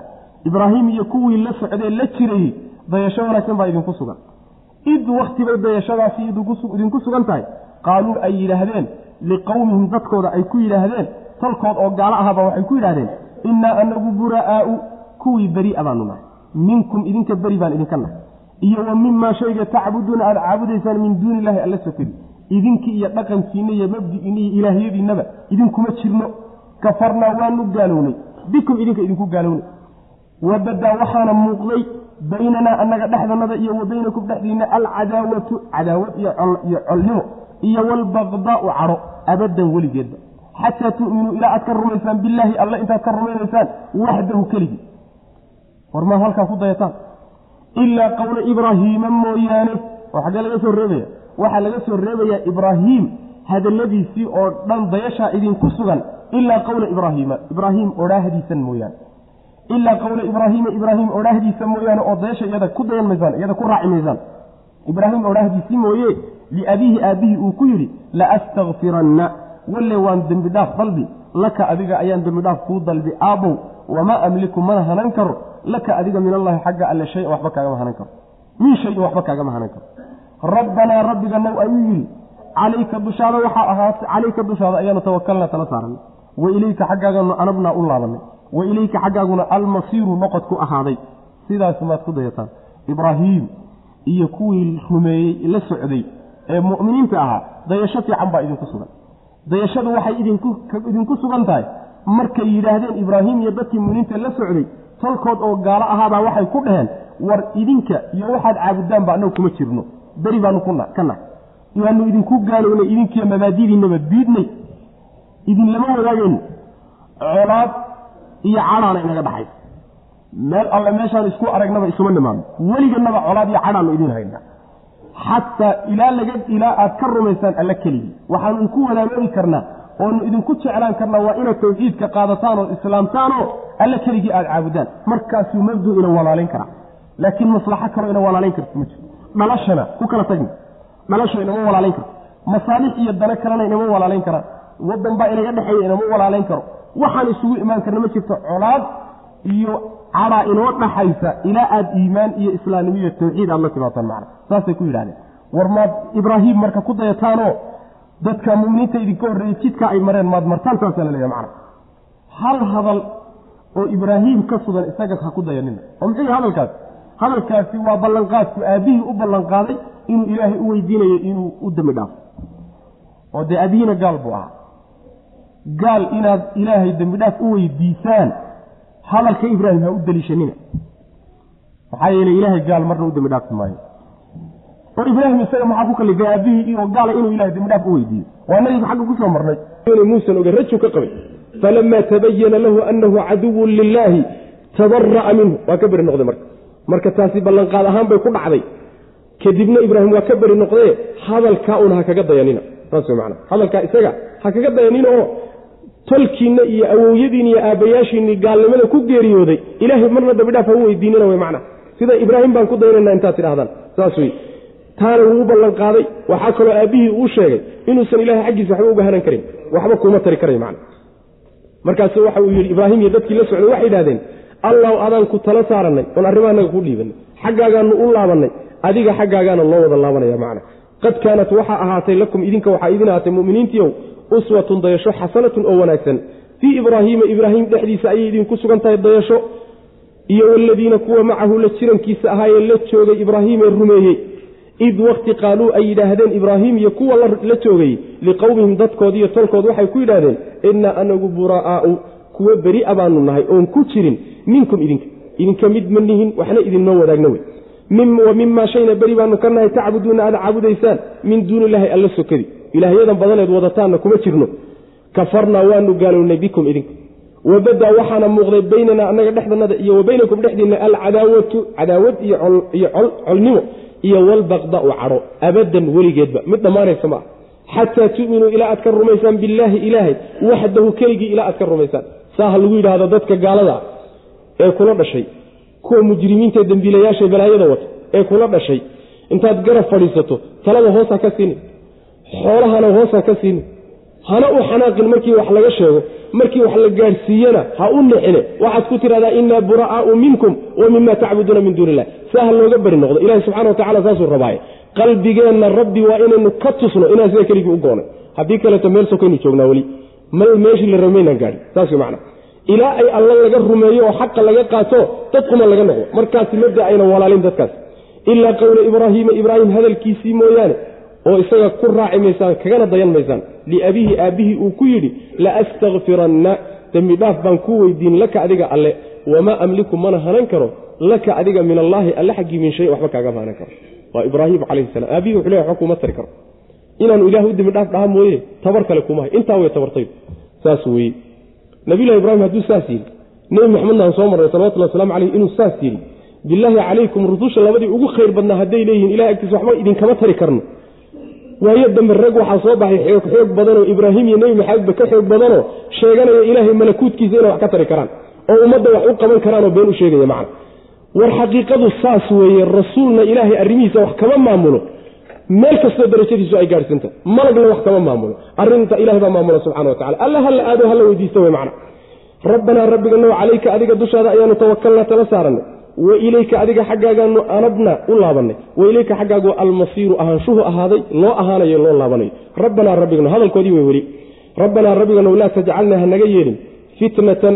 Ibraahim iyo kuwii la socdee la jirayey dayasho wanaagsan baa idinku sugan. Id waktibay dayashadaasi idinku sugan tahay. Qaaluu ay yidhaahdeen liqowmihim dadkooda ay ku yidhaahdeen tolkood oo gaalo ahaba waxay ku yidhahdeen innaa anagu bura'aau kuwii beri'a baanu nahay. Minkum idinka beri baan idinka nahay. Iyo wa mimaa shayga tacbuduuna aada caabudaysaan min duuni illahi alla sokadi idinkii iyo dhaqankiinna iyo mabdi'iinna iyo ilaahyadiinnaba idinkuma jirno. Kafarnaa waanu gaalownay. Bikum idinka idinku gaalownay. Wabadaa waxaana muuqday baynanaa annaga dhexdanada iyo wa baynakum dhexdiinna alcadaawatu cadaawad iyo colnimo iyo walbaqdaau cadho abadan weligeedba. Xataa tu'minuu ilaa aad ka rumaysaan billaahi alle intaad ka rumaynaysaan waxdahu keligii war maad halkaa ku dayataan? Ilaa qowla ibraahiima mooyaane. Oo xaggee laga soo reebaya waxaa laga soo reebayaa ibraahiim hadalladiisii oo dhan dayashaa idinku sugan. Ilaa qowla ibraahiima ibraahiim odhaahdiisan mooyaane. Ilaa qowla ibraahiima ibraahim odhaahdiisa mooyaane oo dayasha iyada ku dayan maysaan iyada ku raaci maysaan. Ibraahim odhaahdiisii mooye liabiihi aabbihii uu ku yidhi la astakfiranna walle waan dembi dhaaf dalbi laka adiga ayaan dembi dhaaf kuu dalbi aabbow wamaa amliku mana hanan karo laka adiga min allahi xagga alle shay waxba kaagama hanan karo min shayin waxba kaagama hanan karo rabbanaa rabbiga now ayuu yidhi calayka dushaada waxaa ahaatay calayka dushaada ayaanu tawakalna tala saaranay wa ilayka xaggaaganu anabnaa u laabanay wa ilayka xaggaaguna almasiiru noqod ku ahaaday sidaas maad ku dayataan ibraahiim iyo kuwii rumeeyey la socday ee mu'miniinta ahaa dayasho fiican baa idinku sugan. Dayashadu waxay idinku sugan tahay markay yidhaahdeen ibraahim iyo dadkii mu'miniinta la socday tolkood oo gaalo ahaabaa waxay ku dhaheen war idinka iyo waxaad caabudaanba annagu kuma jirno. Beri baanu ka nahay waanu idinku gaalownay idinkiiyo mabaadidiinaba diidnay idinlama wadaagayno colaad iyo cadhaana inaga dhaxaysa meel alle meeshaan isku aragnaba isuma nimaadno weliganaba colaad iyo cadhaanu idiin haynaa xataa ilaa laga ilaa aad ka rumaysaan alla keligii waxaanu idinku wadaagoobi karnaa oonu idinku jeclaan karnaa waa inaad tawxiidka qaadataan oo islaamtaanoo alla keligii aada caabudaan. Markaasuu mabdu ina walaalayn karaa. Laakiin maslaxo kaloo ina walaalayn karto ma jiro dhalashana ku kala tagna. Dhalasha inama walaalayn karto masaalix iyo dano kalena inama walaalayn karaan wadan baa inaga dhexeeya inama walaalayn karo. Waxaan isugu imaan karna ma jirto. Colaad iyo cadaa inoo dhaxaysa ilaa aada iimaan iyo islaamnimo iyo tawxiid aad la timaataan macna. Saasay ku yidhahdeen. War maad ibraahim marka ku dayataanoo dadka muminiinta idinka horreeyey jidka ay mareen maad martaan saasaa la leeyahay macna. Hal hadal oo ibraahim ka sugan isaga ha ku dayanina oo muxuu hadalkaasi hadalkaasi waa ballanqaadku aabbihii u ballanqaaday inuu ilaahay u weydiinayo inuu u dembi dhaafo. Oo dee aabihiina gaal buu ahaa? Gaal inaad ilaahay dembi dhaaf u weydiisaan hadalka ibraahim ha u deliishanina maxaa yeeley ilaahay gaal marna u dembi dhaafi maayo. Oo ibraahim isaga maxaa ku kalifay aabihii oo gaala inuu ilahay dembi dhaaf u weydiiyo waa nabiga xagga ku soo marnay.
Muusan oge raju ka qabay falamaa tabayana lahu anahu caduwun lilaahi tabara'a minhu. Waa ka beri noqday marka. Marka taasi ballanqaad ahaan bay ku dhacday. Kadibna ibraahim waa ka beri noqdee hadalkaa un ha kaga dayanina. Saas wey macana hadalkaa isaga ha kaga dayanina oo tolkiinna iyo awowyadiin iyo aabbayaashiinni gaalnimada ku geeriyooday. Ilaahay marna dambidhaaf ha u weydiinina wey macna sida ibraahim baan ku daynayna intaad tidhahdaan saas wey taana wuu u ballan qaaday. Waxaa kaloo aabbihii uu sheegay inuusan ilahay xaggiisa waxba uga hanan karin. Waxba kuuma tari karay macna markaasu waxa uu yidhi ibraahim iyo dadkii la socday waxay idhahdeen allaw adaan ku tala saarannay oon arrimaha ku dhiibanay xaggaagaanu u laabannay adiga xaggaagaana loo wada laabanaya macna qad kaanat waxaa ahaatay lakum idinka waxaa idin ahaatay muminiintiiow uswatun dayasho xasanatun oo wanaagsan. Fii ibraahiima ibraahim dhexdiisa ayay idinku sugan tahay dayasho. Iyo waladiina kuwa macahu la jirankiisa ahaayee la joogay ibraahiim ee rumeeyey. Id wakti qaaluu ay yidhaahdeen ibraahim iyo kuwa la joogay liqowmihim dadkood iyo tolkood waxay ku yidhaahdeen innaa anagu buraa'aau kuwa beri'a baanu nahay oon ku jirin. Minkum idinka idinka mid ma nihin waxna idinoo wadaagna wey. Wa mimaa shayna beri baanu ka nahay tacbuduuna aad caabudaysaan min duuni illaahi alla sokadi ilaahyadan badaneed wadataanna kuma jirno. Kafarnaa waanu gaalownay bikum idinka wabadaa waxaana muuqday baynanaa annaga dhexdanada iyo wa baynakum dhexdiinna alcadaawatu cadaawad iyo colnimo iyo walbaqda'u cadho abadan weligeedba mid dhammaanaysa ma ah xataa tu'minuu ilaa aad ka rumaysaan billaahi ilaahay waxdahu keligii ilaa aad ka rumaysaan. Saa ha lagu yidhaahdo dadka gaalada ee kula dhashay kuwa mujrimiinta dembiilayaasha balaayada wata ee kula dhashay intaad garab fadhiisato talada hoos ha ka siinin xoolahana hoos ha ka siinin hana u xanaaqin markii wax laga sheego markii wax la gaadhsiiyana ha u nixine waxaad ku tidhahdaa innaa buraa'aau minkum wa mima tacbuduuna min duuni illah saa ha looga beri noqdo ilahi subxana wa tacala saasuu rabaaye qalbigeenna rabbi waa inaynu ka tusno inaan sida keligii u goonay haddii kaleeto meel sokaynu joognaa weli. Mal meeshii la ramaynaan gaadhin. Saas macna. Ilaa ay alla laga rumeeyo oo xaqa laga qaato dad uma laga noqdo. Markaasi mabda ayna walaalin dadkaas. Ilaa qowla ibraahiima ibraahim hadalkiisii mooyaane oo isaga ku raaci maysaan kagana dayan maysaan. Liabihi aabbihii uu ku yidhi laastakfiranna dembi dhaaf baan ku weydiin laka adiga alle. Wamaa amliku mana hanan karo. Laka adiga min allaahi alle xaggii min shay waxba kaagama hanan karo. Waa ibraahim calayhi salam aabihii wuxuu le waxba kuma tari karo. Inaanu ilah u dembi dhaaf dhaha mooye tabar kale kumahay intaa way tabartay. Saas weye nabiyulahi ibraahim hadduu saas yidhi nebi maxamedna aan soo marray salawatulli waslamu caleyh inuu saas yidhi bilaahi calaykum rususha labadii ugu khayr badnaa hadday leeyihiin ilahay agtiisa waxba idinkama tari karno waayo dambe rag waxaa soo baxay xoog xoog badanoo ibraahim iyo nebi maxamedba ka xoog badanoo sheeganaya ilaahay malakuutkiisa inay wax ka tari karaan oo ummadda wax u qaban karaanoo been u sheegaya macna war xaqiiqadu saas weeye rasuulna ilaahay arrimihiisa wax kama maamulo. Meel kastoo darajadiisu ay gaadhsanta malagna wax kama maamulo. Arrinta ilahay baa maamula subxana wa tacala alla hala aado hala weydiista wey macna. Rabbanaa rabbiganow calayka adiga dushaada ayaanu tawakalnaa tala saarannay wa ilayka adiga xaggaagaanu anabna u laabanay. Wa ilayka xaggaagu almasiiru ahaanshuhu ahaaday loo ahaanayo loo laabanayo rabbanaa rabbigano hadalkoodii wey weli. Rabbanaa rabbiganow laa tajcalna hanaga yeelin. Fitnatan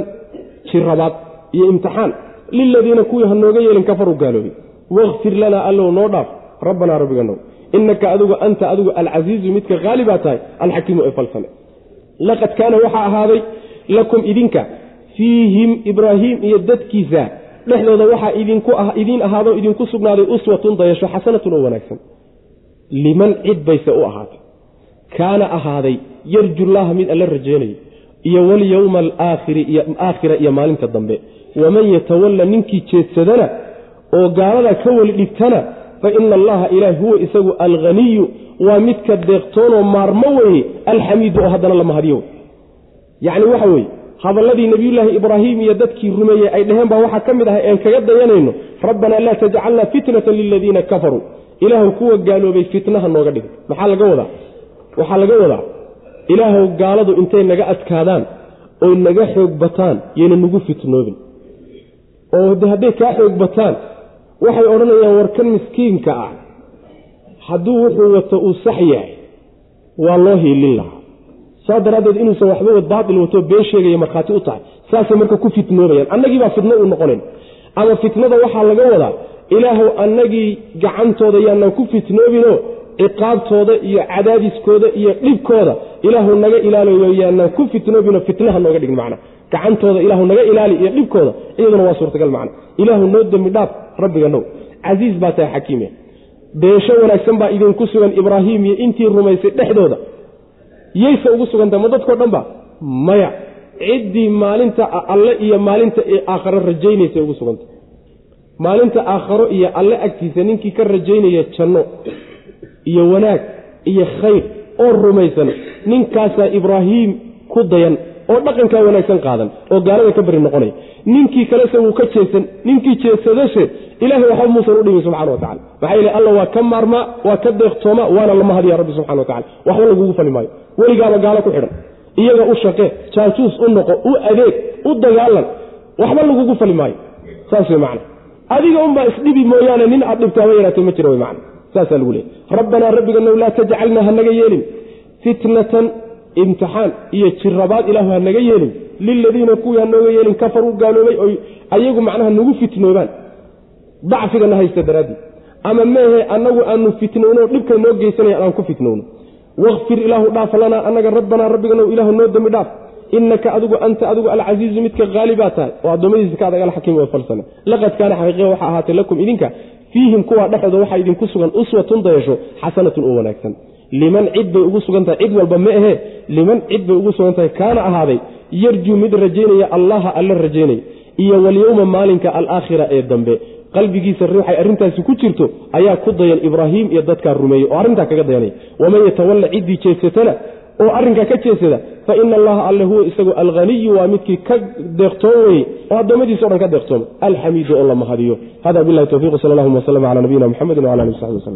jirabaad iyo imtixaan liladiina kuwii hanooga yeelin kafaruu gaaloobay wakfir lanaa allow noo dhaaf. Rabbanaa rabbiganow inaka adigu anta adigu alcasiizu midka haalibaa tahay alxakiimu ee falsane laqad kaana waxaa ahaaday lakum idinka fiihim ibraahiim iyo dadkiisa dhexdooda waxaa idiin ahaado idinku sugnaaday uswatun dayasho xasanatun oo wanaagsan. Liman cid bayse u ahaatay. Kaana ahaaday yarjullaaha mid alla rajeynayo iyo walyowma alaakhira iyo maalinta dambe. Waman yatawalla ninkii jeedsadana oo gaalada ka weli dhigtana fa ina allaha ilaah huwa isagu alghaniyu waa midka deeqtoonoo maarmo weye alxamiidu oo haddana la mahadiyo. Yacni waxa weeye hadalladii nebiyullaahi ibraahim iyo dadkii rumeeyey ay dhaheen baa waxaa ka mid ahay een kaga dayanayno rabbanaa laa tajcalna fitnatan liladiina kafaruu. Ilaahu kuwa gaaloobay fitnaha nooga dhigay. Maxaa laga wadaa? Waxaa laga wadaa ilaahuw gaaladu intay naga adkaadaan oy naga xoog bataan yayna nagu fitnoobin. Oo hadday kaa xoog bataan waxay odhanayaan warkan miskiinka ah hadduu wuxuu wato uu sax yahay waa loo hiilin lahaa saa daraaddeed inuusan waxba baatil wato been sheegaya markhaati u tahay. Saasay marka ku fitnoobayaan. Annagii baa fitno u noqonayn ama fitnada waxaa laga wadaa ilaahuw annagii gacantooda yaanaan ku fitnoobinoo ciqaabtooda iyo cadaadiskooda iyo dhibkooda ilaahu naga ilaalayo yaanaan ku fitnoobinoo fitnaha nooga dhigin macna. Gacantooda ilaahu naga ilaali iyo dhibkooda iyaduna waa suurtagal macna. Ilaahu noo dembi dhaaf rabbiga now casiis baa tahay xakiime beesho wanaagsan baa idinku sugan ibraahim iyo intii rumaysay dhexdooda yayse ugu sugantahay ma dadkao dhan ba maya. Ciddii maalinta alle iyo maalinta aakharo rajaynaysay ugu sugantah maalinta aakharo iyo alle agtiisa ninkii ka rajaynaya janno iyo wanaag iyo khayr oo rumaysan ninkaasaa ibraahiim ku dayan oo dhaqankaa wanaagsan qaadan oo gaalada ka bari noqonaya ninkii kalese wuu ka jeesan ninkii jeesadashe ilahay waxba muusan udhimin subxana wa tacala maxaa yeele alla waa ka maarmaa waa ka deeqtooma waana la mahadiya rabbi subxana wa tacala waxba lagugu fali maayo. Weligaaba gaalo ku xidhan. Iyaga u shaqee jaajuus u noqo u adeeg u dagaalan waxba lagugu fali maayo. Saas wey macna. Adiga unbaa isdhibi mooyaane nin aad dhibtaaba yaraatee ma jira wey macna. Saasaa lagu leeyay rabbanaa rabbiganow laa tajcalna hanaga yeelin. Fitnatan imtixaan iyo jirabaad ilaahu hanaga yeelin liladiina kuwii hanooga yeelin kafaruu gaaloobay oy ayagu macnaha nagu fitnoobaan dacfigana haysta daraadii ama meehe annagu aanu fitnowno dhibkay noo geysanaya aan ku fitnowno wakfir ilaahu dhaaf lanaa annaga rabbanaa rabbiganow ilaahu noo dembi dhaaf. Inaka adigu anta adigu alcasiizu midka haalibaa tahay. Oo addoommadiisa ka adag alxakiim oo falsane laqad kaana xaqiiqiya waxaa ahaatay lakum idinka. Fiihim kuwaa dhexdooda waxaa idinku sugan uswatun dayasho xasanatun oo wanaagsan liman cid bay ugu sugan tahay cid walba ma ahee liman cid bay ugu sugan tahay kaana ahaaday yarjuu mid rajaynaya allaha alla rajaynaya iyo walyowma maalinka alaakhira ee dambe. Qalbigiisa ruuxay arrintaasi ku jirto ayaa ku dayan ibraahim iyo dadkaa rumeeyey oo arrintaa kaga dayanaya waman yatawalla ciddii jeedsatana oo arrinkaa ka jeedsada fa ina allaha alle huwa isagu alghaniyu waa midkii ka deeqtoon weye oo addoommadiisa o dhan ka deeqtooma alxamiidu oo la mahadiyo. Hada bilahi towfiq sal allahuma waslm cala nabiyina mxamedi wala ali w saxbi waslm